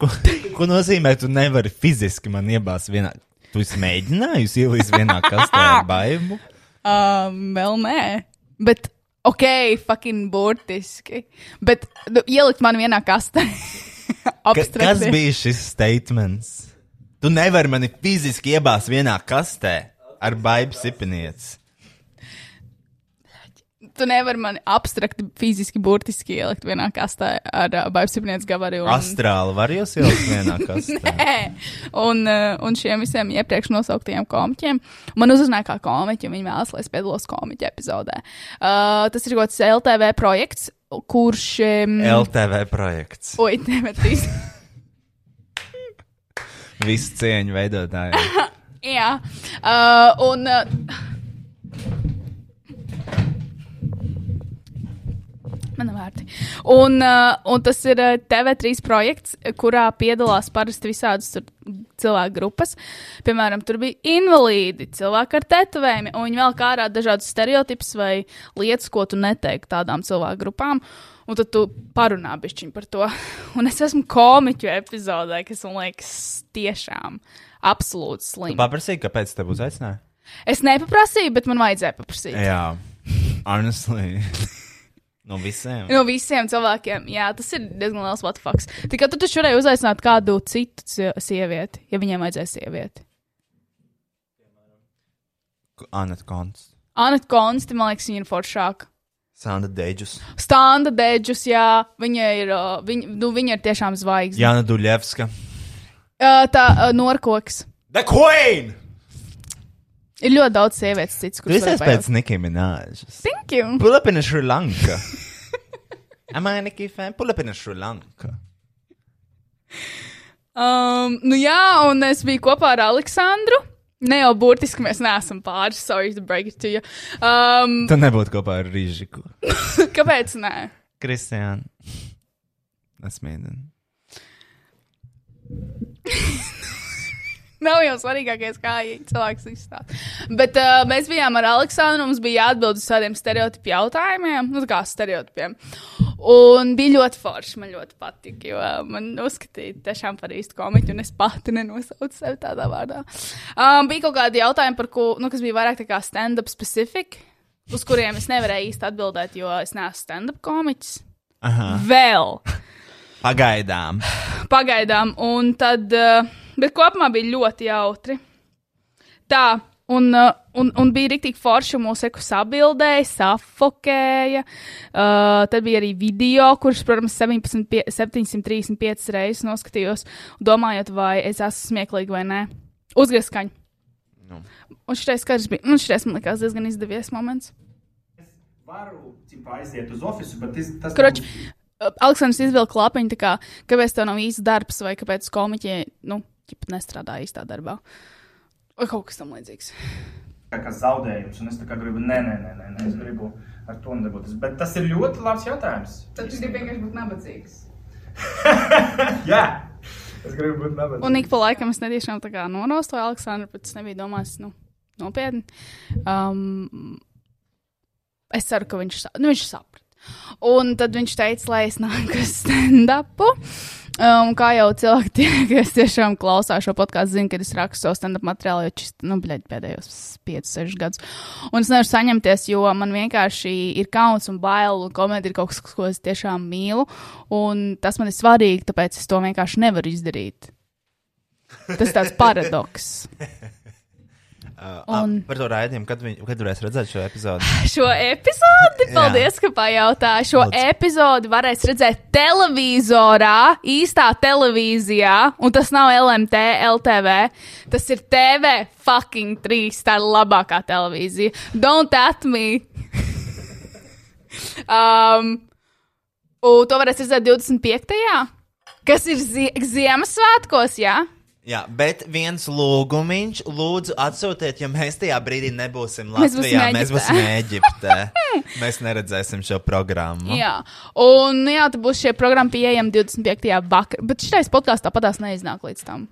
Ko, ko nozīmē, tu nevari fiziski man iebāzt vienā? Tu esi mēģinājis ielīst vienā kastē ar baimu? um, vēl nē, bet ok, fucking burtiski. Bet nu, ielikt man vienā kastē. Ka, kas bija šis statements? Tu nevari mani fiziski iebāzt vienā kastē ar baigu sipinieci. Tu nevari mani abstrakti, fiziski, burtiski ielikt vienā kastē ar uh, baigsinieku gabaru. Un... Astrāli var jūs ielikt vienā kastē? Nē, un, uh, un šiem visiem iepriekš nosauktajiem komiķiem. Man uzrunāja kā komiķi, un viņi vēlas, lai es piedalos komiķa epizodē. Uh, tas ir kaut kāds LTV projekts, kurš. Um, LTV projekts. Oi, TV3. Visu cieņu veidotāji. Jā, uh, un. Uh, Man ir vērti. Un, uh, un tas ir uh, TV3 projekts, kurā piedalās parasti visādas tur cilvēku grupas. Piemēram, tur bija invalīdi, cilvēki ar tetovējumiem, un viņi vēl kā ārā dažādus stereotipus vai lietas, ko tu neteiktu tādām cilvēku grupām. Un tad tu parunā bišķiņ par to. Un es esmu komiķu epizodē, kas man liekas tiešām absolūti Tu slimi. paprasīji, kāpēc te būs aicināja? Es nepaprasīju, bet man vajadzēja paprasīt. Jā, honestly. no visiem. No visiem cilvēkiem, jā, tas ir diezgan liels vatfaks. Tikai tu taču varēji uzaicināt kādu citu sievieti, ja viņiem vajadzēja sievieti. Anna Konts. Anna Konsti, man liekas, viņa ir foršāka. Sanda Deģus. Standa Dēģus, jā, viņa ir, uh, viņa, nu, viņa ir tiešām zvaigzne. Jāna Duļevska. Uh, tā uh, Norkoks. The Queen! Ir ļoti daudz sievietes cits, kuras var pēc Nicki Mināžas. Thank you. Pull up in Sri Lanka. Am I a Nicki fan? Pull up in Sri Lanka. Um, nu jā, un es biju kopā ar Aleksandru. Ne jau burtiski mēs neesam pāris, sorry to break it to you. Um, Tu nebūtu kopā ar Rīžiku. kāpēc nē? Kristiāna. Es mēģinu. Nav jau svarīgākais, kā cilvēks izstāsta. Bet uh, mēs bijām ar Aleksandru, mums bija jāatbild uz tādiem stereotipu jautājumiem, nu, tā kā stereotipiem. Un bija ļoti forši, man ļoti patika, jo man uzskatīja tiešām par īstu komiķu, un es pati nenosaucu sevi tādā vārdā. Um, bija kaut kādi jautājumi, par ko, nu, kas bija vairāk tā kā stand-up specific, uz kuriem es nevarēju īsti atbildēt, jo es neesmu stand-up komiķis. Aha. Vēl. Pagaidām. Pagaidām, un tad, uh, bet kopumā bija ļoti jautri. Tā, un, uh, un, un bija rīktīgi forši, mūsu eku sabildēja, safokēja. Uh, tad bija arī video, kurš, protams, 17, pie- 735 reizes noskatījos, domājot, vai es esmu smieklīga vai nē. Uzgrieskaņi. Nu. Un šis skats bija, nu, šis man likās diezgan izdevies moments. Varu tipā, aiziet uz oficiālu, bet tas, tas Kroč, Aleksandrs izvilka klapiņu, tā kā, kāpēc tev nav īsts darbs, vai kāpēc komiķi, nu, ķip nestrādā īstā darbā. Vai kaut kas tam līdzīgs. kā, kā zaudējums, un es tā kā gribu, nē, nē, nē, nē, nē es gribu ar to nedarboties. Bet tas ir ļoti labs jautājums. Tad tu gribi vienkārši būt nabadzīgs. Jā, es gribu būt nabadzīgs. Un ik pa laikam es netiešām tā kā norostoju Aleksandru, bet es nebiju domājis, nu, nopietni. Um, es ceru, ka viņš, nu, viņš saprata. Un tad viņš teica, lai es nāku uz stand-upu. Um, kā jau cilvēki, tie, kas tiešām klausās šo podkāstu, zina, ka es rakstu savu stand-up materiālu jau čist, nu, bļaļ, pēdējos 5, 6 gadus. Un es nevaru saņemties, jo man vienkārši ir kauns un bail, un komēdija ir kaut kas, ko es tiešām mīlu. Un tas man ir svarīgi, tāpēc es to vienkārši nevaru izdarīt. Tas tāds paradoks. Uh, Un-. Par to raidījumu, kad, viņ, kad varēs redzēt šo epizodi? Šo epizodi, paldies, ka pajautāji. Šo Lūdzu. epizodi varēs redzēt televizorā, īstā televīzijā, un tas nav LMT, LTV. Tas ir TV fucking 3. Tā ir labākā televīzija. Don't at me! um, un to varēs redzēt 25. Kas ir zie Ziemassvētkos, jā? Jā, bet viens lūgumiņš, lūdzu, atsūtiet, ja mēs tajā brīdī nebūsim Latvijā, mēs būsim Eģiptē. mēs neredzēsim šo programmu. Jā, un jā, tad būs šie programma pieejama 25. vakarā. Bet šis podkāsts tāpatās neiznāk līdz tam.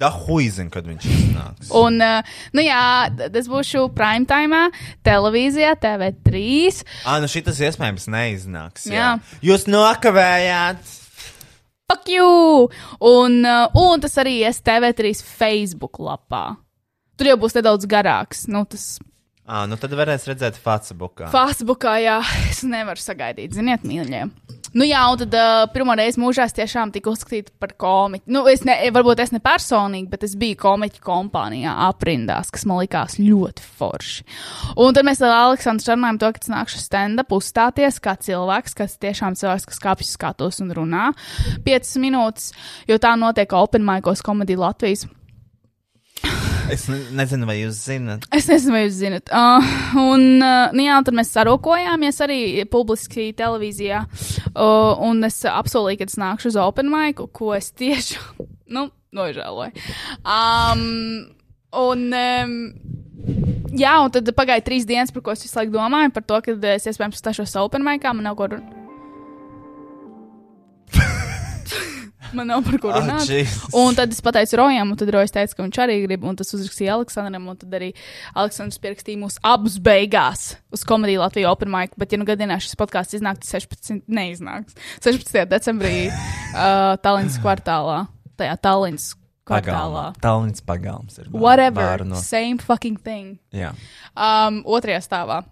Da huizin, kad viņš iznāks. Un, uh, nu jā, tad es būšu prime time, televīzijā, TV3. Ah, nu šitas iespējams neiznāks. Jā. Jā. Jūs nokavējāt. Fuck you! Un, uh, un tas arī ir TV3 Facebook lapā. Tur jau būs nedaudz garāks. Nu, tas Ah, nu tad varēs redzēt Facebookā. Facebookā, jā, es nevaru sagaidīt, ziniet, mīļie. Nu jā, un tad uh, pirmo reizi mūžā es tiešām tiku uzskatīta par komiķu. Nu, es ne, varbūt es ne personīgi, bet es biju komiķu kompānijā aprindās, kas man likās ļoti forši. Un tad mēs ar Aleksandru runājam to, ka es nākšu stand-up uzstāties kā cilvēks, kas tiešām cilvēks, kas kāpjas skatos un runā 5 minūtes, jo tā notiek Open Micos komēdija Latvijas. Es ne, nezinu, vai jūs zinat. Es nezinu, vai jūs zinat. Uh, un, uh, nu jā, tad mēs sarokojāmies arī publiski televīzijā. Uh, un es apsolīju, ka es nākšu uz Open Mic, ko es tieši, nu, nožēloju. Um, un, um, jā, un tad pagāja trīs dienas, par ko es visu laiku domāju, par to, ka es iespējams stāšos Open Micā, man nav ko runāt. Man nav par ko Ah, runāt. Jesus. un tad es pateicu Rojam, un tad Rojas teica, ka viņš arī grib, un tas uzrakstīja Aleksandram, un tad arī Aleksandrs pierakstīja mūsu abus beigās uz komēdiju Latviju Open Mic. Bet, ja nu gadījumā šis podkāsts iznāks 16, neiznāks 16. decembrī uh, Tallinas kvartālā, tajā Tallinas kvartālā. Tallinas pagalms ir. Whatever, no- same fucking thing. Jā, Um, otrajā stāvā.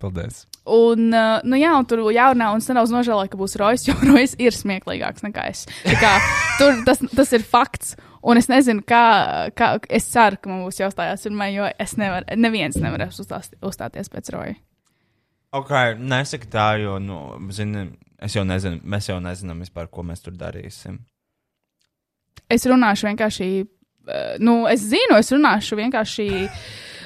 Paldies. Un, uh, nu jā, un tur jārunā, un es nedaudz nožēloju, ka būs Rojas, jo Rojas ir smieklīgāks nekā es. Tā Kā, tur tas, tas ir fakts, un es nezinu, kā, kā es ceru, ka man būs jāuzstājās pirmā, jo es nevaru, neviens nevarēs uzstās, uzstāties pēc Roja. Ok, nesaka tā, jo, nu, zini, es jau nezinu, mēs jau nezinām vispār, ko mēs tur darīsim. Es runāšu vienkārši, uh, nu, es zinu, es runāšu vienkārši.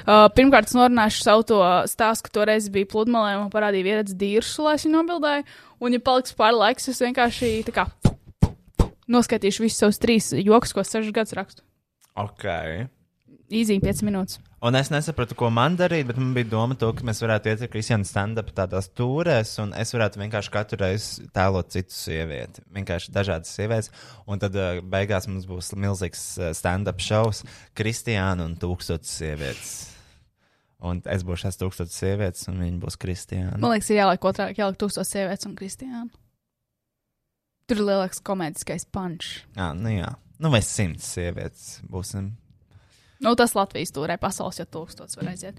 Uh, pirmkārt, es norunāšu savu to stāstu, ka toreiz bija pludmalē, un parādīja vietas dīršu, lai es viņu nobildēju. Un, ja paliks pāri laiks, es vienkārši tā kā noskaitīšu visus savus trīs joks, ko sešus gadus rakstu. Ok. Īzīgi 5 minūtes. Un es nesapratu, ko man darīt, bet man bija doma, to, ka mēs varētu iet ar Kristiānu stand-up tādās tūrēs, un es varētu vienkārši katru reizi tēlot citu sievieti. Vienkārši dažādas sievietes, un tad uh, beigās mums būs milzīgs uh, stand-up šovs, Kristiāna un tūkstotis sievietes. Un es būšu šās tūkstotis sievietes, un viņi būs Kristiāna. Man liekas, ir jāliek otrā, jāliek tūkstos sievietes un kristiāna. Tur ir lielāks komēdiskais punch. Jā, nu jā. Nu, vai simts sievietes būsim. Nu, tas Latvijas tūrē pasaules jau tūkstots var aiziet.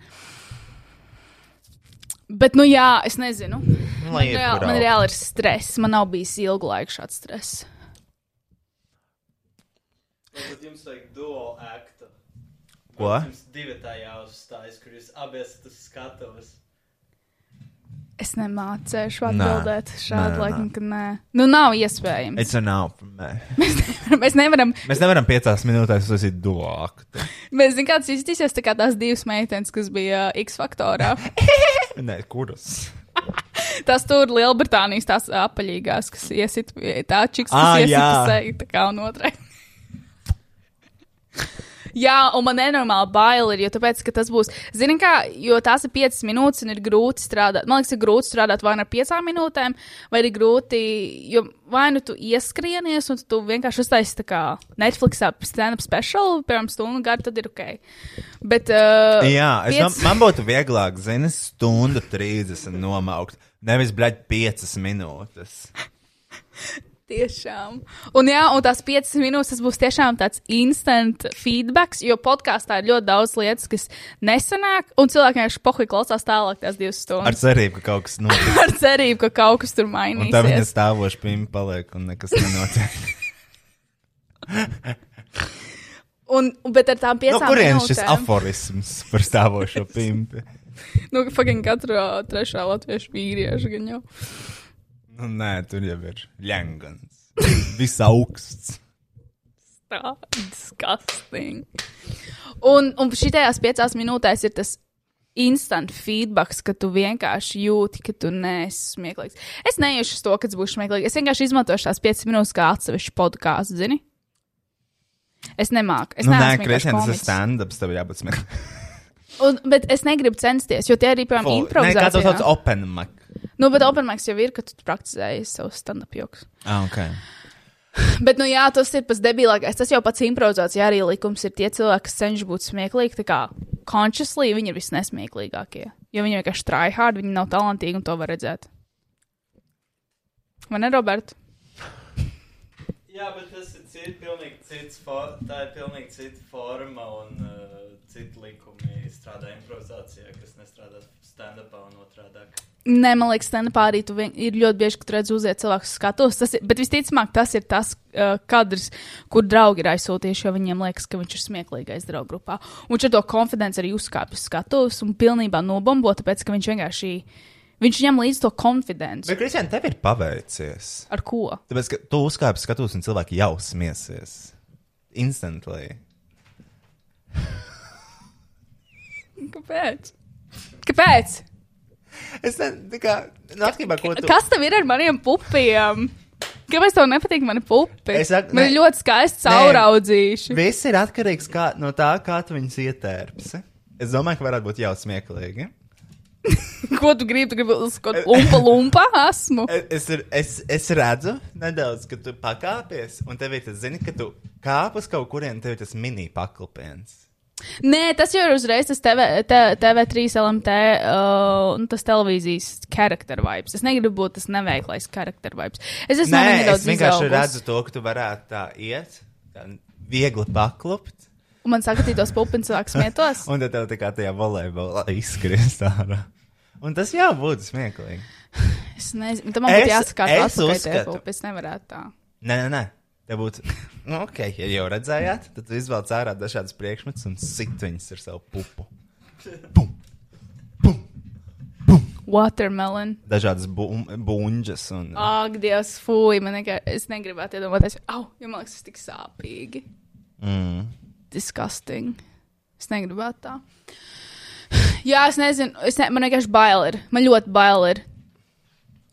Bet, nu jā, es nezinu. Nu, man, reāli, man reāli ir stress. Man nav bijis ilgu laiku šāds stress. Tad jums vajag duo aktu. Ko? Jums divi tā jāuzstājas, kur jūs abi esat uz skatuves. Es nemācēšu Nē. atbildēt šādu Nē, laiku, ka nē. Nu, nav iespējams. It's a now for me. Mēs nevaram. Mēs nevaram piecās minūtēs uzsākt duāktu. Mēs zinām, kāds izskatīsies tā kā tās divas meitenes, kas bija uh, X faktorā. Nē, kuras? Tas tur Lielbritānijas tās apaļīgās, kas iesit tā čiks, kas Ā, iesit jā. seju, tā kā un otrai. Jā, un man nenormāli bail ir, jo tāpēc, ka tas būs, zini kā, jo tās ir piecas minūtes un ir grūti strādāt. Man liekas, ir grūti strādāt vai nu ar piecām minūtēm, vai ir grūti, jo vai nu tu ieskrienies un tu vienkārši uztaisi tā kā Netflixā stand-up special, piemēram, stundu garu, tad ir ok. Bet, uh, Jā, piec- dom, man būtu vieglāk, zini, stundu 30 nomaukt. Nevis, bļaļ, 5 minūtes. Tiešām. Un, jā, un tās piecas minūtes tas būs tiešām tāds instant feedback, jo podkāstā ir ļoti daudz lietas, kas nesanāk, un cilvēkiem vienkārši pohuļ klausās tālāk tās divas Ar stundas. cerību, ka kaut kas notiks. Ar cerību, ka kaut kas tur Un tā viņa mainīsies. stāvoša pimpa paliek un nekas nenotiek. Un, bet ar tām no piecām kurienes šis aforisms par stāvošo pimpi? nu, fucking katra trešā latviešu vīrieša gan jau. Nu, nē, tur jau ir ļengans. Viss augsts. Disgusting. Un, un šitajās piecās minūtēs ir tas instant feedback, ka tu vienkārši jūti, ka tu neesi smieklīgs. Es neiešu uz to, ka tas būs smieklīgi. Es vienkārši izmantošu tās piecas minūtes kā atsevišķu podkāstu, zini? Es nemāku. Es nu, nē, Kristian, tas ir stand-ups, tev jābūt smieklīgam. Un, bet es negribu censties, jo tie arī, piemēram, Nē, kā to improvizācijā. sauc open mic. Nu, bet open mics jau ir, ka tu praktizēji savu stand-up joks. Ah, ok. Bet, nu, jā, tas ir pats debilākais. Tas jau pats improvizācijā arī likums ir tie cilvēki, kas cenšas būt smieklīgi. Tā kā consciously viņi ir visnesmieklīgākie. Jo viņi vienkārši try hard, viņi nav talantīgi un to var redzēt. Vai ne, Roberta? Jā, bet tas ir cits, pilnīgi cits, for, tā ir pilnīgi cita forma un uh, citi likumi strādā improvizācijā, kas nestrādā stand-upā un otrādāk. Nē, man liekas, stand-upā arī vien, ir ļoti bieži, ka tu redz uziet cilvēku skatos. Tas ir, bet visticamāk, tas ir tas uh, kadrs, kur draugi ir aizsūtījuši, jo viņiem liekas, ka viņš ir smieklīgais draugu grupā. Un viņš ar to konfidenci arī uzkāpj uz skatuves un pilnībā nobombo, tāpēc, ka viņš vienkārši, viņš ņem līdzi to konfidenci. Bet, Kristian, tev ir paveicies. Ar ko? Tāpēc, ka tu uzkāpi skatus un cilvēki jau smiesies. Instantly. Kāpēc? Kāpēc? Es nezinu, kā, nu, atkarībā, ko tu. Kas tev ir ar maniem pupiem? Kāpēc tev nepatīk mani pupi? Es saku, Man ne. ļoti skaisti Nē. cauraudzīši. Viss ir atkarīgs kā, no tā, kā tu viņus ietērpsi. Es domāju, ka varētu būt jau smieklīgi. Ko tu gribi? Tu gribi uz kaut kādu lumpa, lumpa esmu. Es, es, es, es redzu nedaudz, ka tu pakāpies, un tev ir tas, zini, ka tu kāp uz kaut kurien, tev ir tas mini paklupiens. Nē, tas jau ir uzreiz tas TV, te, TV3 LMT, uh, tas televīzijas charakter vibes. Es negribu būt tas neveiklais charakter vibes. Es Nē, es vienkārši izaugus. redzu to, ka tu varētu tā iet, tā viegli paklupt, Un man saka, ka tos pupiņus sāk smietos. un tad tev tā kā tajā volejbolā izskriest ārā. Un tas jau būtu smieklīgi. Es nezinu, tam man būtu uzskatu- ir. Es nevarētu tā. Nē, nē, nē. Te būtu, nu, ok, ja jau redzējāt, tad izvēlaties ārā dažādas priekšmetus un sit viņus ar savu pupu. Watermelon. Dažādas bu buļģas un. Ak, Dievs, fuj, man nekā, es negribētu iedomāties, au, jo man liekas, tas tik sāpīgi. Mm. Disgusting. Es negribētu tā. Jā, es nezinu, es ne, man vienkārši bail ir. Man ļoti bail ir.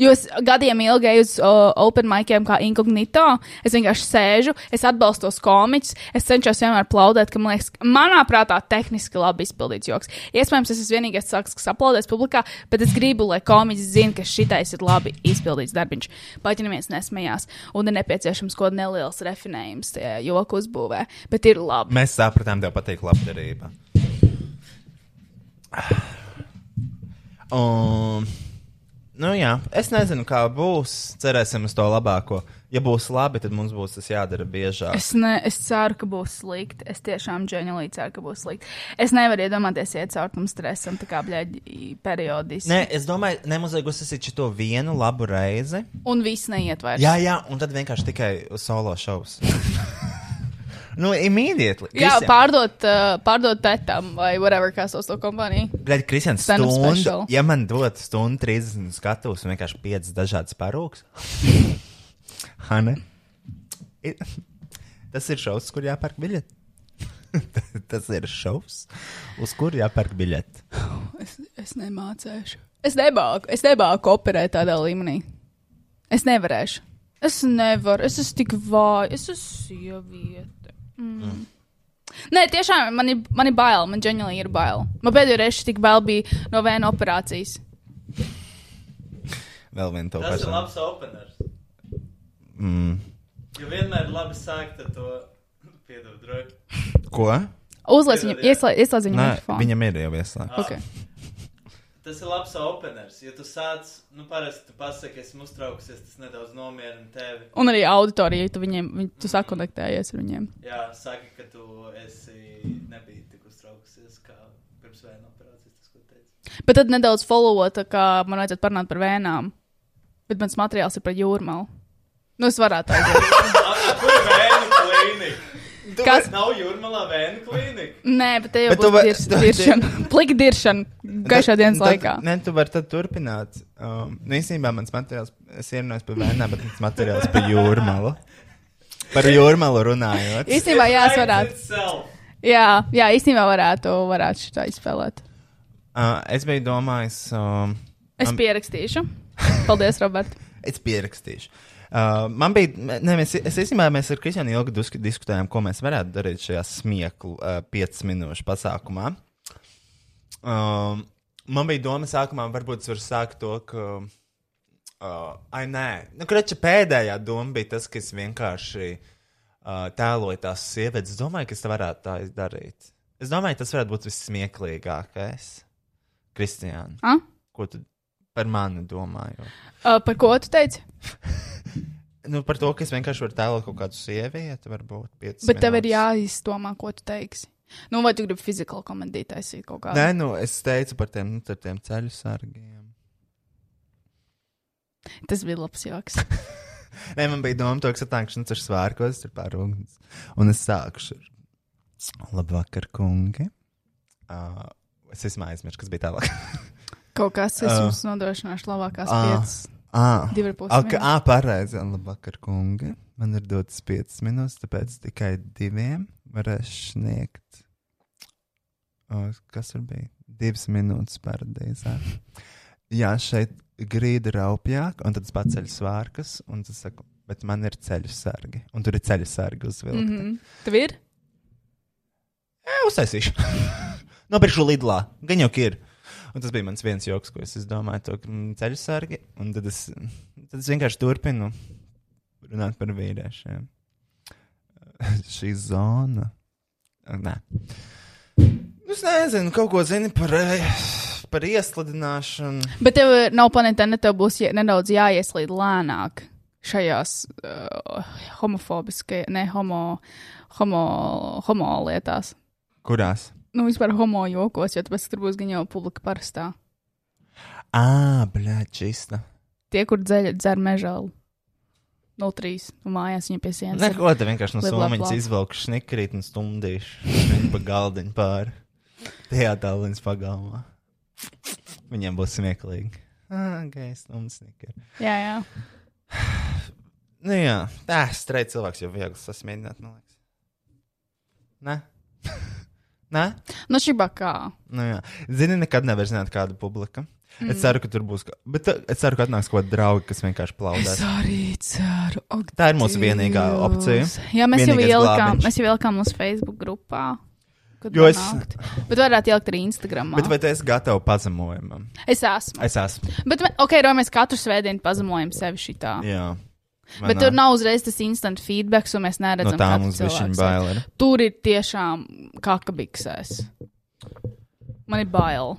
Jo es gadiem ilgi eju uz uh, open miciem kā inkognito. Es vienkārši sēžu, es atbalstu tos komiķus, es cenšos vienmēr plaudēt, ka man liekas, ka manā prātā tehniski labi izpildīts joks. Iespējams, es esmu vienīgais cilvēks, kas aplaudēs publikā, bet es gribu, lai komiķis zina, ka šitais ir labi izpildīts darbiņš. Pat ja neviens nesmējās, un ir nepieciešams kaut kāds neliels refinējums tajā joku uzbūvē, bet ir labi. Mēs sapratām, tev patīk labdarība. Um, nu jā, es nezinu, kā būs. Cerēsim uz to labāko. Ja būs labi, tad mums būs tas jādara biežāk. Es, ne, es ceru, ka būs slikti. Es tiešām ģeniāli ceru, ka būs slikti. Es nevaru iedomāties, iet caur tam stresam, tā kā bļaigi periodiski. Nē, es domāju, nemazliet uzsākt šo vienu labu reizi. Un viss neiet vairs. Jā, jā, un tad vienkārši tikai solo šovs. nu, immediately. Jā, pārdot, uh, pārdot tetam vai whatever, kā sauc to kompāniju. Kristians, Stand-up stundu, ja man dod stundu 30 skatus un vienkārši 5 dažādas parūks. Hanne, i- tas ir šovs, kur jāpērk biļeti. tas ir šovs, uz kuru jāpērk biļeti. Es, es nemācēšu. Es nemāku, es nemāku operēt tādā līmenī. Es nevarēšu. Es nevaru, es esmu tik vāja, es esmu sieviete. Mm. Nē, tiešām man ir, man ir bail, man ģeniāli ir bail. Man pēdējo reizi tik bail bija no vēna operācijas. Vēl viena to Tas ir labs openers. Mm. Jo vienmēr ir labi sākt ar to piedod droši. Ko? Uzliec viņam, ieslēdz viņam Nē, viņam ir jau ieslēgts. Ok. Tas ir labs openers. Ja tu sāc, nu, parasti tu pasaki, esmu uztraukusies, tas nedaudz nomierina tevi. Un arī auditorija, tu viņiem, viņ, tu sakonektējies ar viņiem. Jā, saki, ka tu esi nebija tik uztraukusies kā pirms vēna operācijas, tas, ko teici. Bet tad nedaudz followot, tā kā man vajadzētu parunāt par vēnām. Bet mans materiāls ir par jūrmālu. Nu, es varētu vēna klīnika? Kas? Nav jūrmalā vēna klīnika? Nē, bet te jau Bet būs tu- diršana. Plika diršana gaišā dienas Tad- laikā. Nē, tu vari tad turpināt. Um, nu, īstenībā mans materiāls, es ierunāju par vēnām, bet mans materiāls par jūrmalu. Par jūrmalu runājot. Īstenībā, jā, es varētu. Jā, jā īstenībā varētu, varētu šitā izspēlēt. Uh, es biju domājis. Um, Es pierakstīšu. Paldies, Robert. Es pierakstīšu. Uh, man bija, ne, mēs, es īstenībā mēs ar Kristiānu ilgi diskutējām, ko mēs varētu darīt šajā smieklu uh, 5 minūšu pasākumā. Um, man bija doma sākumā, varbūt es varu sākt to, ka. Uh, ai, nē, nu, kreča pēdējā doma bija tas, ka es vienkārši uh, tēloju tās sievietes. Es domāju, ka es varētu tā izdarīt. Es domāju, tas varētu būt vissmieklīgākais. Kristiāna, ko tu par mani domāji? Uh, par ko tu teici? Nu, par to, ka es vienkārši varu tēlot kaut kādu sievieti, varbūt 5 Bet tev ir jāizdomā, ko tu teiksi. Nu, vai tu gribi fizikālu komēdiju taisīt kaut kādu? Nē, nu, es teicu par tiem, nu, tiem ceļu sargiem. Tas bija labs joks. Nē, man bija doma, to, ka satākšanas ar svārkos tur pār ugns. Un es sākušu ar labvakar, kungi. Uh, es esmu aizmirsis, kas bija tālāk. Kaut kas, es Ah. jums nodrošināšu labākās Ah, piecas. ah, ah, pareizi. Labvakar, kungi. Man ir dotas 5 minūtes, tāpēc tikai diviem varēšu sniegt. O, kas tur bija? Divas minūtes paradīzē. Jā, šeit grīda raupjāk, un tad es paceļu svārkus, un tas saku, bet man ir ceļu sargi. Un tur ir ceļu sargi uzvilkti. Mm. -hmm. Tev ir? Jā, uztaisīšu. Nopirkšu lidlā. Gan jau ir. Un tas bija mans viens joks, ko es domāju, to mm, ceļu sargi. Un tad es, tad es vienkārši turpinu runāt par vīriešiem. Šī zona. Nē. Es nezinu, kaut ko zini par, eh, par ieslidināšanu. Bet tev nav panēta, tev būs jā, nedaudz jāieslīd lēnāk šajās uh, homofobiskajās, ne homo, homo, homo lietās. Kurās? Nu, vispār homo jokos, jo tāpēc tur būs gan jau publika parastā. Ā, blēd, čista. Tie, kur dzeļ, dzer mežālu. 03. un mājās viņa pie sienas. Neko, te vienkārši no somiņas izvelku šnikrīt un stundīšu viņu pa galdiņu pāri. Tajā tālrunis pagalmā. Viņiem būs smieklīgi. Ah, ok, stundas snikri. Jā, jā. Nu jā, tā, streit cilvēks jau viegli sasmiedināt, man liekas. Nē? Nē? Nu, šī bakā. Nu jā. Zini, nekad nevar zināt, kāda publika. Mm. Es ceru, ka tur būs. Bet uh, es ceru, ka atnāks kaut kādi draugi, kas vienkārši plaudēs. Es arī ceru. Ak, Tā ir mūsu vienīgā opcija. Jā, mēs jau Vienīgais ielikām, glābiņš. mēs jau ielikām mūsu Facebook grupā. Jo es- nākt. Bet varētu ielikt arī Instagram. Bet vai tu esi gatavs pazemojumam? Es esmu. Es esmu. Bet, ok, Ro, mēs katru svētdienu pazemojam sevi šitā. Jā. Vai Bet tur nav uzreiz tas instant feedback, un mēs neredzam, No tā mums bišķiņ cilvēku bail sevi. ir. Tur ir tiešām kakabiksēs. Man ir bail.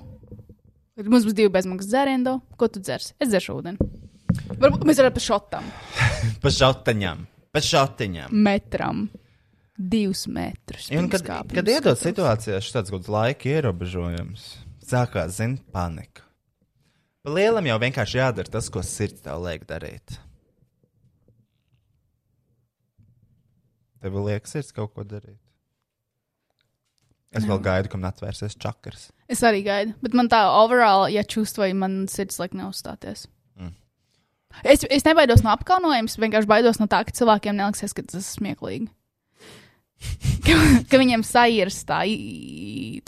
Mums būs divi bezmaksas dzērieni, ko tu dzersi? Es dzeršu ūdeni. Varbūt mēs varam pa šotam, Pa šautaņām. Pa šautaņām. metram, divus metrus. Un kad, kad iedod situācijā šāds kaut kāds laika ierobežojums, sākās, zina, panika. Pa lielam jau vienkārši jādara tas, ko sirds tev liek darīt. Tev liekas, sirds kaut ko darīt. Es vēl gaidu, kam atvērsies čakars. Es arī gaidu, bet man tā overall, ja čustvoji, man sirds liek neuzstāties. Mm. Es, es nebaidos no apkaunojuma, vienkārši baidos no tā, ka cilvēkiem neliksies, ka tas ir smieklīgi. ka, ka viņam saīrs tā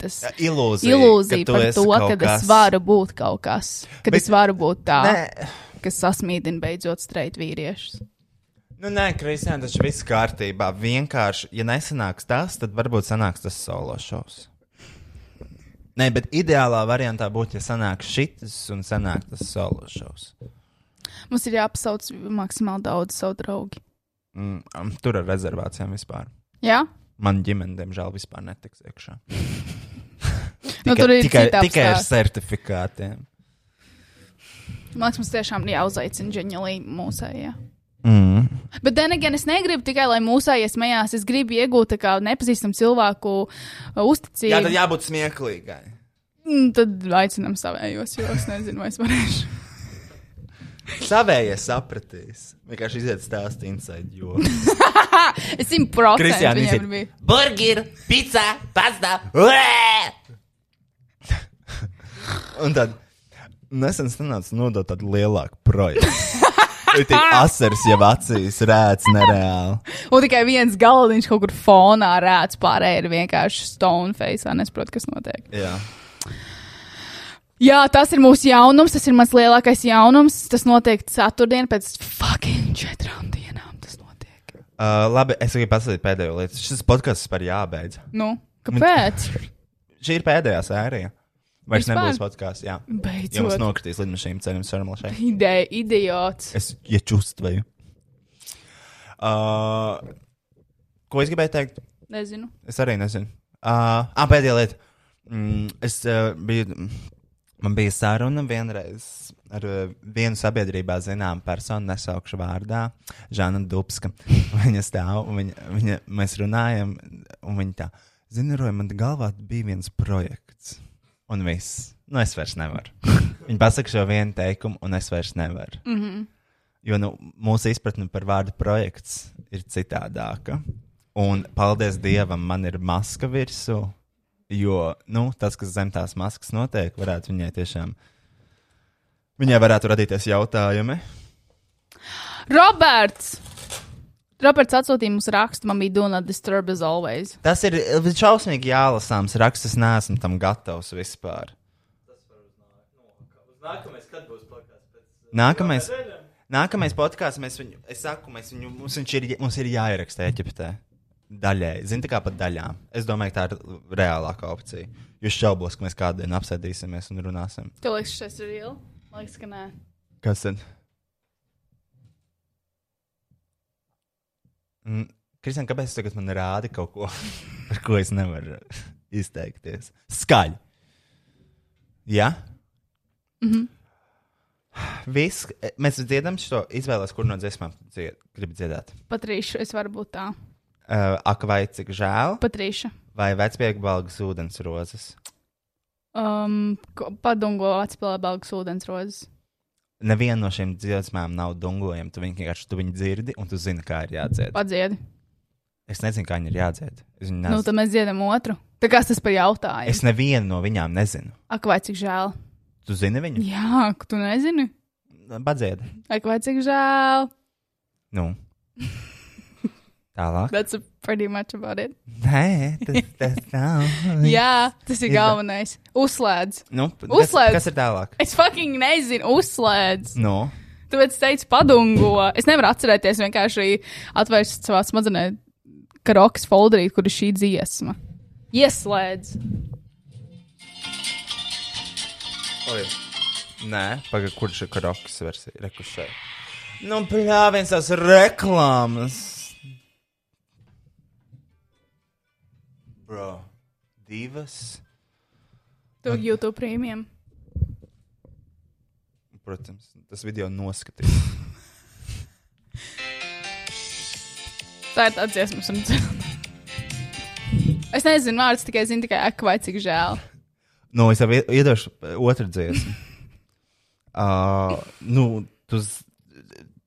tas ilūzija, ilūzija ka tu par to, ka kas. es varu būt kaut kas, ka es varu būt tā, Nē. kas sasmīdina beidzot streit vīriešus. Nu, nē, Kristiāna, tas viss kārtībā. Vienkārši, ja nesanāks tas, tad varbūt sanāks tas solo šovs. Nē, bet ideālā variantā būtu, ja sanāks šis un sanāk tas solo šovs. Mums ir jāpasauc maksimāli daudz savu draugu. Mm, um, tur ar rezervācijām vispār. Jā? Man ģimene, diemžēl, vispār netiks iekšā. Nu, tur ir tikai, tikai ar certifikātiem. Man liekas, mums tiešām jāuzaicina ģeņģelī mūsējā. Mm. Bet, then again, es negribu tikai, lai mūsējie smējās. Es gribu iegūt kā nepazīstamu cilvēku uh, uzticību. Jā, tad jābūt smieklīgai. Mm, Tad aicinām savējos, jo es nezinu, vai es varēšu. Savējie sapratīs. Vienkārši iziet stāstīt inside joku. es simt procentu viņiem iziet. ir bijis. Burger, pizza, pasta. Un tad nesen sanāca nodot tādu lielāku projektu. Ir tik asars jau acīs, rēts nereāli. Un tikai viens galdiņš kaut kur fonā rēts, pārējie ir vienkārši stone face. Nesaprotu, kas notiek. Jā. Jā, tas ir mūsu jaunums, tas ir mans lielākais jaunums. Tas notiek ceturtdien pēc fucking četrām dienām. Tas notiek. Uh, labi, es gribu pasakīt pēdējo lietu. Šis podkāsts par jābeidz. Nu, kāpēc? Šī ir pēdējā sērija. Vairs Vispār? nebūs podkāsts. Jā, Beidzot. Ja mums nokritīs lidmašīna ceļam sarmā šeit. Ideja, idiots. Es iečustvēju. Uh, ko es gribēju teikt? Nezinu. Es arī nezinu. Uh, ah, pēdējā lieta. Mm, es uh, biju. Man bija saruna vienreiz ar uh, vienu sabiedrībā zināmu personu, nesaukšu vārdā, Žana Dubska. Viņa stāv, un viņa, viņa, mēs runājam, un viņa tā, zini, Roja, man galvā bija viens projekts, un viss. Nu, es vairs nevaru. viņa pasaka šo vienu teikumu, un es vairs nevaru. Mhm. Jo nu, mūsu izpratne par vārdu projekts ir citādāka. Un, paldies Dievam, man ir maska virsū. Jo nu, tas, kas zem tās maskas notiek, varētu viņai tiešām. Viņai varētu radīties jautājumi. Roberts! Roberts atsūtīja mums rakstu, man bija do not disturb as always. Tas ir šausmīgi jālasāms raksts. Es neesmu tam gatavs vispār. Nākamais, kad būs podkāsts? Nākamais, nākamais podkāsts, mēs viņu, es saku, mēs viņu, mums, ir, mums ir jāieraksta Eģiptē. Daļai, zini, tā kā pa daļām. Es domāju, tā ir reālākā opcija. Jūs šaubos, ka mēs kādu dienu apsēdīsimies un runāsim. Tev liekas, šis ir real? Man liekas, ka nē. Kas tad? Mm, Kristian, kāpēc tu tagad man rādi kaut ko, par ko es nevaru izteikties? Skaļi. Jā? Mhm. Viss, mēs dziedam šo izvēles, kur no dziesmām dzied, grib dziedāt. Patrīša, es varu būt tā. Uh, ak, vai cik žēl? Patrīša. Vai vecpieku balgas ūdens rozes? Um, padungo atspēlē balgas ūdens rozes. Neviena no šīm dziesmām nav dungojama. Tu vienkārši tu viņu dzirdi, un tu zini, kā ir jādzied. Padziedi. Es nezinu, kā viņi ir jādzied. Viņu Nu, tad mēs dziedam otru. Tā kā tas par jautājumu. es nevienu no viņām nezinu. Ak, vai cik žēl? Tu zini viņu? Jā, tu nezini. Padzied. Ak, vai cik žēl? Nu. Tālāk. That's pretty much about it. Nē, tas, tas nav. Jā, tas ir Ir- galvenais. Uzslēdz. Nu, kas- Uzslēdz. kas ir tālāk? Es fucking nezinu, uzslēdz. Nu. Tāpēc es teicu, padungo. Es nevaru atcerēties vienkārši atvērst savā smadzenē karokas folderī, kur ir šī dziesma. Ieslēdz. Oi. Nē, pagaidi, kurš ir karokas versija? Rekušē. Nu, pļāviens tās reklāmas. Bro, divas. To YouTube prēmijam. Protams, tas video noskatījās. Tā ir tā dziesma, kas man dzird. Es nezinu, vārds tikai zinu, tikai ak, vai cik žēl. Nu, es ie- iedošu otru dziesmu. uh, nu, tu,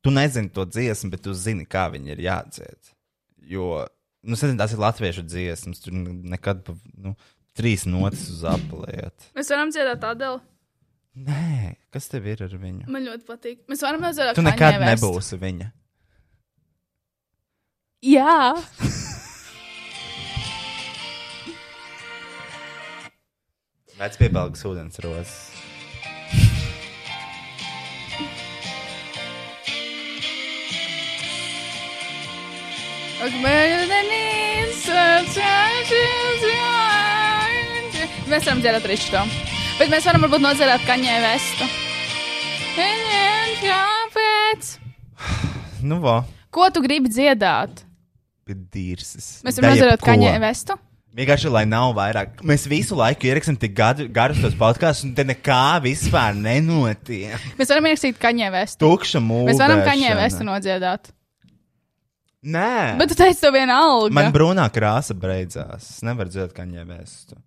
tu nezini to dziesmu, bet tu zini, kā viņi ir jādzied. Jo, nu, sezin, tās ir latviešu dziesmas. Tur nekad pa, nu, trīs notis uz apliet. Mēs varam dziedāt Adelu. Nē, kas tev ir ar viņu? Man ļoti patīk. Mēs varam dzirdēt, ka tu nekad nevērst. nebūsi viņa. Jā. Vec piebalgs ūdens rozes. Mēs varam dzirdēt šo. Bet mēs varam varbūt nodzirdēt kaņē vestu. Kāpēc? Nu, vā. Ko tu gribi dziedāt? Pidīrsis. Mēs varam nodzirdēt kaņē vestu. Vienkārši, lai nav vairāk. Mēs visu laiku ierakstām tik gadu, garus tos podkāstus, un te nekā vispār nenotiek. Mēs varam ierakstīt kaņē vestu. Tukša mūža. Mēs varam kaņē vestu nodziedāt. Nē, Bet tu teici, tev viena alga. man brūnā krāsa beidzās. Es nevaru dzirdēt kaņē vēstu.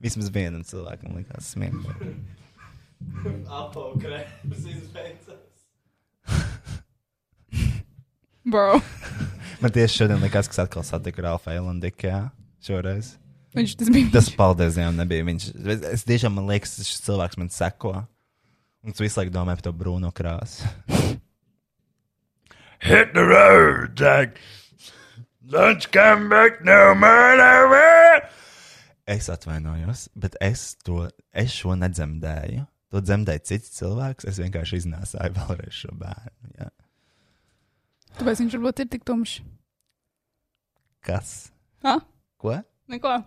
Vismaz vienam cilvēkam likās smieklīgi. Apaukreps izbeidzās. Bro. Man tieši šodien likās, ka es atkal satiku Ralfu Eilandiku, jā, šoreiz. Viņš tas bija. Tas paldies Dievam nebija. Viņš, es, es tiešām man liekas, šis cilvēks man seko. Un tu visu laiku domā par to brūno krāsu. Hit the road, Jack. Don't come back no more. Es atvainojos, bet es to es šo nedzemdēju. To dzemdēja cits cilvēks. Es vienkārši iznēsāju vēlreiz šo bērnu. Jā. Tāpēc viņš varbūt ir tik tumšs. Kas? Ha? Ko? Neko.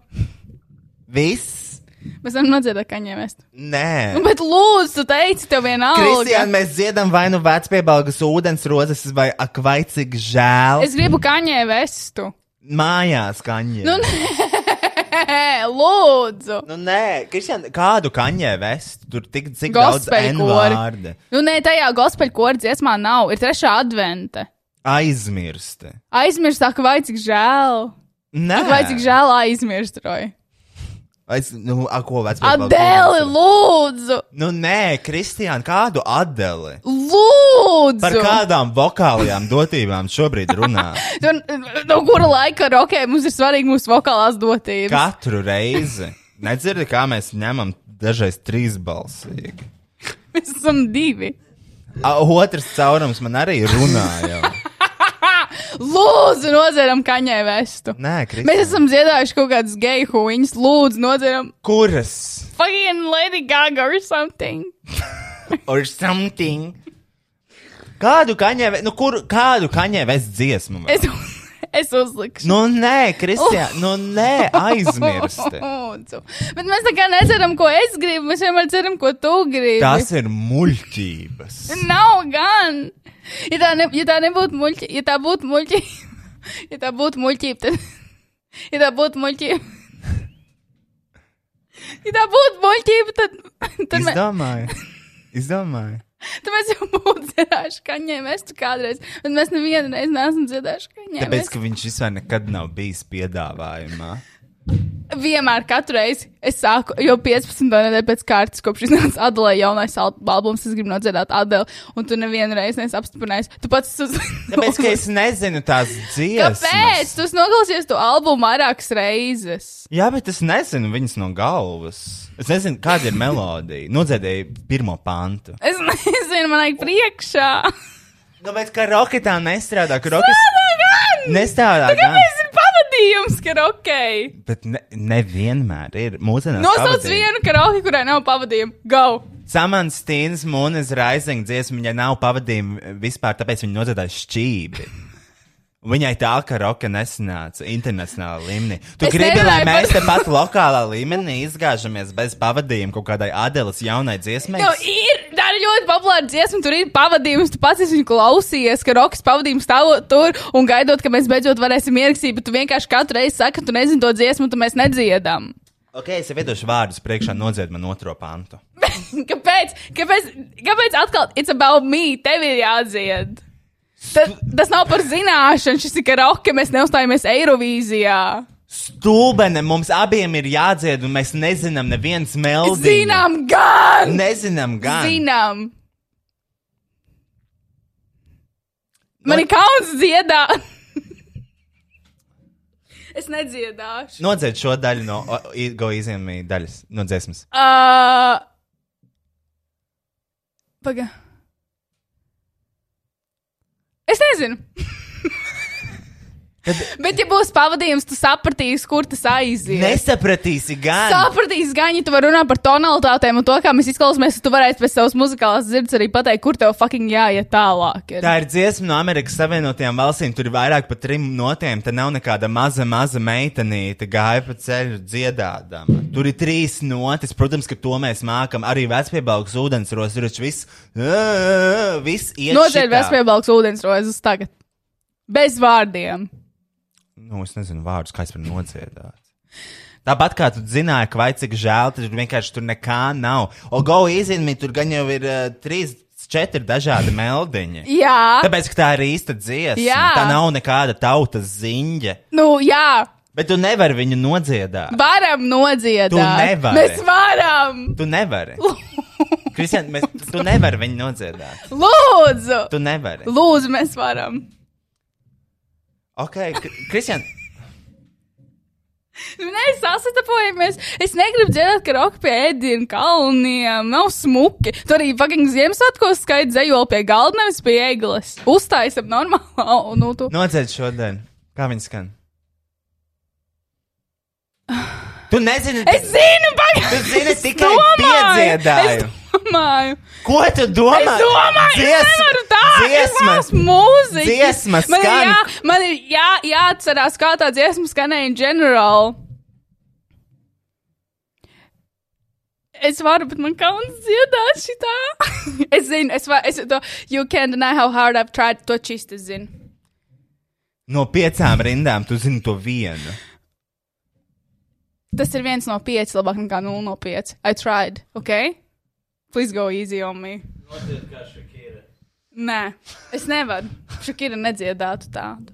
Viss? Mēs varam nodziedāt kaņē vestu. Nē. Nu, bet lūdzu, tu teici, tev viena alga. Kristiāna, mēs dziedam vai nu vecpiebalgas ūdens rozes, vai ak, vai cik žēl. Es gribu kaņē vestu. Mājās kaņē. Nu, nē, lūdzu. Nu, nē, Kristiāna, kādu kaņē vest? Tur tik cik daudz Gospel kori. vārdu. Nu, nē, tajā gospel kora dziesmā nav. Ir trešā advente. Aizmirsti. Aizmirst, vai cik žēl. Nē. Ak, vai cik žēl aizmirst, Roy. Es, nu, a, ko vecpiebalgas Adeli, lūdzu! Nu, nē, Kristiāna, kādu Adeli? Lūdzu! Par kādām vokālajām dotībām šobrīd runā? Tur, no kura laika rokē mums ir svarīgi mūsu vokālās dotības? Katru reizi. Nedzirdi, kā mēs ņemam dažreiz trīsbalsīgi. Mēs esam divi. A, Otrs caurums man arī runāja. Lūdzu, nodzeram kaņē vestu. Nē, Kristiāna. Mēs esam dziedājuši kaut kādas geju huīņas. Lūdzu, nodzeram Kuras? fucking Lady Gaga or something. Or something. Kādu kaņē, nu, kur, kādu kaņē vēs dziesmu? vēl? Es, es uzlikšu. Nu, nē, Kristiāna, nu, nē, aizmirsti. Bet mēs tā kā nezeram, ko es gribu. Mēs vienmēr ceram, ko tu gribi. Tas ir muļķības. Nav gan. Ja tā, ne, ja tā nebūtu muļķība, ja tā būtu muļķība, ja tā būtu muļķība, tad. Ja tā būtu muļķība. Ja tā būtu muļķība, tad. Tad, Izdomāju. Izdomāju. mēs jau būtu dzirdējuši kaņē vestu kādreiz. Bet mēs nevienu reizi neesam dzirdējuši kaņē Tāpēc, vestu. ka viņš vispār nekad nav bijis piedāvājumā. Vienmēr katru reizi es sāku, jau 15. nedēļa pēc kārtas, kopš iznāca Adela jaunais al- albums, es gribu nodziedāt Adelu, un tu nevienu reizi neesi apstiprinājis. Tu pats uz... Tāpēc, ka es nezinu tās dziesmas. Kāpēc? Tu esi noklausījies to albumu vairākas reizes. Jā, bet es nezinu viņas no galvas. Es nezinu, kāda ir melodija. Nodziedēju pirmo pantu. Es nezinu, man vajag priekšā. Nu, bet kā roketā nestrādā, ka gan! nestrādā. Kāpēc ir pavadījums, ka ok? Bet ne, nevienmēr ir. Mūsdienās Nosauc vienu karaoke, kurai nav pavadījumu. Go! Samants Stīns, Mūnes Raizing dziesma, viņai nav pavadījumi vispār, tāpēc viņa nodziedāja šķīvi. Viņai tā ka roka nesanāca internacionālā līmenī. Tu Es gribi, lai nerunāju mēs par- te pat lokālā līmenī izgāžamies bez pavadījuma kaut kādai Adelas jaunai dziesmai? Nu, ir, tā ir ļoti populāra dziesma, tur ir pavadījums, tu pats esi klausījies, ka rokas pavadījums stāvot tur un gaidot, ka mēs beidzot varēsim ierakstīt, bet tu vienkārši katru reizi saki, ka tu nezini to dziesmu, tu mēs nedziedam. Ok, es jau iedošu vārdus priekšā, nodzied man otro pantu. kāpēc? Kāpēc? Kāpēc atkal it's about me? Tev ir jādzied. Ta, tas nav par zināšanu, šis ir karaoke, mēs neuzstājamies Eirovīzijā. Stūbene mums abiem ir jādzied, un mēs nezinām nevienas melodijas. Zinām, gan! Nezinām, gan. Zinām. Man ir kauns dziedāt. es nedziedāšu. Nodzied šo daļu no Go Easy daļas, no dziesmas. Uh, Paga. Es nezinu. Bet, ja būs pavadījums, tu sapratīsi, kur tas aizies. Nesapratīsi gan. Sapratīsi, gan, ja tu vari runāt par tonalitātēm un to, kā mēs izklausāmies, tad tu varēsi pēc savas muzikālās dzirdes arī pateikt, kur tev fucking jāiet tālāk. Ir. Tā ir dziesma no Amerikas Savienotajām valstīm. Tur ir vairāk par trim notiem. Tā nav nekāda maza, maza meitenīte, gāja pa ceļu dziedādama. Tur ir trīs notis. Protams, ka to mēs mākam. Arī vecpiebalgs ūdensros ir taču viss. Viss iet. Noceļ šitā. Vespēbalgs ūdensrozes tagad. Bez vārdiem. Nu, es nezinu vārdus, kā es varu nodziedāt. Tāpat kā tu zināji, ka vai cik žēl, tur vienkārši tur nekā nav. O, go izņemot, tur gan jau ir uh, trīs, četri dažādi meldiņi. Jā. Tāpēc, tā ir īsta dziesma. Jā. Tā nav nekāda tautas ziņa. Nu, jā. Bet tu nevari viņu nodziedāt. Varam nodziedāt. Tu nevari. Mēs varam. Tu nevari. Kristian, mēs, tu nevari viņu nodziedāt. Lūdzu. Tu nevari. Lūdzu, mēs varam. Ok, Kri- Kristian, Nu, Nē, sasatapojamies. Es negribu dzirdēt, ka roka pie ēdienu kalniem nav smuki. Tur arī fucking Ziemassvētkos skaidrs dzējoli pie galda, nevis pie eglis. Uztaisam normāli. Nu, tu... nodzied šodien. Kā viņi skan? Tu nezini, Es zinu, pagaidi! Tu zini tikai domāju, piedziedāju. Es domāju. Ko tu domā? Es domāju, Dziesma- es nevaru tā. dziesma- es mūziķis. dziesma Man ir, skan. jā, man ir jā, jāatcerās, kā tā dziesma skanēja in general. Es varu, bet man kauns dziedāt šitā. es zinu, es varu, es to, you can't deny how hard I've tried to čist, es zinu. No piecām rindām tu zini to vienu. Tas ir viens no pieci, labāk nekā nulle no pieci. I tried, ok? Please go easy on me. Notiek kā Shakira. Nē, es nevaru. Šakira nedziedātu tādu.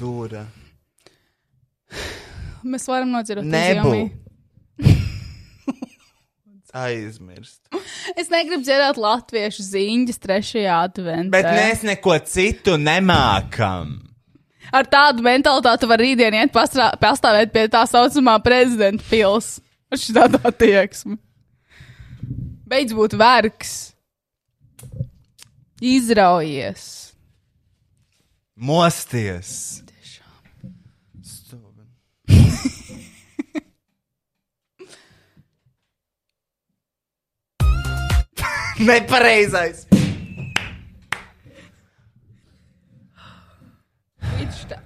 Dūra. Mēs varam nodzirdēt, Nebū. Aizmirst. Es negribu dzirdēt latviešu ziņas trešajā adventā. Bet mēs neko citu nemākam. Ar tādu mentalitāti var rītdien iet pastrā, pastāvēt pie tā saucamā prezidenta pils. Ar šādu attieksmi. Beidz būt vergs. Izraujies. Mosties. Nepareizais.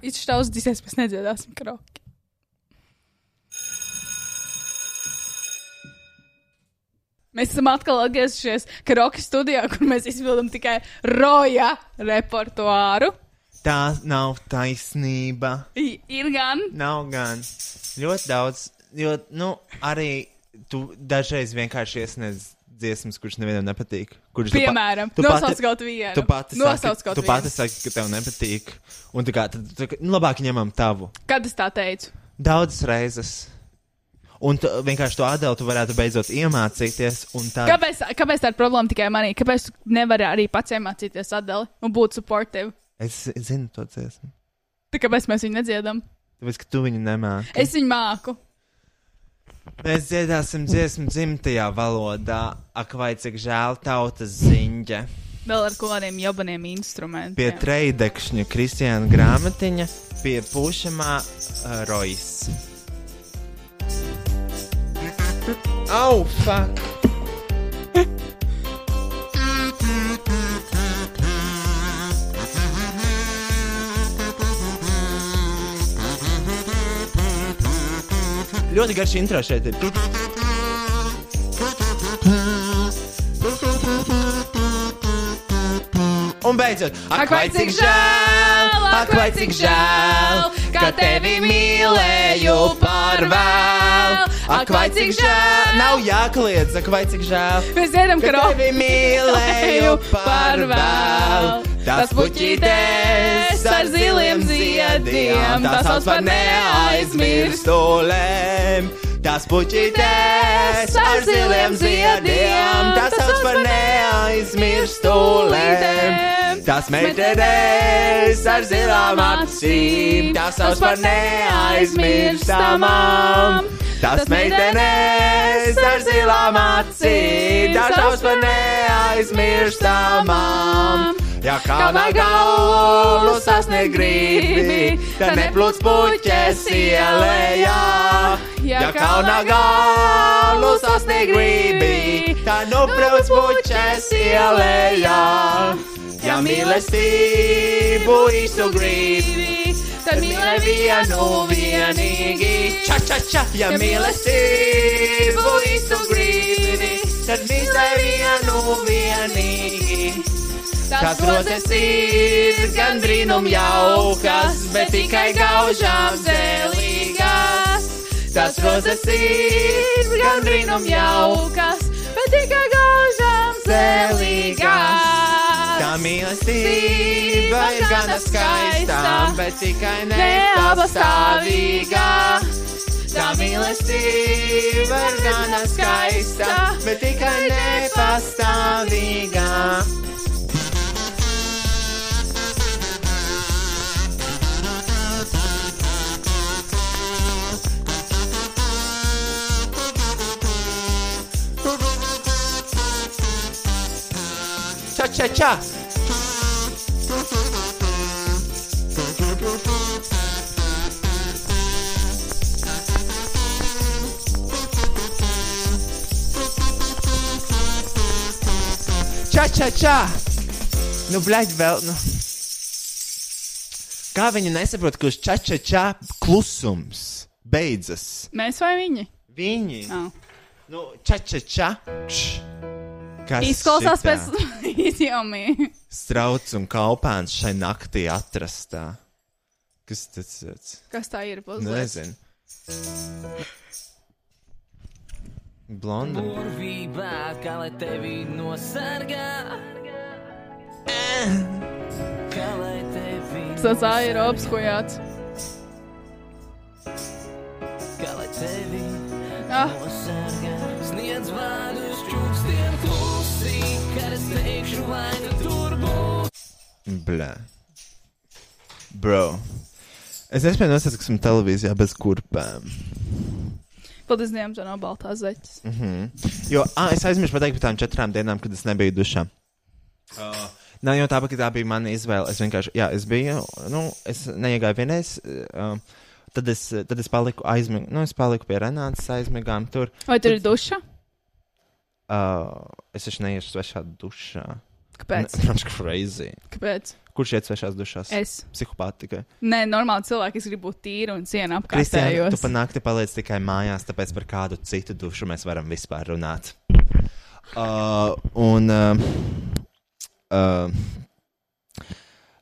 Viņš tā uzdīsies, pēc nedziedāsim kroki. Mēs esam atkal atgriezušies karaoke studijā, kur mēs izpildām tikai roja repertuāru. Tā nav taisnība. I- Ir gan. Nav gan. Ļoti daudz, jo, nu, arī tu dažreiz vienkārši iesniedz dziesmas, kuras nevienam nepatīk. Kuras tu pa- Piemēram, tu nosauc pati- kaut vienu. Tu pati Nosauc kaut tu vienu. pati saki, ka tev nepatīk. Un tā kā, tad, tad, nu, labāk ņemam tavu. Kad es tā teicu? Daudzas reizes. Un tu, vienkārši to atdēlu tu varētu beidzot iemācīties. un Tā, Kāpēc, kāpēc tā ir problēma tikai manī? Kāpēc tu nevari arī pats iemācīties atdali un būt supportive? Es zinu to dziesmu. Tā kāpēc mēs viņu nedziedam? Tāpēc, ka tu viņu nemāki. Es viņu māku. Mēs dziedāsim dziesmu dzimtajā valodā, ak, vai cik žēl tautas ziņa. Vēl ar kādiem jobaniem instrumentiem. Pie treidekšņa Kristiāna grāmatiņa, pie pušamā uh, Rojas. Au, fuck! Ļoti garš intro šeit ir. Un beidzot, ak, vai cik žēl, ak, vai cik žēl, ka tevi mīlēju par vēl. Ak, vai cik žēl, nav jākliedz, ak, vai cik žēl. Mēs dziedam, ka tevi mīlēju par vēl. Tas puķītes ar ziliem ziediem, tas sauc par neaizmirstulēm. Tas puķītes ar ziliem ziediem, tas sauc par neaizmirstulēm. Tas meitenes ar zilām acīm, tas sauc par neaizmirstamām. Tas meitenes ar zilām acīm, tas sauc par neaizmirstamām. Ja kauna galvu sasniegt gribi, tad neplūc puķes ielējā. Ja kauna galvu sasniegt gribi, tad neplūc puķes ielējā. Ja mīlestību īstu gribi, tad mīlē vienu vienīgi. Ča, ča, ča, ja mīlestību īstu gribi, tad mīlē vienu vienīgi. Tās rozes ir gan brīnum jaukas, bet tikai gaužām zēlīgas. Tās rozes ir gan brīnum jaukas, bet tikai gaužām zēlīgas. Tā mīlestība ir gan skaista, bet tikai nepastāvīga. Tā mīlestība ir gan skaista, bet tikai nepastāvīga. Ča, ča, ča! Ča, ča, ča! Nu, blēģi vēl, nu. Kā viņi nesaprot, ka uz ča, ča, ča klusums beidzas? Mēs vai viņi? Viņi. Oh. Nu, ča, ča, ča. Kš. Kas Izklausās šitā? pēc izdevumiem. Strauts un kaupēns šai naktī atrastā. Kas tas ir? Kas tā ir? Puzlēs? Nezinu. Blonda. Burvībā, kā lai tevi nosargā. Kā lai tevi Tas ir apskojāts. Kā lai tevi Ah. nosargā. Sniedz vārdus Blē. Bro. Es nespēju nosaskot televīzijā bez kurpēm. Paldies Dievam, tā nav baltās zeķes. Mm -hmm. Jo, ah, es aizmirsu pateikt par tām četrām dienām, kad es nebiju dušā. Uh, nav jau tāpēc, ka tā bija mana izvēle. Es vienkārši, jā, es biju, nu, es neiegāju vienreiz. Uh, tad, es, tad es paliku aizmigā, nu, es paliku pie Renātas aizmigām tur. Vai tur ir duša? Uh, es taču neiešu svešā dušā. Kāpēc? Ne- Protams, crazy. Kāpēc? Kurš iet svešās dušās? Es. Psihopāti tikai. Nē, normāli cilvēki, es gribu būt tīri un cienu Kristiāna, tu apkārtējos. panākti paliec tikai mājās, tāpēc par kādu citu dušu mēs varam vispār runāt. Uh, un. Uh, uh,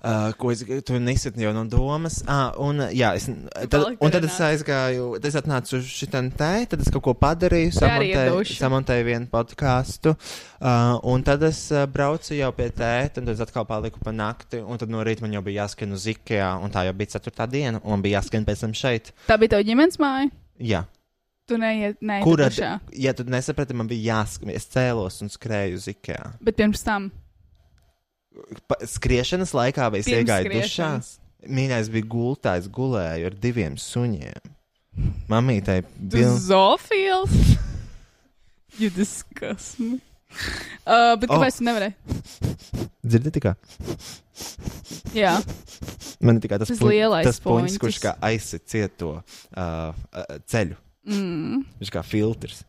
Uh, ko es tu nesat jau no domas? Ah, un, jā, es, tad, un tad es aizgāju, tad es atnācu uz šitien te, tad es kaut ko padarīju, samontēju, samontēju vienu podkāstu, uh, un tad es uh, braucu jau pie tēta, un tad es atkal paliku pa nakti, un tad no rīta man jau bija jāskan uz Ikea, un tā jau bija ceturtā diena, un man bija jāskan pēc tam šeit. Tā bija tava ģimenes māja? Jā. Tu neiet, nē, Kur dušā. ja tu nesaprati, man bija jāskan, es cēlos un skrēju uz Ikea. Bet pirms tam. Pa, skriešanas laikā vai es iegāju dušā? Mīļais bija gultā, es gulēju ar diviem suņiem. Mamītai bija. zoofils? You disgust me. Uh, bet Oh. kāpēc tu nevarēji? Dzirdi tikai? Jā. Man ir tikai tas, Tas puņ- lielais tas puņķis. kurš kā aizsit cieto uh, uh, ceļu. Mm. Viņš kā filtrs.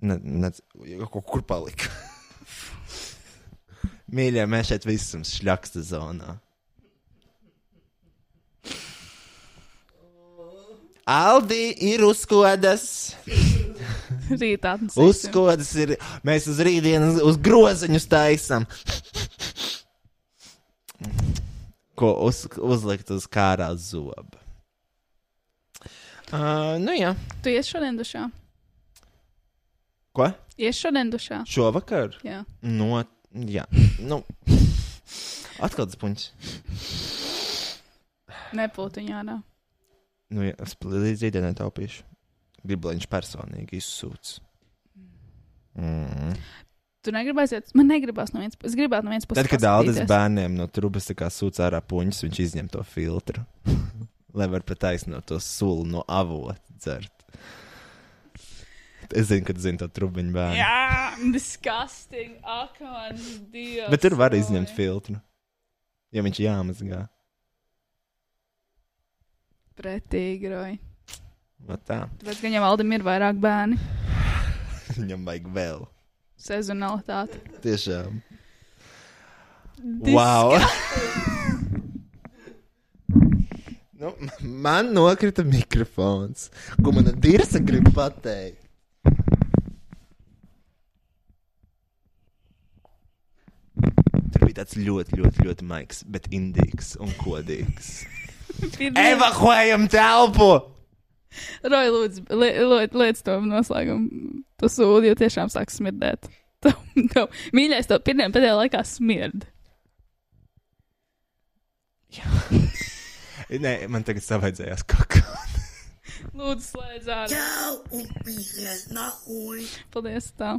Ne, ne, kur palika? Mīļie, mēs šeit visi esam šļaksta zonā. Aldi ir uzkodas. Rītā atnesīsim. Uzkodas ir. Mēs uz rītdienas uz groziņus taisam. Ko uz, uzlikt uz kārā zobu. Uh, nu jā. Tu ies šodien dušā? Ko? Ies šodien dušā? Šovakar? Jā. No, jā. Nu, atkal tas puņš. Nepūtiņā, nā. Nu, jā, es līdz rītdienai taupīšu. Gribu, lai viņš personīgi izsūc. Mm. Tu negribēsi iet? Man negribās no vienas puses. Es gribētu no vienas puses. Tad, kad paskatīties. bērniem no trubas sūc ārā puņus, viņš izņem to filtru. lai var pat aizsnot to sulu no avota dzert. Es zinu, ka tu zini to trubiņu bērnu. Jā, disgusting. Ak, mans dievs. Bet tur var izņemt filtru. Ja viņš jāmazgā. Pretīgi, Roy. No tā. Tāpēc, ka viņam valdim ir vairāk bērni. Viņam vajag vēl. Sezonalitāte. Tiešām. Disgusting. Wow! nu, man nokrita mikrofons. Ko mana dirsa grib pateikt? Tur bija tāds ļoti, ļoti, ļoti maigs, bet indīgs un kodīgs. Evakuējam telpu! Roy, lūdzu, li, li, liec to noslēgumu. Tu sūdi, jo tiešām sāk smirdēt. Tev, tev, mīļais, tev pirmajā pēdējā laikā smird. Nē, man tagad savaidzējās kaut kā. Lūdzu, slēdz ārā. Paldies, tā.